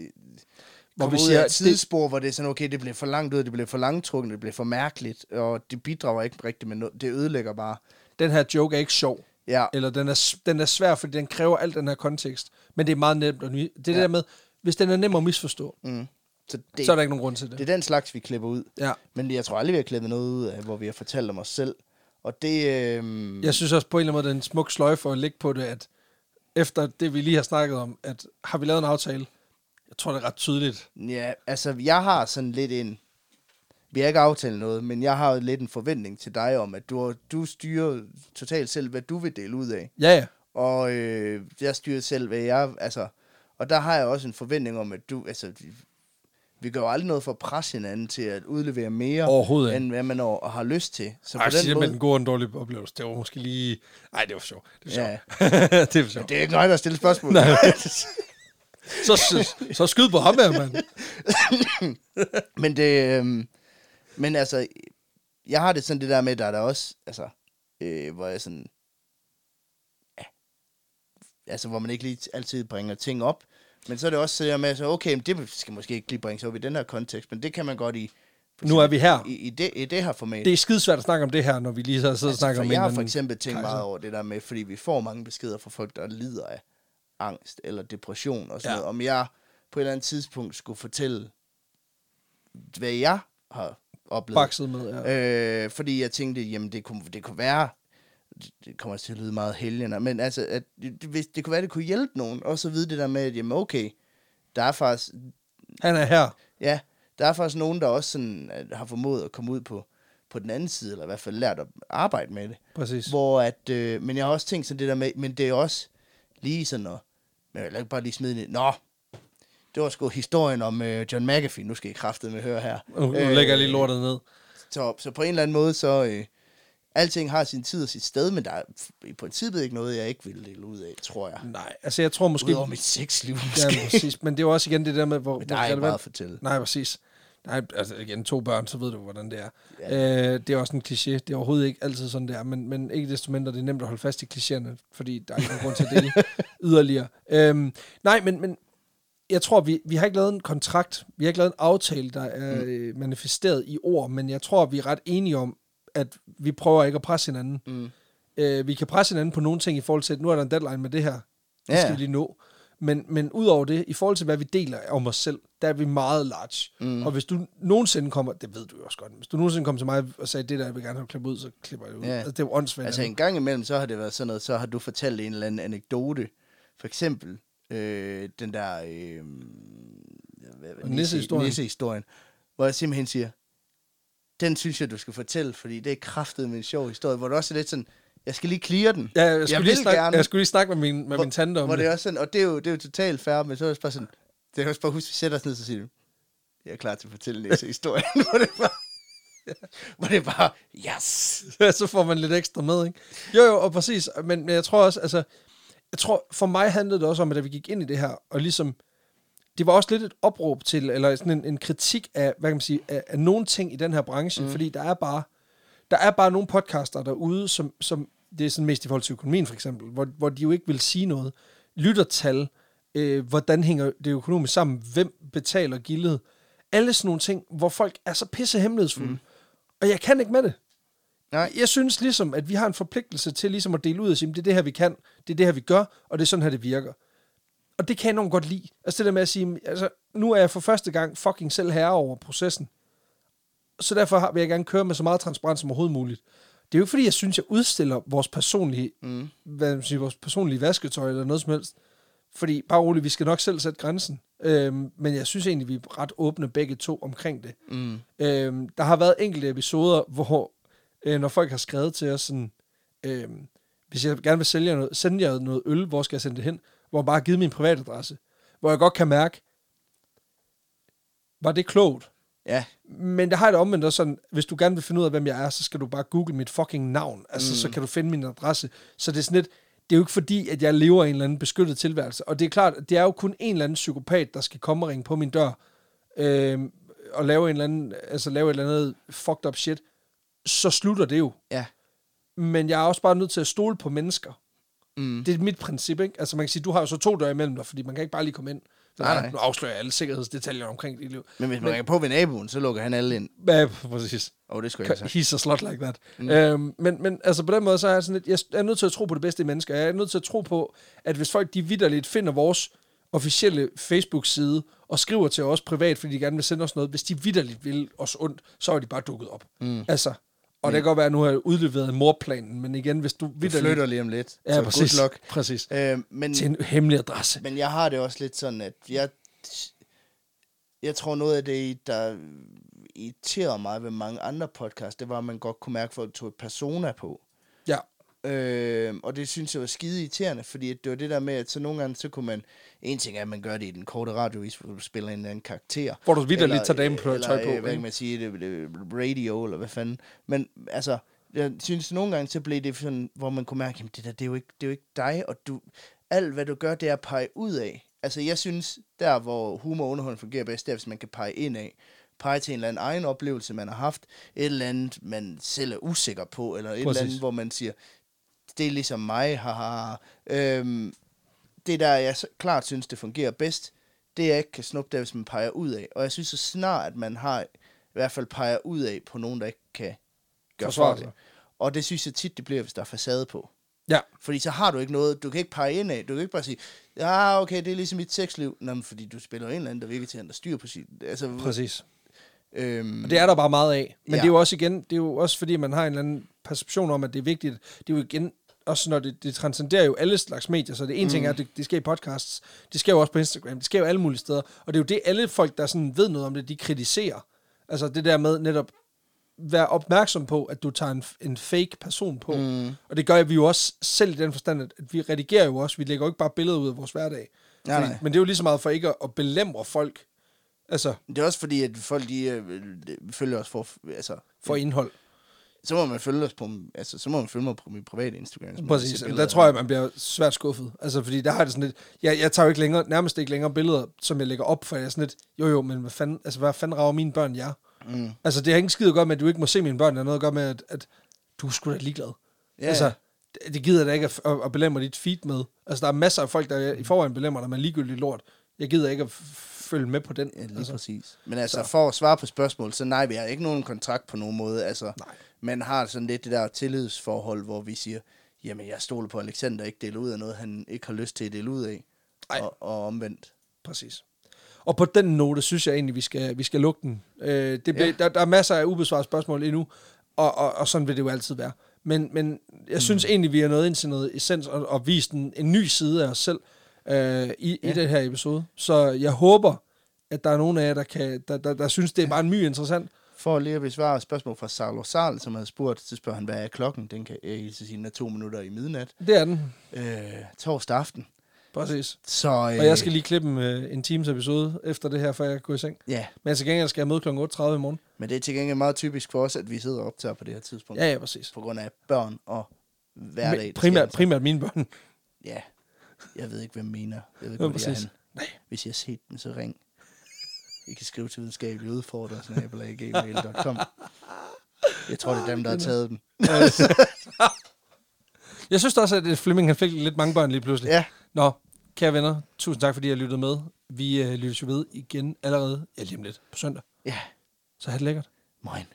Hvor vi siger, et tidsspor, hvor det er sådan, okay, det bliver for langt ud, det bliver for langtrukken, det bliver for mærkeligt, og det bidrager ikke rigtigt med noget. Det ødelægger bare. Den her joke er ikke sjov. Ja, eller den er, den er svær, fordi den kræver al den her kontekst. Men det er meget nemt at ny. Det er ja. Det der med, hvis den er nem at misforstå, mm. så, det, det, så er der ikke nogen grund til det. det er den slags, vi klipper ud. Ja. Men jeg tror aldrig, vi har klippet noget ud af, hvor vi har fortalt om os selv. Og det... Øh, Jeg synes også på en eller anden måde, det er en smuk sløjfe at lægge på det, at efter det, vi lige har snakket om, at har vi lavet en aftale, jeg tror, det er ret tydeligt. Ja, altså, jeg har sådan lidt en... Vi har ikke aftalt noget, men jeg har jo lidt en forventning til dig om, at du, du styrer totalt selv, hvad du vil dele ud af. Ja, ja. Og øh, jeg styrer selv, hvad jeg... Altså, og der har jeg også en forventning om, at du... Altså, vi, gør jo aldrig noget for at presse hinanden til at udlevere mere, Overhovedet ikke. end hvad man og, har lyst til. Så Ej, på den det med måde... den gode og den dårlige oplevelse. Det var måske lige... Nej, det var sjovt. Det var Ja. sjovt. det var sjovt. Det er *laughs* ikke nøje at stille spørgsmål. Nej. *laughs* Så, så, skyd på ham her, mand. *laughs* Men det... Øhm, men altså, jeg har det sådan det der med, der er der også, altså, øh, hvor jeg sådan, ja, altså, hvor man ikke lige altid bringer ting op, men så er det også det der med, så okay, men det skal måske ikke lige bringes op i den her kontekst, men det kan man godt i, Nu er vi her. i, i, det, i det her format. Det er skidesvært at snakke om det her, når vi lige så sidder og snakker om jeg har for eksempel tænkt meget over det der med, fordi vi får mange beskeder fra folk, der lider af angst eller depression og sådan Ja. noget, om jeg på et eller andet tidspunkt skulle fortælle, hvad jeg har oplevet. bakset med. Ja. Øh, fordi jeg tænkte, jamen det kunne, det kunne være, det kommer til at lyde meget helgende, men altså, at det, det, hvis- det kunne være, det kunne hjælpe nogen, og så vide det der med, at jamen okay, der er faktisk, Han er her. ja, der er faktisk nogen, der også sådan, at har formået at komme ud på, på den anden side, eller i hvert fald lært at arbejde med det. Præcis. Hvor at, øh, men jeg har også tænkt sådan det der med, men det er også lige sådan at, men jeg vil ikke bare lige smide det, nå, det var sgu historien om øh, John McAfee, nu skal I kraftedeme med høre her. Nu, nu lægger jeg lige lortet ned. Så, så på en eller anden måde, så øh, alting har sin tid og sit sted, men der er i princippet ikke noget, jeg ikke vil dele ud af, tror jeg. Nej, altså jeg tror måske... Udover mit sexliv, Ja, måske. præcis. Men det er jo også igen det der med, hvor, Men der er ikke relevant- meget at fortælle. Nej, præcis. Nej, altså igen, to børn, så ved du, hvordan det er. Ja. Øh, det er også en kliché. Det er overhovedet ikke altid sådan, det er. Men, men ikke desto mindre, det er nemt at holde fast i klichéerne, fordi der er ikke nogen grund til at dele *laughs* yderligere. Øhm, nej, men, men jeg tror, vi, vi har ikke lavet en kontrakt. Vi har ikke lavet en aftale, der er mm. manifesteret i ord, men jeg tror, vi er ret enige om, at vi prøver ikke at presse hinanden. Mm. Øh, vi kan presse hinanden på nogle ting i forhold til, at nu er der en deadline med det her. Det Ja. skal vi lige nå. Men, men udover det, i forhold til, hvad vi deler om os selv, der er vi meget large. Mm. Og hvis du nogensinde kommer, det ved du jo også godt, hvis du nogensinde kommer til mig og sagde, det der, jeg vil gerne have klippet ud, så klipper jeg det ud. Ja. Altså, det er jo åndssvagt. Altså en gang imellem, så har det været sådan noget, så har du fortalt en eller anden anekdote. For eksempel øh, den der øh, Nissehistorien. nissehistorien, hvor jeg simpelthen siger, den synes jeg, du skal fortælle, fordi det er kraftet med en sjov historie, hvor det også er lidt sådan, jeg skal lige clear den. ja, jeg, skulle jeg lige snakke, gerne. jeg skulle lige snakke med min, med min tante om hvor det. det er også sådan, og det er jo, det er jo totalt fair, men så er det bare sådan, det er også bare husk, vi sætter os ned, så siger du, jeg er klar til at fortælle Nisse-historien, *laughs* *laughs* hvor det bare, hvor det bare, yes! *laughs* så får man lidt ekstra med, ikke? Jo, jo, og præcis. Men, men jeg tror også, altså, jeg tror, for mig handlede det også om, at da vi gik ind i det her, og ligesom, det var også lidt et opråb til, eller sådan en, en kritik af, hvad kan man sige, af, af nogle ting i den her branche, mm. fordi der er bare, der er bare nogle podcaster derude, som, som det er sådan mest i forhold til økonomien for eksempel, hvor, hvor de jo ikke vil sige noget. Lyttertal, øh, hvordan hænger det økonomisk sammen, hvem betaler gildet, alle sådan nogle ting, hvor folk er så pisse hemmelighedsfulde. Mm. Og jeg kan ikke med det. Nej. Jeg synes ligesom, at vi har en forpligtelse til ligesom at dele ud og sige, det er det her, vi kan, det er det her, vi gør, og det er sådan her, det virker. Og det kan jeg enormt godt lide. Altså det der med at sige, altså, nu er jeg for første gang fucking selv herre over processen. Så derfor har- vil jeg gerne køre med så meget transparens som overhovedet muligt. Det er jo ikke fordi, jeg synes, jeg udstiller vores personlige, mm. hvad man siger, vores personlige vasketøj eller noget som helst. Fordi, bare roligt, vi skal nok selv sætte grænsen. Øhm, men jeg synes egentlig, vi er ret åbne begge to omkring det. Mm. Øhm, der har været enkelte episoder, hvor øh, når folk har skrevet til os sådan, øhm, hvis jeg gerne vil sælge noget, sende jer noget øl, hvor skal jeg sende det hen? Hvor jeg bare har givet min privatadresse. Hvor jeg godt kan mærke, var det klogt? Ja, Men der har jeg det omvendt også sådan, hvis du gerne vil finde ud af, hvem jeg er, så skal du bare google mit fucking navn. Altså, mm. så kan du finde min adresse. Så det er sådan lidt, det er jo ikke fordi, at jeg lever en eller anden beskyttet tilværelse. Og det er klart, det er jo kun en eller anden psykopat, der skal komme og ringe på min dør, øh, og lave en eller anden, altså lave et eller andet fucked up shit. Så slutter det jo. ja. Men jeg er også bare nødt til at stole på mennesker. Mm. Det er mit princip, ikke? Altså man kan sige, du har jo så to døre imellem dig, fordi man kan ikke bare lige komme ind. Nej, nej. Nu afslører jeg alle sikkerhedsdetaljer omkring dit liv. Men hvis man ringer på ved naboen, så lukker han alle ind. Ja, præcis. Åh, oh, det skulle jeg sagt. He's a slut like that. Mm. Øhm, men, men altså på den måde, så er jeg sådan lidt, jeg er nødt til at tro på det bedste i mennesker. Jeg er nødt til at tro på, at hvis folk de vidderligt finder vores officielle Facebook-side og skriver til os privat, fordi de gerne vil sende os noget, hvis de vidderligt vil os ondt, så er de bare dukket op. Mm. Altså, og det kan godt være, at nu har jeg udleveret morplanen, men igen, hvis du Du flytter lige om lidt. Ja, så præcis. luck. præcis. Øh, men, Til en hemmelig adresse. men jeg har det også lidt sådan, at jeg, jeg tror noget af det, der irriterer mig ved mange andre podcasts, det var, at man godt kunne mærke, at folk tog et persona på. Ja. Øh, og det synes jeg var skide irriterende, fordi det var det der med, at så nogle gange, så kunne man, en ting er, at man gør det i den korte radiovis, hvor du spiller en eller anden karakter. Hvor du vitterligt Eller- tager dame på eller, tøj på. øh, Hvad kan man sige, det, det, radio, eller hvad fanden. Men altså, jeg synes nogle gange, så blev det sådan, hvor man kunne mærke, jamen det der, det er jo ikke, det er jo ikke dig, og du, alt hvad du gør, det er at pege ud af. Altså jeg synes, der hvor humor og underholdning fungerer bedst, det er, hvis man kan pege ind af. Pege til en eller anden egen oplevelse, man har haft. Et eller andet, man selv er usikker på, eller et Præcis. eller andet, hvor man siger, det er ligesom mig, haha. Øhm, det der, jeg klart synes, det fungerer bedst, det jeg ikke kan snuppe, det er, hvis man peger ud af. Og jeg synes så snart, at man har, i hvert fald peger ud af på nogen, der ikke kan gøre for det. Og det synes jeg tit, det bliver, hvis der er facade på. Ja, Fordi så har du ikke noget, du kan ikke pege ind af, du kan ikke bare sige, ja, okay, det er ligesom mit sexliv. Nå, men fordi du spiller en eller anden, der virker til, at der styr på sit... Altså, præcis. øhm, Og det er der bare meget af. Men ja. det er jo også igen, det er jo også fordi, man har en eller anden perception om, at det er vigtigt. Det er jo igen, også når det, det transcenderer jo alle slags medier, så det ene mm. ting er, at det, det sker i podcasts, det sker jo også på Instagram, det sker jo alle mulige steder, og det er jo det, alle folk, der sådan ved noget om det, de kritiserer. Altså det der med netop, være opmærksom på, at du tager en, en fake person på. Mm. Og det gør vi jo også selv i den forstand, at vi redigerer jo også, vi lægger jo ikke bare billeder ud af vores hverdag. Nej, Fordi- nej. Men det er jo lige så meget for ikke at, at belemre folk, altså Det er også fordi, at folk de, øh, følger os for, altså, for indhold. Så må man følge os på, altså, så må man følge mig på min private Instagram. Præcis, der tror jeg, man bliver svært skuffet. Altså, fordi der har det sådan lidt... Jeg, jeg tager jo ikke længere, nærmest ikke længere billeder, som jeg lægger op, for jeg er sådan lidt... Jo, jo, men hvad fanden, altså, hvad fanden rager mine børn jer? Mm. Altså, det har ikke skide godt med, at du ikke må se mine børn. Det har noget at gøre med, at, at du er sgu da ligeglad. Ja, Altså, det, det gider jeg da ikke at, at, at belemre dit feed med. Altså, der er masser af folk, der i forvejen belemrer dig med ligegyldigt lort. Jeg gider ikke at følge med på den. Ja, lige altså. præcis. Men altså, Så. for at svare på spørgsmål, så nej, vi har ikke nogen kontrakt på nogen måde. Altså, Nej. Man har sådan lidt det der tillidsforhold, hvor vi siger, jamen, jeg stoler på, Alexander ikke deler ud af noget, han ikke har lyst til at dele ud af. Ej. Og, og omvendt. Præcis. Og på den note, synes jeg egentlig, vi skal, vi skal lukke den. Øh, det ble, Ja. der, der er masser af ubesvarede spørgsmål endnu, og, og, og sådan vil det jo altid være. Men, men jeg Mm. synes egentlig, vi er nået ind til noget essens og, og vist en, en ny side af os selv øh, i, ja. I den her episode. Så jeg håber, at der er nogen af jer, der, kan, der, der, der synes, det er bare en my interessant. For lige at besvare et spørgsmål fra Sarlo Sal, som havde spurgt, så spørger han, hvad er klokken? Den kan jeg hilse sige, er to minutter i midnat. Det er den. Øh, torsdag aften. Præcis. Så, øh, Og jeg skal lige klippe en, øh, en times episode efter det her, før jeg går i seng. Ja, Men til gengæld skal jeg møde kl. 8.30 i morgen. men det er til gengæld meget typisk for os, at vi sidder og optager på det her tidspunkt. Ja, ja, præcis. På grund af børn og hverdag. Men primært, primært mine børn. Ja, jeg ved ikke, hvem mener. Jeg ved ikke, Ja, er henne. Nej. Hvis jeg har set den, så ring. I kan skrive til videnskabelige udfordrer, snabelaggmail.com. Jeg tror, det er dem, der har taget den. *laughs* Jeg synes også, at Flemming han fik lidt mange børn lige pludselig. Ja, Nå, kære venner, tusind tak, fordi I har lyttet med. Vi øh, lyttes jo ved igen allerede, ja lige om lidt, på søndag. ja. Så have det lækkert. Moin.